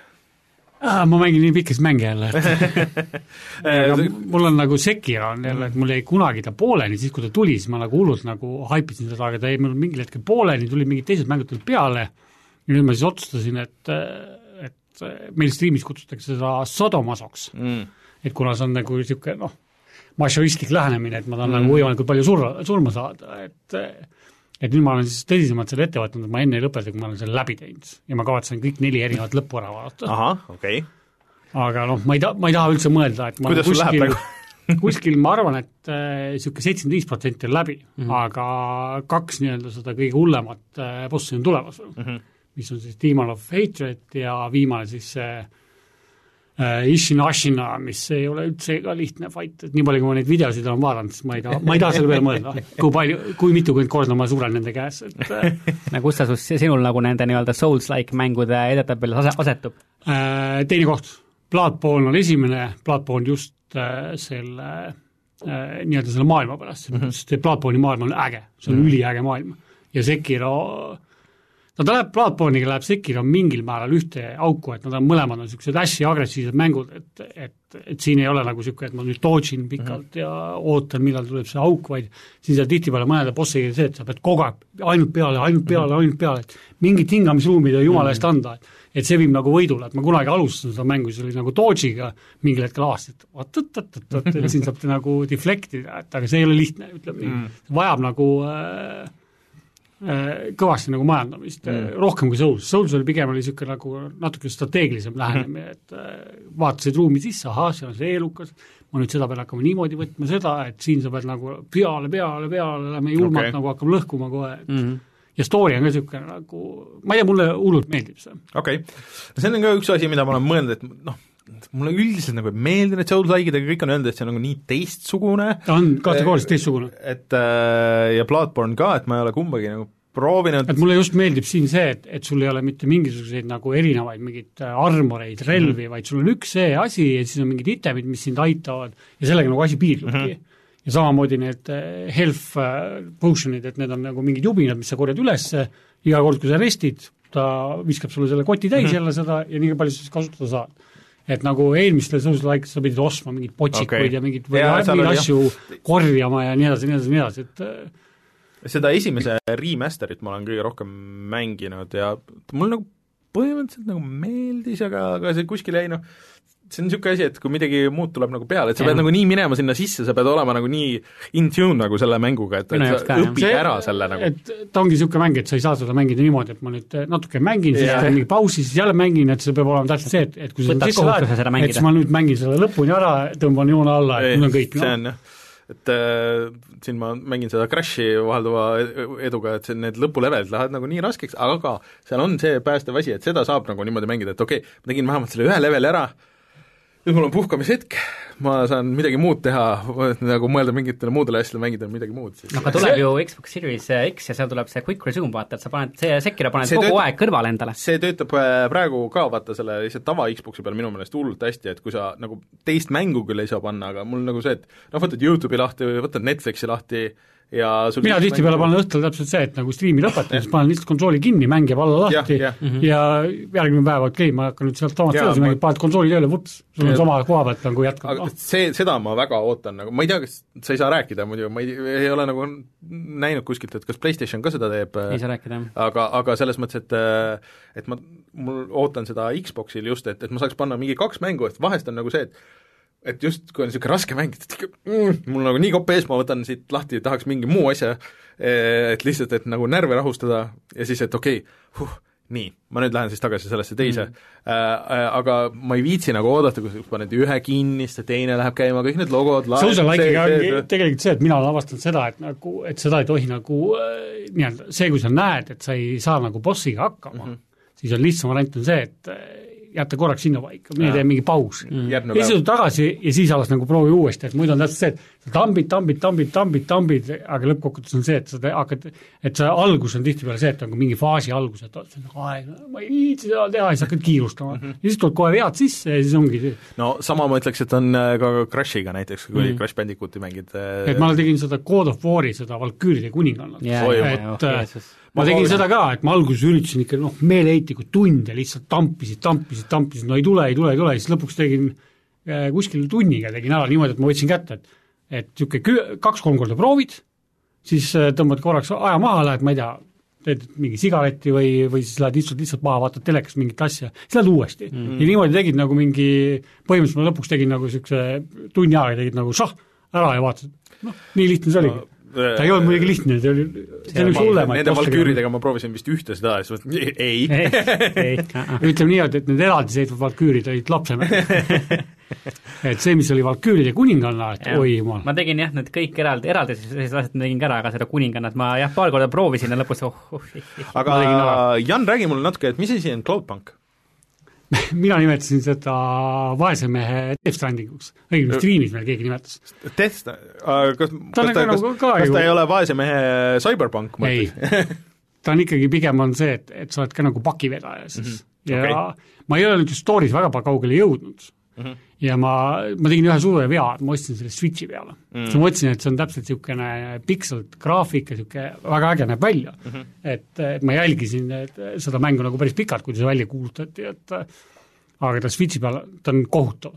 Ah,. ma mängin nii pikki mänge jälle, *laughs* et mul on nagu Sekiro on jälle, et mul jäi kunagi ta pooleli, siis kui ta tuli, siis ma nagu hullult nagu haipisin seda, aga ta jäi mul mingil hetkel pooleli, tulid mingid teised mängud tulid peale, ja nüüd ma siis otsustasin, et, et meil striimis kutsutakse seda sodomasoks mm. et kuna see on nagu niisugune noh, mašoistlik lähenemine, et ma tahan Mm. mm. nagu võimalikult palju surra, surma saada, et et nüüd ma olen siis tõsisemalt selle ette võtnud, et ma enne ei lõpeta, kui ma olen selle läbi teinud ja ma kavatsen kõik neli erinevat lõppu ära vaadata. ahah, okei okay. aga noh, ma ei taha, ma ei taha üldse mõelda, et ma Kuidas sul läheb praegu? *laughs* kuskil ma arvan, et niisugune seitsekümmend viis protsenti on läbi mm. -hmm. aga kaks nii-öelda seda kõige hullemat äh, bossi on tulemas veel mm, Mhm. -hmm. mis on siis Demon of Hatred ja viimane siis see äh, Ishin Ashina, mis ei ole üldse ka lihtne fight, et nii palju, kui ma neid videosid olen vaadanud, siis ma ei taha, ma ei taha selle peale mõelda, kui palju, kui mitukümmend korda ma suren nende käes, et äh, *laughs* nagu kus ta sus- sinul nagu nende nii-öelda Souls-like mängude edetabelis ase-, asetub? Äh, teine koht, Bloodborne on esimene, Bloodborne just äh, selle äh, nii-öelda selle maailma pärast -hmm. sest see Bloodborne'i maailm on äge, see on mm -hmm. üliäge maailm. ja Sekiro, no ta läheb, Bloodborne'iga läheb Sekiro mingil määral ühte auku, et nad on mõlemad on niisugused hästi agressiivsed mängud, et, et, et siin ei ole nagu niisugune, et ma nüüd dodge in pikalt mm -hmm. ja ootan, millal tuleb see auk, vaid siin saab tihtipeale mõnede bossiga see, et sa pead kogu aeg ainult peale, ainult peale, ainult peale, et mingit hingamisruumi ei tohi jumala eest anda, et et see viib nagu võidule, et ma kunagi alustasin seda mängu, siis oli nagu dodge'iga mingil hetkel avastasin, et oot-oot-oot-oot, *laughs* et siin saab nagu deflect ida, et aga see ei ole lihtne, ütleme nii. Mm.. vajab nagu äh, kõvasti nagu majandamist mm., rohkem kui Souls, Souls oli pigem oli niisugune nagu natuke strateegilisem lähenemine, et äh, vaatasid ruumi sisse, ahah, seal on see eelukas, ma nüüd seda pean hakkama niimoodi võtma seda, et siin sa pead nagu peale, peale, peale, lähme julmalt okay. nagu hakkame lõhkuma kohe, et Mm -hmm. ja story on ka niisugune nagu, ma ei tea, mulle hullult meeldib see. okei okay., see on ka üks asi, mida ma olen mõelnud, et noh, mulle üldiselt nagu ei meeldi need Souls-like'id, aga kõik on öelnud, et see on nagu nii teistsugune, on kategooriliselt teistsugune. et äh, ja Bloodborne ka, et ma ei ole kumbagi nagu proovinud et mulle just meeldib siin see, et, et sul ei ole mitte mingisuguseid nagu erinevaid mingeid äh, armoreid, relvi mm, -hmm. vaid sul on üks see asi ja siis on mingid itemid, mis sind aitavad ja sellega nagu asi piirdubki mm. -hmm. ja samamoodi need äh, health potion'id, et need on nagu mingid jubinad, mis sa korjad ülesse, iga kord, kui sa restid, ta viskab sulle selle koti täis mm -hmm. jälle seda ja nii palju sa siis kasutada saad. Et nagu eelmistel Souls-like'is sa pidid ostma mingeid potsikuid okay. ja mingeid mingeid asju korjama ja nii edasi, nii edasi, nii edasi, et äh, seda esimese remaster'it ma olen kõige rohkem mänginud ja mul nagu põhimõtteliselt nagu meeldis, aga, aga see kuskil jäi noh, see on niisugune asi, et kui midagi muud tuleb nagu peale, et sa Jah. pead nagu nii minema sinna sisse, sa pead olema nagu nii in tune nagu selle mänguga, et, et sa ka, õpid see, ära selle nagu. et ta ongi niisugune mäng, et sa ei saa seda mängida niimoodi, et ma nüüd eh, natuke mängin, siis teen mingi pausi, siis jälle mängin, et see peab olema täpselt see, et, et kui sa Võtad sisse lähed, mängida. et siis ma nüüd mängin selle lõpuni ära, tõmban joone alla, et mul on kõik, noh. et äh, siin ma mängin seda Crashi vahelduva eduga, et see, need lõpulevelid lähevad nagu nii raskeks, aga seal on see päästev asi, et seda saab nagu niimoodi mängida, et okei okay,, ma tegin vähemalt selle ühe leveli ära, nüüd mul on puhkamishetk, ma saan midagi muud teha, nagu mõelda mingitele muudele asjadele, mängida midagi muud siis aga tuleb ju Xbox Series X ja seal tuleb see quick resume, vaata, et sa paned, see Sekiro paned See kogu töötab- aeg kõrvale endale. see töötab äh, praegu ka vaata selle lihtsalt tava Xbox'i peal minu meelest hullult hästi, et kui sa nagu teist mängu küll ei saa panna, aga mul nagu see, et noh, võtad YouTube'i lahti või võtad Netflixi lahti ja sul mina tihtipeale panen õhtul täpselt see, et nagu striimi lõpetan, siis panen lihtsalt konsooli kinni, mäng jääb alla lahti Jah, jah. ja järgmine päev, okei okay,, ma hakkan nüüd sealt samast edasi ma- mängima, paned konsooli tööle, vups, sul on sama koha pealt nagu jätkab, aga noh. see, seda ma väga ootan, nagu ma ei tea, kas sa ei saa rääkida muidu, ma ei, ei ole nagu näinud kuskilt, et kas PlayStation ka seda teeb, aga, aga selles mõttes, et et ma, mul ootan seda Xboxil just, et, et ma saaks panna mingi kaks mängu, et vahest on nagu see, et et just, kui on niisugune raske mäng, et mm, mul nagu nii kopp ees, ma võtan siit lahti, tahaks mingi muu asja, et lihtsalt, et nagu närve rahustada ja siis, et okei okay, huh, nii, ma nüüd lähen siis tagasi sellesse teise mm. äh,, aga ma ei viitsi nagu oodata, kui paned ühe kinni, siis see teine läheb käima, kõik need logod Social Like'iga ongi tegelikult see, et mina olen avastanud seda, et nagu, et seda ei tohi nagu äh, nii-öelda see, kui sa näed, et sa ei saa nagu bossiga hakkama mm, -hmm. siis on lihtsam variant on see, et jätta korraks sinnapaika, mine Jaa. tee mingi paus mm.. ja siis tuled tagasi ja siis alles nagu proovi uuesti, et muidu on täpselt see, et sa tambid, tambid, tambid, tambid, tambid, aga lõppkokkuvõttes on see, et sa hakkad, et see algus on tihtipeale see, et on ka mingi faasi algus, et oot, see on nagu aeg, ma ei viitsi seda teha ja siis hakkad kiirustama mm. -hmm. ja siis tuleb kohe vead sisse ja siis ongi see no sama ma ütleks, et on äh, ka Crashiga näiteks, kui mm. Crash Bandicooti mängid äh, et ma tegin seda God of War'i, seda Valküüride kuningannat. Oi, jaa, et jaa, äh, Jeesus. Ma tegin proovin. seda ka, et ma alguses üritasin ikka noh, meeleheitlikult tunde lihtsalt tampisid, tampisid, tampisid, no ei tule, ei tule, ei tule, siis lõpuks tegin äh, kuskil tunniga tegin ära niimoodi, et ma võtsin kätte, et et niisugune kaks-kolm korda proovid, siis äh, tõmbad korraks aja maha, lähed, ma ei tea, teed mingi sigareti või, või siis lähed istud lihtsalt maha, vaatad telekast mingit asja, siis lähed uuesti mm. -hmm. ja niimoodi tegid nagu mingi, põhimõtteliselt ma lõpuks tegin nagu niisuguse tunni aega tegid nagu šah, ära ja vaatasid, noh, nii lihtne see oligi no ta ei olnud muidugi lihtne, see oli, see oli üks hullemaid Nende valküüridega ma proovisin vist ühte seda ja siis mõtlesin, ei, ei. *laughs* ütleme niimoodi, et need eraldiseisvad valküürid olid lapsena *laughs* et see, mis oli Valküüride kuninganna, et ja. oi jumal. ma tegin jah, need kõik eraldi, eraldi sellised asjad ma tegin ka ära, aga seda kuningannat ma jah, paar korda proovisin ja lõpus oh, oh, aga Jan, räägi mulle natuke, et mis asi on Cloudpunk? *laughs* mina nimetasin seda vaese mehe Death Strandinguks, õigemini striimis meil keegi nimetas. Death, kas, kas ta, kas, nagu kas ta ei ole vaese mehe Cyberpunk, ütlen? *laughs* ta on ikkagi, pigem on see, et, et sa oled ka nagu pakivedaja siis mm -hmm. ja okay. ma ei ole nüüd story's väga kaugele jõudnud mm. -hmm. ja ma, ma tegin ühe suure vea, et ma ostsin selle Switchi peale mm. -hmm. siis ma mõtlesin, et see on täpselt niisugune pikselt graafik ja niisugune väga äge näeb välja mm. -hmm. et, et ma jälgisin et, seda mängu nagu päris pikalt, kui see välja kuulutati, et aga ta Switchi peal, ta on kohutav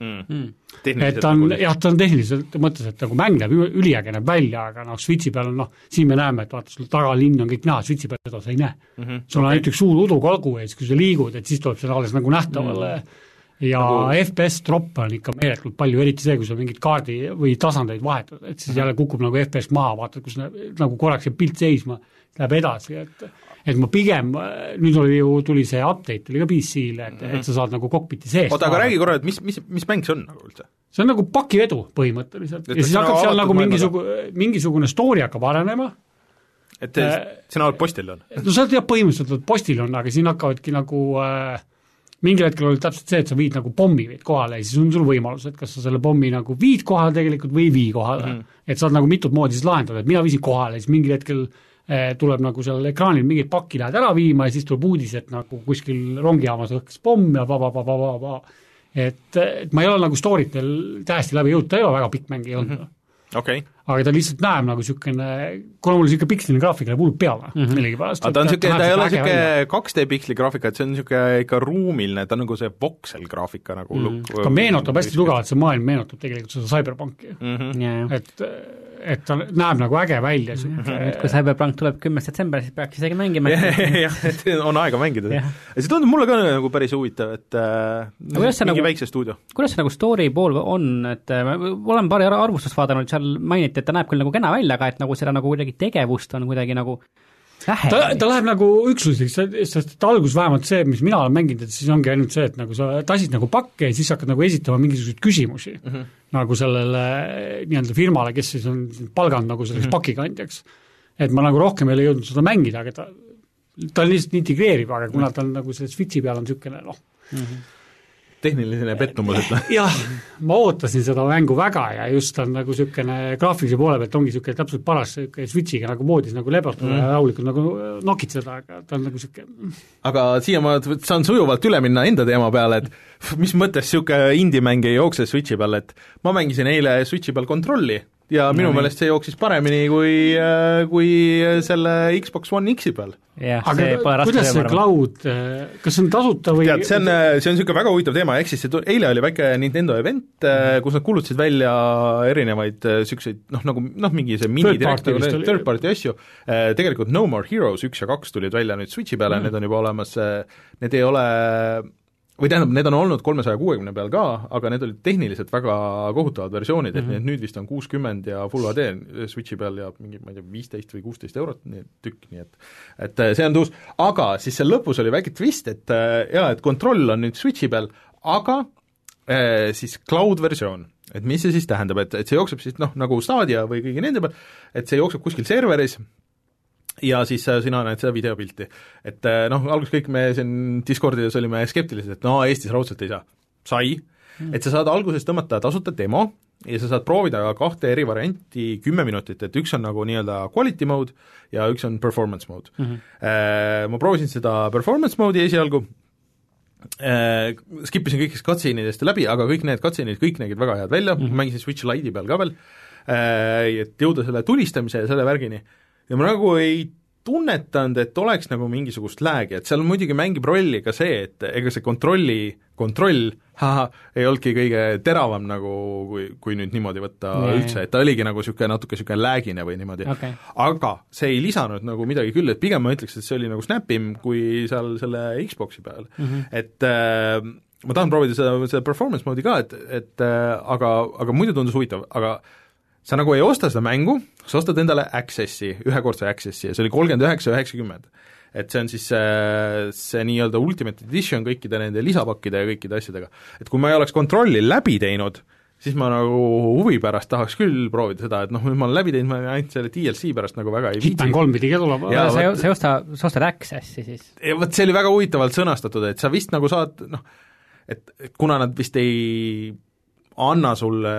mm.. Mm. et ta on, nagu jah, ta on tehniliselt mõttes, et nagu mäng näeb üliäge näeb välja, aga noh, Switchi peal on noh, siin me näeme, et vaata, sul tagalinn on kõik näha, Switchi peal seda sa ei näe mm. -hmm. sul on okay. näiteks suur udukalgu ees, kui sa liigud, et siis tuleb see alles nagu nähtavale mm ja nagu... FPS troppe on ikka meeletult palju, eriti see, kui sa mingeid kaardi või tasandeid vahetad, et siis jälle kukub nagu FPS maha, vaatad, kus nagu korraks jääb pilt seisma, läheb edasi, et et ma pigem, nüüd oli ju, tuli see update oli ka PC-le, et mm, -hmm. et sa saad nagu kokpiti sees oota, aga räägi korra, et mis, mis, mis mäng see on nagu üldse? see on nagu pakivedu põhimõtteliselt et ja siis hakkab seal nagu mingisugune, mingisugune story hakkab arenema, et äh, sina oled postiljon? no sa jah, põhimõtteliselt oled postiljon, aga siin hakkavadki nagu äh, mingil hetkel oli täpselt see, et sa viid nagu pommi viid kohale ja siis on sul võimalus, et kas sa selle pommi nagu viid kohale tegelikult või ei vii kohale mm. -hmm. et saad nagu mitut moodi siis lahendada, et mina viisin kohale, siis mingil hetkel eh, tuleb nagu sellel ekraanil mingit pakki lähed ära viima ja siis tuleb uudis, et nagu kuskil rongijaamas õhkes pomm ja va-va-va-va-va-va. et, et ma ei ole nagu story't veel täiesti läbi jõudnud, ta ei ole väga pikk mäng ei olnud mm. -hmm okay. Aga ta lihtsalt näeb nagu niisugune, kuna mul niisugune piksline graafik läheb hullult peale mm -hmm. millegipärast. aga ta on niisugune, ta ei ole niisugune 2D piksli graafika, et see on niisugune ikka ruumiline, ta on nagu see voksel graafika nagu mm -hmm. ta meenutab hästi tugevalt, see maailm meenutab tegelikult seda CyberPunki mm. -hmm. Yeah. et et ta näeb nagu äge välja, niisugune nüüd, kui Cyberpunk tuleb kümnes detsember, siis peaks isegi mängima. *laughs* jah, et on aega mängida ja see tundub mulle ka nagu päris huvitav, et äh, mingi nagu, väikse stuudio. kuidas see nagu story pool on, et äh, ma olen paari arvustust vaadanud, seal mainiti, et ta näeb küll nagu kena välja, aga et nagu seda nagu kuidagi tegevust on kuidagi nagu Lähe. ta, ta läheb nagu üksuseks, sest et alguses vähemalt see, mis mina olen mänginud, et siis ongi ainult see, et nagu sa tasid nagu pakke ja siis hakkad nagu esitama mingisuguseid küsimusi mm. -hmm nagu sellele nii-öelda firmale, kes siis on palganud nagu selleks mm -hmm. pakikandjaks. et ma nagu rohkem ei ole jõudnud seda mängida, aga ta, ta lihtsalt integreerib, aga kuna ta on nagu selle Switchi peal on niisugune noh mm -hmm tehniline pettumus, ütleme. *laughs* jah, ma ootasin seda mängu väga ja just on nagu niisugune graafilise poole pealt ongi niisugune täpselt paras niisugune Switchiga nagu moodis nagu leberdada mm. ja rahulikult nagu nokitseda, aga ta on nagu niisugune aga siia ma saan sujuvalt üle minna enda teema peale, et *laughs* mis mõttes niisugune indie-mäng ei jookse Switchi peal, et ma mängisin eile Switchi peal Kontrolli ja minu no, meelest see jooksis paremini kui, äh, kui selle Xbox One X-i peal. aga kuidas see cloud, äh, kas see on tasuta või tead, see on, see on niisugune väga huvitav teema, ehk siis see eile oli väike Nintendo event mm, kus nad kuulutasid välja erinevaid niisuguseid noh, nagu noh, mingi see minidirekt, nagu third party asju, tegelikult No More Heroes üks ja kaks tulid välja nüüd Switchi peale mm, need on juba olemas, need ei ole või tähendab, need on olnud kolmesaja kuuekümne peal ka, aga need olid tehniliselt väga kohutavad versioonid mm, -hmm. et nüüd vist on kuuskümmend ja full HD Switchi peal ja mingi, ma ei tea, viisteist või kuusteist eurot nii tükk, nii et et äh, see on tõus, aga siis seal lõpus oli väike twist, et äh, jaa, et kontroll on nüüd Switchi peal, aga äh, siis cloud versioon. Et mis see siis tähendab, et, et see jookseb siis noh, nagu Stadia või kõigi nende peal, et see jookseb kuskil serveris, ja siis äh, sina näed seda videopilti. et äh, noh, alguses kõik me siin Discordides olime skeptilised, et no Eestis raudselt ei saa. sai mm., et sa saad alguses tõmmata tasuta demo ja sa saad proovida kahte eri varianti kümme minutit, et üks on nagu nii-öelda quality mode ja üks on performance mode mm. -hmm. Ma proovisin seda performance mode'i esialgu, skip isin kõikidest cutscene'idest läbi, aga kõik need cutscene'id, kõik nägid väga head välja mm, -hmm. mängisin Switch Lite'i peal ka veel, et jõuda selle tulistamise ja selle värgini ja ma nagu ei tunnetanud, et oleks nagu mingisugust lag'i, et seal muidugi mängib rolli ka see, et ega see kontrolli, kontroll ahah, ei olnudki kõige teravam nagu, kui, kui nüüd niimoodi võtta Nee. üldse, et ta oligi nagu niisugune natuke niisugune lag'ine või niimoodi Okei. aga see ei lisanud nagu midagi küll, et pigem ma ütleks, et see oli nagu snapim kui seal selle Xbox'i peal mm. -hmm. et äh, ma tahan proovida seda, seda performance mode'i ka, et, et äh, aga, aga muidu tundus huvitav, aga sa nagu ei osta seda mängu, sa ostad endale access'i, ühekordse access'i ja see oli kolmkümmend üheksa, üheksakümmend. et see on siis see, see nii-öelda ultimate edition kõikide nende lisapakkide ja kõikide asjadega. et kui ma ei oleks kontrolli läbi teinud, siis ma nagu huvi pärast tahaks küll proovida seda, et noh, nüüd ma olen läbi teinud, ma ainult selle DLC pärast nagu väga ei Hitman kolm pidi ka tulema Jaa, sa ei, sa ei osta, sa ostad Access'i siis? ja vot see oli väga huvitavalt sõnastatud, et sa vist nagu saad noh, et et kuna nad vist ei anna sulle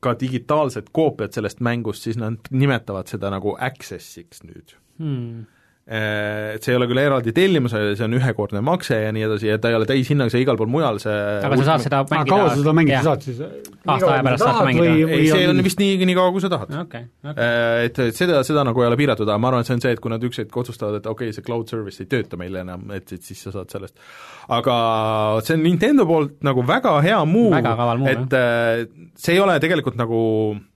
ka digitaalset koopiat sellest mängust, siis nad nimetavad seda nagu access'iks nüüd Hmm. Eh, et see ei ole küll eraldi tellimus, see on ühekordne makse ja nii edasi ja ta ei ole täishinnaga, see igal pool mujal, see aga sa saad seda aga mängida kaua sa seda mängida saad siis? Aasta aja pärast saad mängida. ei, see on vist nii, nii kaua, kui sa tahad. okei, okei. Eh, Et et seda, seda nagu ei ole piiratud, aga ma arvan, et see on see, et kui nad üks hetk otsustavad, et okei okay,, see cloud service ei tööta meil enam, et, et siis sa saad sellest. aga see on Nintendo poolt nagu väga hea move, et eh, see ei ole tegelikult nagu äh,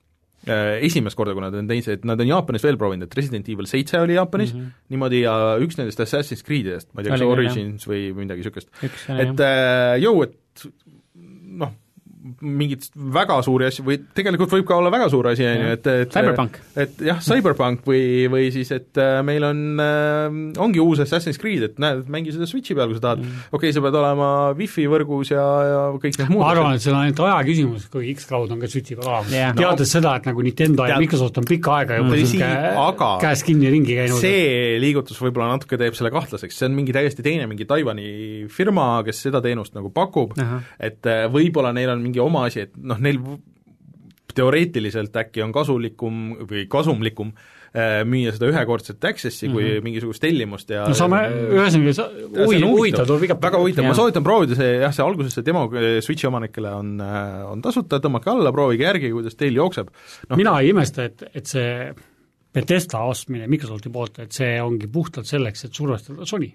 esimest korda, kui nad on teinud, et nad on Jaapanis veel proovinud, et Resident Evil seitse oli Jaapanis mm -hmm. niimoodi ja üks nendest Assassin's Creedidest, ma ei tea, kas Origins või midagi niisugust, et äh, jõu, et noh, mingit väga suuri asju või tegelikult võib ka olla väga suur asi, on ju, et, et Cyberpunk. et jah, Cyberpunk või, või siis, et äh, meil on äh,, ongi uus Assassin's Creed, et näed, mängi seda Switchi peal, kui sa tahad mm., okei okay,, sa pead olema wifi võrgus ja, ja kõik need muud ma arvan, et see on ainult aja küsimus, kui X-Cloud on ka Switchi peal olemas yeah.. teades seda, et nagu Nintendo ja Tead- Microsoft on pikka aega juba niisugune aga käest kinni ringi käinud. see liigutus võib-olla natuke teeb selle kahtlaseks, see on mingi täiesti teine mingi Taiwan'i firma, kes seda teenust nagu pakub, et äh, võib-olla neil on mingi oma asi, et noh, neil teoreetiliselt äkki on kasulikum või kasumlikum äh, müüa seda ühekordset access'i mm -hmm. kui mingisugust tellimust ja no saame, ühesõnaga, huvi, on huvitav tuleb iga väga huvitav, ma soovitan proovida see jah, see alguses see demo äh, Switchi omanikele on, on tasuta, tõmmake alla, proovige järgi, kuidas teil jookseb no,. mina ei imesta, et, et see Bethesda ostmine Microsofti poolt, et see ongi puhtalt selleks, et survestada Sony.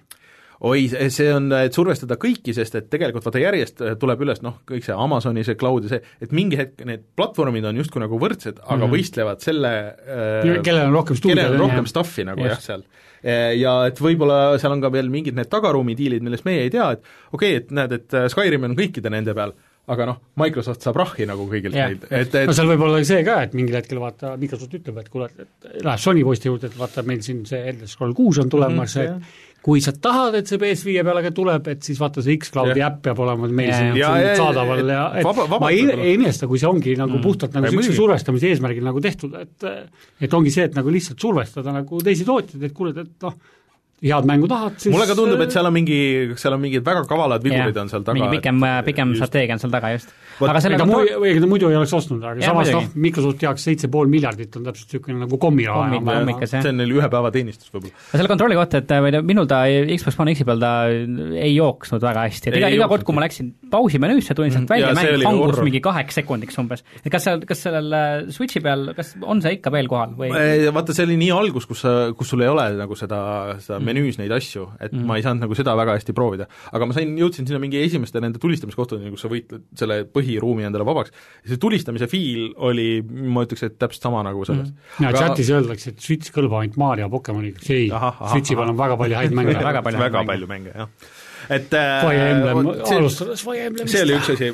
oi, see on, et survestada kõiki, sest et tegelikult vaata järjest äh, tuleb üles noh, kõik see Amazoni see cloud ja see, et mingi hetk need platvormid on justkui nagu võrdsed, aga mm -hmm. võistlevad selle äh, kellel on rohkem kellel on rohkem stuff'i nagu jah Just. seal. Ja et võib-olla seal on ka veel mingid need tagaruumi diilid, millest meie ei tea, et okei okay,, et näed, et äh, Skyrim on kõikide nende peal, aga noh, Microsoft saab rahhi nagu kõigilt Jah. neid, et, no et seal võib olla see ka, et mingil hetkel vaata, Microsoft ütleb, et kuule, et läheb Sony posti juurde, et vaata, meil siin see Elder Scroll kuus on tulemas mm, -hmm, et kui sa tahad, et see PS5 peale ka tuleb, et siis vaata, see X-Cloudi äpp peab olema meil Ja, siin, ja, siin ja, saadaval ja et vaba- vabalt ma ei, ei imesta, kui see ongi nagu mm. puhtalt nagu niisuguse survestamise eesmärgil nagu tehtud, et et ongi see, et nagu lihtsalt survestada nagu teisi tootjaid, et kuule, et noh, head mängu tahad, siis mulle ka tundub, et seal on mingi, seal on mingid väga kavalad viburid on seal taga. mingi pikem, pikem strateegia on seal taga just. Aga selle ega mu-, ega ta muidu ei oleks ostnud, aga Jah, samas noh, Microsofti jaoks seitse pool miljardit on täpselt niisugune nagu kommiraha Kommi- enam-vähem. see on neil ühe päeva teenistus võib-olla. selle kontrolli kohta, et või no minul ta Xbox One X-i peal ta ei jooksnud väga hästi, et iga, iga kord, kui ma läksin pausi menüüsse, tulin sealt Mhm. välja mäng hangus mingi kaheks sekundiks umbes. et kas seal, kas sellel äh, Switchi peal, kas on see ikka veel kohal või? vaata, see oli nii algus, kus sa, kus sul ei ole nagu seda, Mm. seda menüüs neid asju, et mm. ma ei saanud nagu seda väga hästi proovida. aga ma sain, jõudsin sinna mingi esimeste nende tulistamiskohtadeni, kus sa võitled selle põhiruumi endale vabaks, see tulistamise feel oli, ma ütleks, et täpselt sama nagu selles mm.. ja chatis öeldakse, et Switch kõlbab ainult Mario Pokemoniga, ei Switchi peal on väga palju häid mänge. *laughs* Väga palju väga mänge. palju mänge, jah. et äh, Fire Emblem, vot see- alustades Fire Emblemist. see oli üks asi,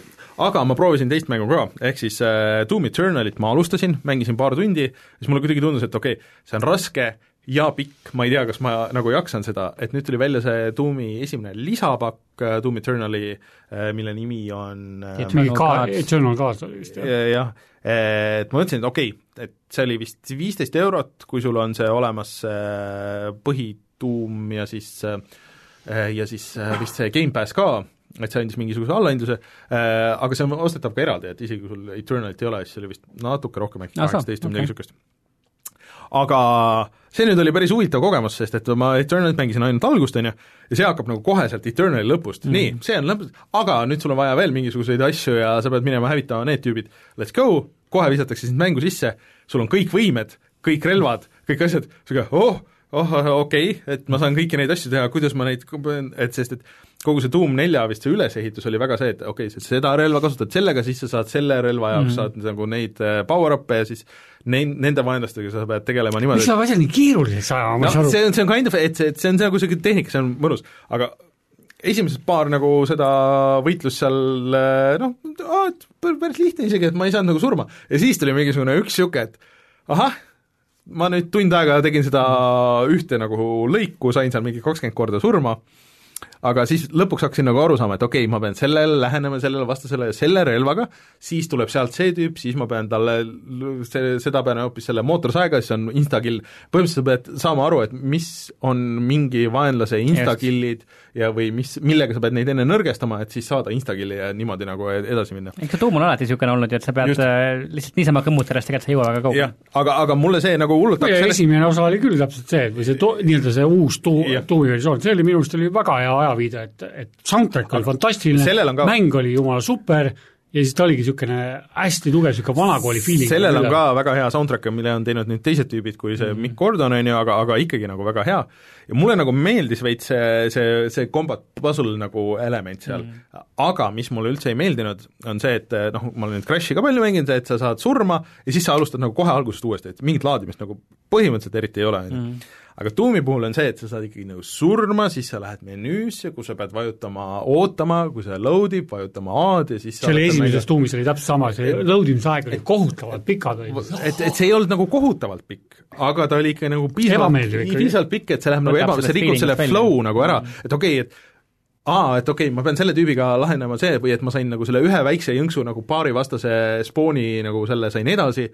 aga ma proovisin teist mängu ka, ehk siis äh, Doom Eternalit ma alustasin, mängisin paar tundi, siis mulle kuidagi tundus, et okei okay,, see on raske ja pikk, ma ei tea, kas ma nagu jaksan seda, et nüüd tuli välja see Doomi esimene lisapakk äh, Doom Eternali äh,, mille nimi on äh, Eternal Gods. Eternal Gods oli vist jah. Ja- jah, et ma mõtlesin, et okei okay,, et see oli vist viisteist eurot, kui sul on see olemas äh, põhituum ja siis ja siis vist see Gamepass ka, et see andis mingisuguse allahindluse. Aga see on ostetav ka eraldi, et isegi kui sul Eternalit ei ole, siis see oli vist natuke rohkem, äkki Ah, kaheksateist või midagi niisugust aga see nüüd oli päris huvitav kogemus, sest et ma Eternalit mängisin ainult algust, on ju, ja see hakkab nagu koheselt Eternali lõpust. Mm, -hmm. nii, see on lõpp, aga nüüd sul on vaja veel mingisuguseid asju ja sa pead minema hävitama need tüübid, let's go, kohe visatakse sind mängu sisse, sul on kõik võimed, kõik relvad, kõik asjad, sihuke oh, oh okei okay,, et ma saan kõiki neid asju teha, kuidas ma neid, et sest et kogu see Doom nelja vist see ülesehitus oli väga see, et okei okay,, seda relva kasutad sellega, siis sa saad selle relva jaoks mm, -hmm. saad nagu neid äh, power-up'e ja siis neid, nende vaenlastega sa pead tegelema niimoodi miks sa asja nii keeruliseks ajama, ma ei saa aru? see on, see on kind of, et see, et see on nagu niisugune tehnika, see on mõnus, aga esimesed paar nagu seda võitlust seal äh, noh, päris lihtne isegi, et ma ei saanud nagu surma. ja siis tuli mingisugune üks niisugune, et ahah, ma nüüd tund aega tegin seda ühte nagu lõiku, sain seal mingi kakskümmend korda surma, aga siis lõpuks hakkasin nagu aru saama, et okei okay,, ma pean sellele lähenema, sellele vastasele selle relvaga, siis tuleb sealt see tüüp, siis ma pean talle, see, seda pean hoopis selle mootorsaega, siis on instakill, põhimõtteliselt sa pead saama aru, et mis on mingi vaenlase instakillid ja või mis, millega sa pead neid enne nõrgestama, et siis saada instakilli ja niimoodi nagu edasi minna. eks see tuum on alati niisugune olnud ju, et sa pead Just. Äh, lihtsalt niisama kõmmutades tegelikult sa ei jõua väga kaugele. aga, aga mulle see nagu hullult hakkas sellest... esimene osa oli küll täpselt see, või see to-, nii-öelda see uus tu-, tuumiversioon, see oli minu arust oli väga hea ajaviide, et, et soundtrack oli fantastiline, ka... mäng oli jumala super, ja siis ta oligi niisugune hästi tugev niisugune vanakooli feeling. sellel on ka väga hea soundtrack, mille on teinud nüüd teised tüübid kui see mm -hmm. Mikk Gordon, on ju, aga, aga ikkagi nagu väga hea. ja mulle nagu meeldis veits see, see, see combat puzzle nagu element seal mm, -hmm. aga mis mulle üldse ei meeldinud, on see, et noh, ma olen nüüd Crashi ka palju mänginud, et sa saad surma ja siis sa alustad nagu kohe algusest uuesti, et mingit laadimist nagu põhimõtteliselt eriti ei ole, on ju mhm aga Doomi puhul on see, et sa saad ikkagi nagu surma, siis sa lähed menüüsse, kus sa pead vajutama ootama, kui see load ib, vajutama A-d ja siis see oli esimeses Doomis oli täpselt sama, see load imise aeg oli kohutavalt pikad olid. et, et see ei olnud nagu kohutavalt pikk, aga ta oli ikka nagu piisavalt, piisavalt pikk, et see läheb nagu eba, see rikub selle flow nagu ära, et okei okay,, et aa, et okei okay,, ma pean selle tüübiga lahendama see või et ma sain nagu selle ühe väikse jõnksu nagu paari vastase spooni nagu selle sain edasi,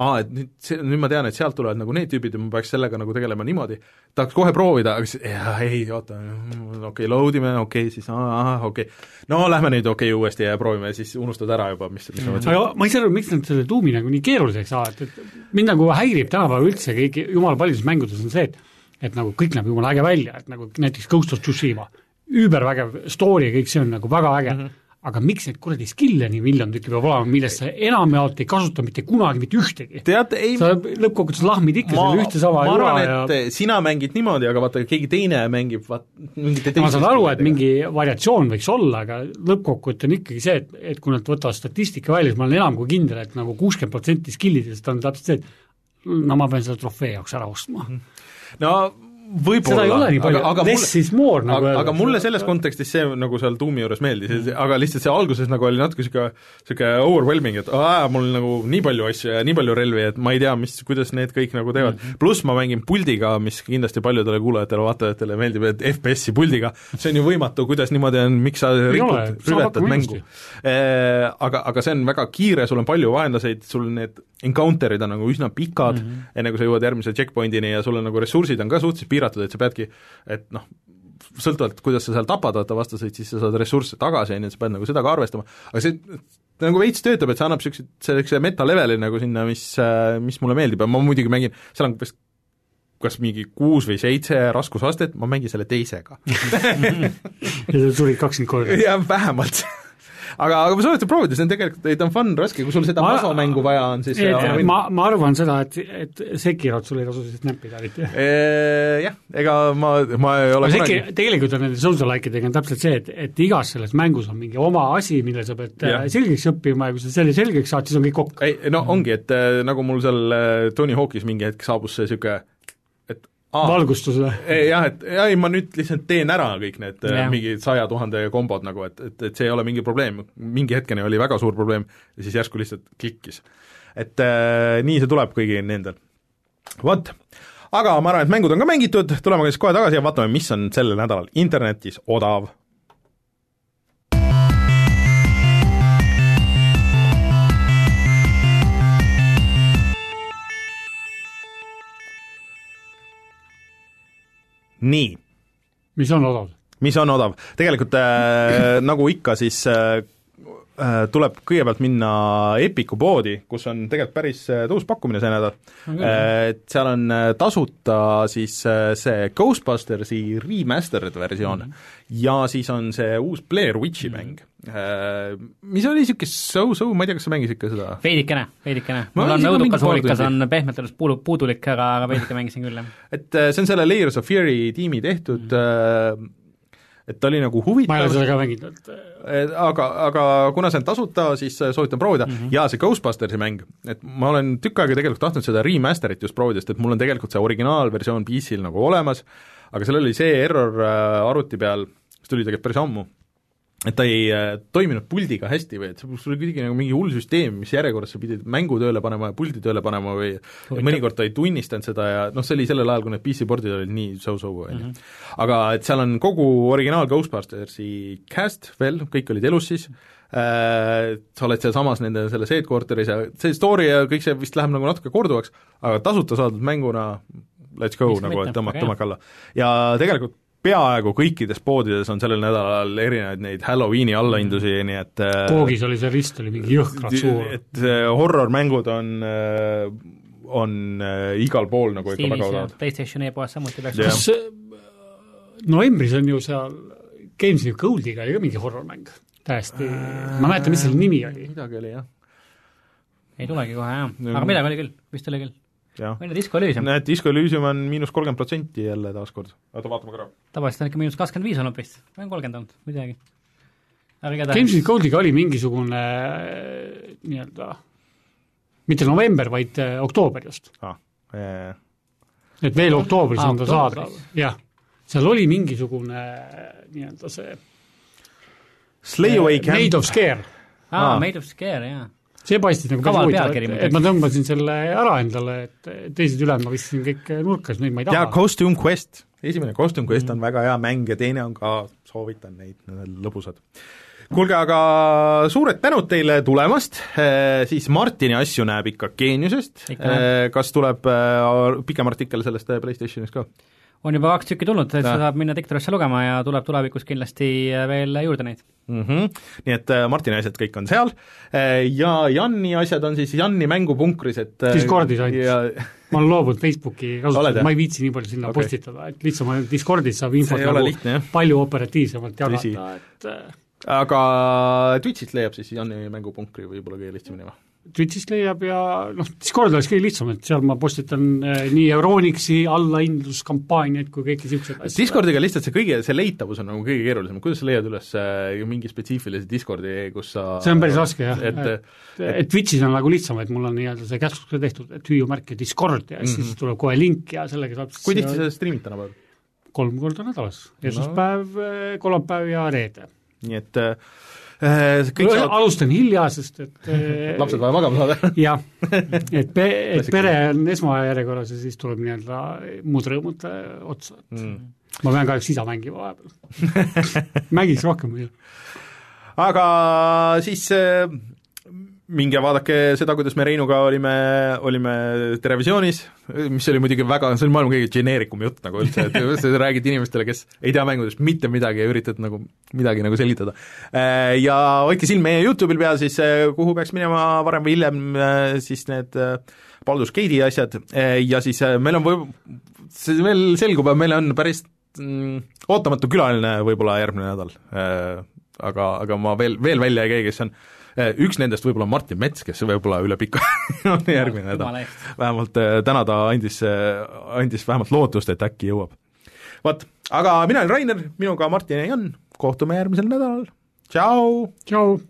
aa, et nüüd see, nüüd ma tean, et sealt tulevad nagu need tüübid ja ma peaks sellega nagu tegelema niimoodi, tahaks kohe proovida, aga siis jaa, ei, oota, okei okay,, load ime, okei okay,, siis aa, okei. Okay.. no lähme nüüd okei okay, uuesti ja proovime, siis unustad ära juba, mis, mis ma mõtlesin. aga ma ei saa aru, miks nad selle tuumi nagu nii keeruliseks ajavad, et mind nagu häirib tänapäeval üldse kõik, jumala paljudes mängudes on see, et et nagu kõik näeb jumala äge välja, et nagu näiteks Ghost of Tsushima, üübervägev story ja kõik see on nagu väga äge. Mm, -hmm aga miks neid kuradi skill'e nii miljon tükki peab olema, millest sa enamjaolt ei kasuta mitte kunagi mitte ühtegi? tead, ei sa lõppkokkuvõttes lahmid ikka selle ühte sama ma arvan, et ja... sina mängid niimoodi, aga vaata, keegi teine mängib vaat mingite ma saan aru, et mingi variatsioon võiks olla, aga lõppkokkuvõte on ikkagi see, et, et kui nad võtavad statistika välja, siis ma olen enam kui kindel, et nagu kuuskümmend protsenti skill'idest on täpselt see, et no ma pean selle trofee jaoks ära ostma. no võib-olla, aga, aga less mulle, more nagu aga, aga mulle selles kontekstis see nagu seal tuumi juures meeldis. Mm., aga lihtsalt see alguses nagu oli natuke niisugune, niisugune overwhelming, et aa, mul nagu nii palju asju ja nii palju relvi, et ma ei tea, mis, kuidas need kõik nagu teevad. Mm. -hmm.. pluss ma mängin puldiga, mis kindlasti paljudele kuulajatele-vaatajatele meeldib, et FPS-i puldiga, see on ju võimatu, kuidas niimoodi on, miks sa rikud, rüvetad mängu. Aga, aga see on väga kiire, sul on palju vaenlaseid, sul need encounter'id on nagu üsna pikad mm, -hmm. enne kui sa jõuad järgmise checkpoint'ini ja sul on nagu ressursid on ka suhteliselt piiratud, et sa peadki, et noh, sõltuvalt, kuidas sa seal tapad vaata vastaseid, siis sa saad ressursse tagasi, on ju, et sa pead nagu seda ka arvestama, aga see nagu veits töötab, et see annab niisuguse, sellise meta-leveli nagu sinna, mis, mis mulle meeldib. Ja ma muidugi mängin, seal on vist kas mingi kuus või seitse raskusastet, ma mängin selle teisega. *laughs* Ja sa tulid kakskümmend korda? *laughs* jah, vähemalt aga, aga ma soovitan proovida, see on tegelikult, ta on fun, raske, kui sul seda masomängu vaja on, siis et, on ma, ma arvan seda, et, et Sekirot sul ei tasu siis näppida eriti. Jah, ega ma, ma ei ole Seki, kunagi tegelikult on nende Souls-like'idega on täpselt see, et, et igas selles mängus on mingi oma asi, mille sa pead ja. Äh, selgeks õppima ja kui sa selle selgeks saad, siis on kõik kokk. ei, no ongi, et äh, nagu mul seal äh, Tony Hawk'is mingi hetk saabus see niisugune valgustus või? jah, et ei, ma nüüd lihtsalt teen ära kõik need yeah. mingi saja tuhande kombod nagu, et, et, et see ei ole mingi probleem, mingi hetkeni oli väga suur probleem ja siis järsku lihtsalt klikkis. et äh, nii see tuleb kõigil nendel. vot, aga ma arvan, et mängud on ka mängitud, tuleme siis kohe tagasi ja vaatame, mis on sellel nädalal internetis odav nii. mis on odav? mis on odav, tegelikult äh, nagu ikka, siis äh, tuleb kõigepealt minna Epiku poodi, kus on tegelikult päris äh, tõus pakkumine see nädal. et seal on äh, tasuta siis äh, see Ghostbustersi remastered versioon mm -hmm. ja siis on see uus Blair Witchi mm -hmm. mäng, mis oli niisugune so-so, ma ei tea, kas sa mängisid ka seda? veidikene, veidikene. Mul on õudukas hoolikas on pehmelt öeldes puudu, puudulik, aga, aga veidike mängisin küll, jah. *laughs* et äh, see on selle Layers of Fear'i tiimi tehtud mm., et ta oli nagu ma ei huvitav ole seda ka mänginud, aga, aga kuna see on tasuta, siis äh, soovitan proovida. Mm -hmm. ja see Ghostbustersi mäng, et ma olen tükk aega tegelikult tahtnud seda remaster'it just proovida, sest et mul on tegelikult see originaalversioon PC-l nagu olemas, aga seal oli see error äh, arvuti peal, mis tuli tegelikult päris ammu, et ta ei äh, toiminud puldiga hästi või et sul oli kuidagi nagu mingi hull süsteem, mis järjekorras sa pidid mängu tööle panema ja puldi tööle panema või ja mõnikord ta ei tunnistanud seda ja noh, see oli sellel ajal, kui need PC-pordid olid nii so-so, on ju. aga et seal on kogu originaal Ghostbustersi cast veel, kõik olid elus siis, sa oled sealsamas nende selles headquarter'is ja see story ja kõik see vist läheb nagu natuke korduvaks, aga tasuta saadud mänguna let's go nagu, et tõmmake, tõmmake alla. ja tegelikult peaaegu kõikides poodides on sellel nädalal erinevaid neid Halloweeni allahindlusi, nii et äh, Koogis oli see rist oli mingi jõhkralt suur. et äh, horror-mängud on, on äh, igal pool nagu ikka Steamis väga ja odavad. PlayStationi e-poes samuti peaks Jah. kas äh, novembris on ju seal Games with Goldiga oli ka mingi horror-mäng, täiesti, ma ei mäleta, mis selle nimi oli. midagi oli jah, ei tulegi kohe, jah. Ja- aga midagi oli küll, vist oli küll. Jah. või no Disco Elysium. näed, Disco Elysium on miinus kolmkümmend protsenti jälle taaskord. oota, vaatame korra. tavaliselt on ikka miinus kakskümmend viis olnud vist, või on kolmkümmend olnud, midagi. aga igatahes Games with Goldiga oli mingisugune äh, nii-öelda, mitte november, vaid äh, oktoober just. ah, eh, et veel oktoobris Aa, on ta saadav, jah. seal oli mingisugune äh, nii-öelda see Slay Away Camp Made of Scare, aa Aa. Made of Scare, jaa. See paistis nagu Kaval päris huvitav, pealkiri et, ma tõmbasin selle ära endale, et teised ülejäänud ma viskasin kõik nurka, sest neid ma ei ja taha. Costume Quest, esimene Costume Quest on väga hea mäng ja teine on ka, soovitan neid, need on lõbusad. kuulge, aga suured tänud teile tulemast, siis Martini asju näeb ikka geeniusest näeb., kas tuleb äh, pikem artikkel sellest PlayStationist ka? On juba kaks tükki tulnud, et Jah. saab minna Diktorisse lugema ja tuleb tulevikus kindlasti veel juurde neid. mm. -hmm. nii et äh, Martini asjad kõik on seal äh, ja Janni asjad on siis Janni mängupunkris, et äh, Discordis ainult. ja ma olen loobunud Facebooki *laughs* jah? ma ei viitsi nii palju sinna okay. postitada, et lihtsam on Discordis saab infot nagu lihtne, jah. palju operatiivsemalt jagada, et äh, aga Twitch'ist leiab siis Janni mängupunkri võib-olla kõige lihtsamini või? Twitch'ist leiab ja noh, Discord oleks kõige lihtsam, et seal ma postitan äh, nii Euronixi allahindluskampaaniaid kui kõiki niisuguseid asju. Discordiga lihtsalt see kõige, see leitavus on nagu kõige keerulisem, kuidas sa leiad üles äh, mingi spetsiifilise Discordi, kus sa see on päris raske jah, et, et, et Twitch'is on nagu lihtsam, et mul on nii-öelda see käsklus tehtud, et hüüumärk ja Discord ja mm -hmm. siis tuleb kohe link ja sellega saab Mhm. kui tihti sa striimid tänapäeval? kolm korda nädalas, esmaspäev no., kolmapäev ja reede. nii et äh, kõik saavad alustan hilja, sest et *laughs* äh, lapsed vaja magama saada. *laughs* Jah, et pe-, et pere on esmajärjekorras ja siis tuleb nii-öelda muud rõõmud äh, otsa, et mm. ma pean kahjuks isa mängima vahepeal. *laughs* Mängiks rohkem muidu. aga siis äh, minge vaadake seda, kuidas me Reinuga olime, olime Terevisioonis, mis oli muidugi väga, see oli maailma kõige geneerikum jutt nagu üldse, et *laughs* sa räägid inimestele, kes ei tea mängudest mitte midagi ja üritad nagu midagi nagu selgitada. Ja hoidke silm meie YouTube'il peal siis, äh, kuhu peaks minema varem või hiljem äh, siis need äh, Baldur's Gate'i asjad ja siis äh, meil on või-, see veel selgub, aga meil on päris mm, ootamatu külaline võib-olla järgmine nädal. Aga, aga ma veel, veel välja ei käi, kes on üks nendest võib-olla on Martin Mets, kes võib-olla üle pika *laughs* on järgmine nädal. vähemalt äh, täna ta andis, andis vähemalt lootust, et äkki jõuab. vot, aga mina olen Rainer, minuga Martin ja Jan, kohtume järgmisel nädalal, tšau! tšau!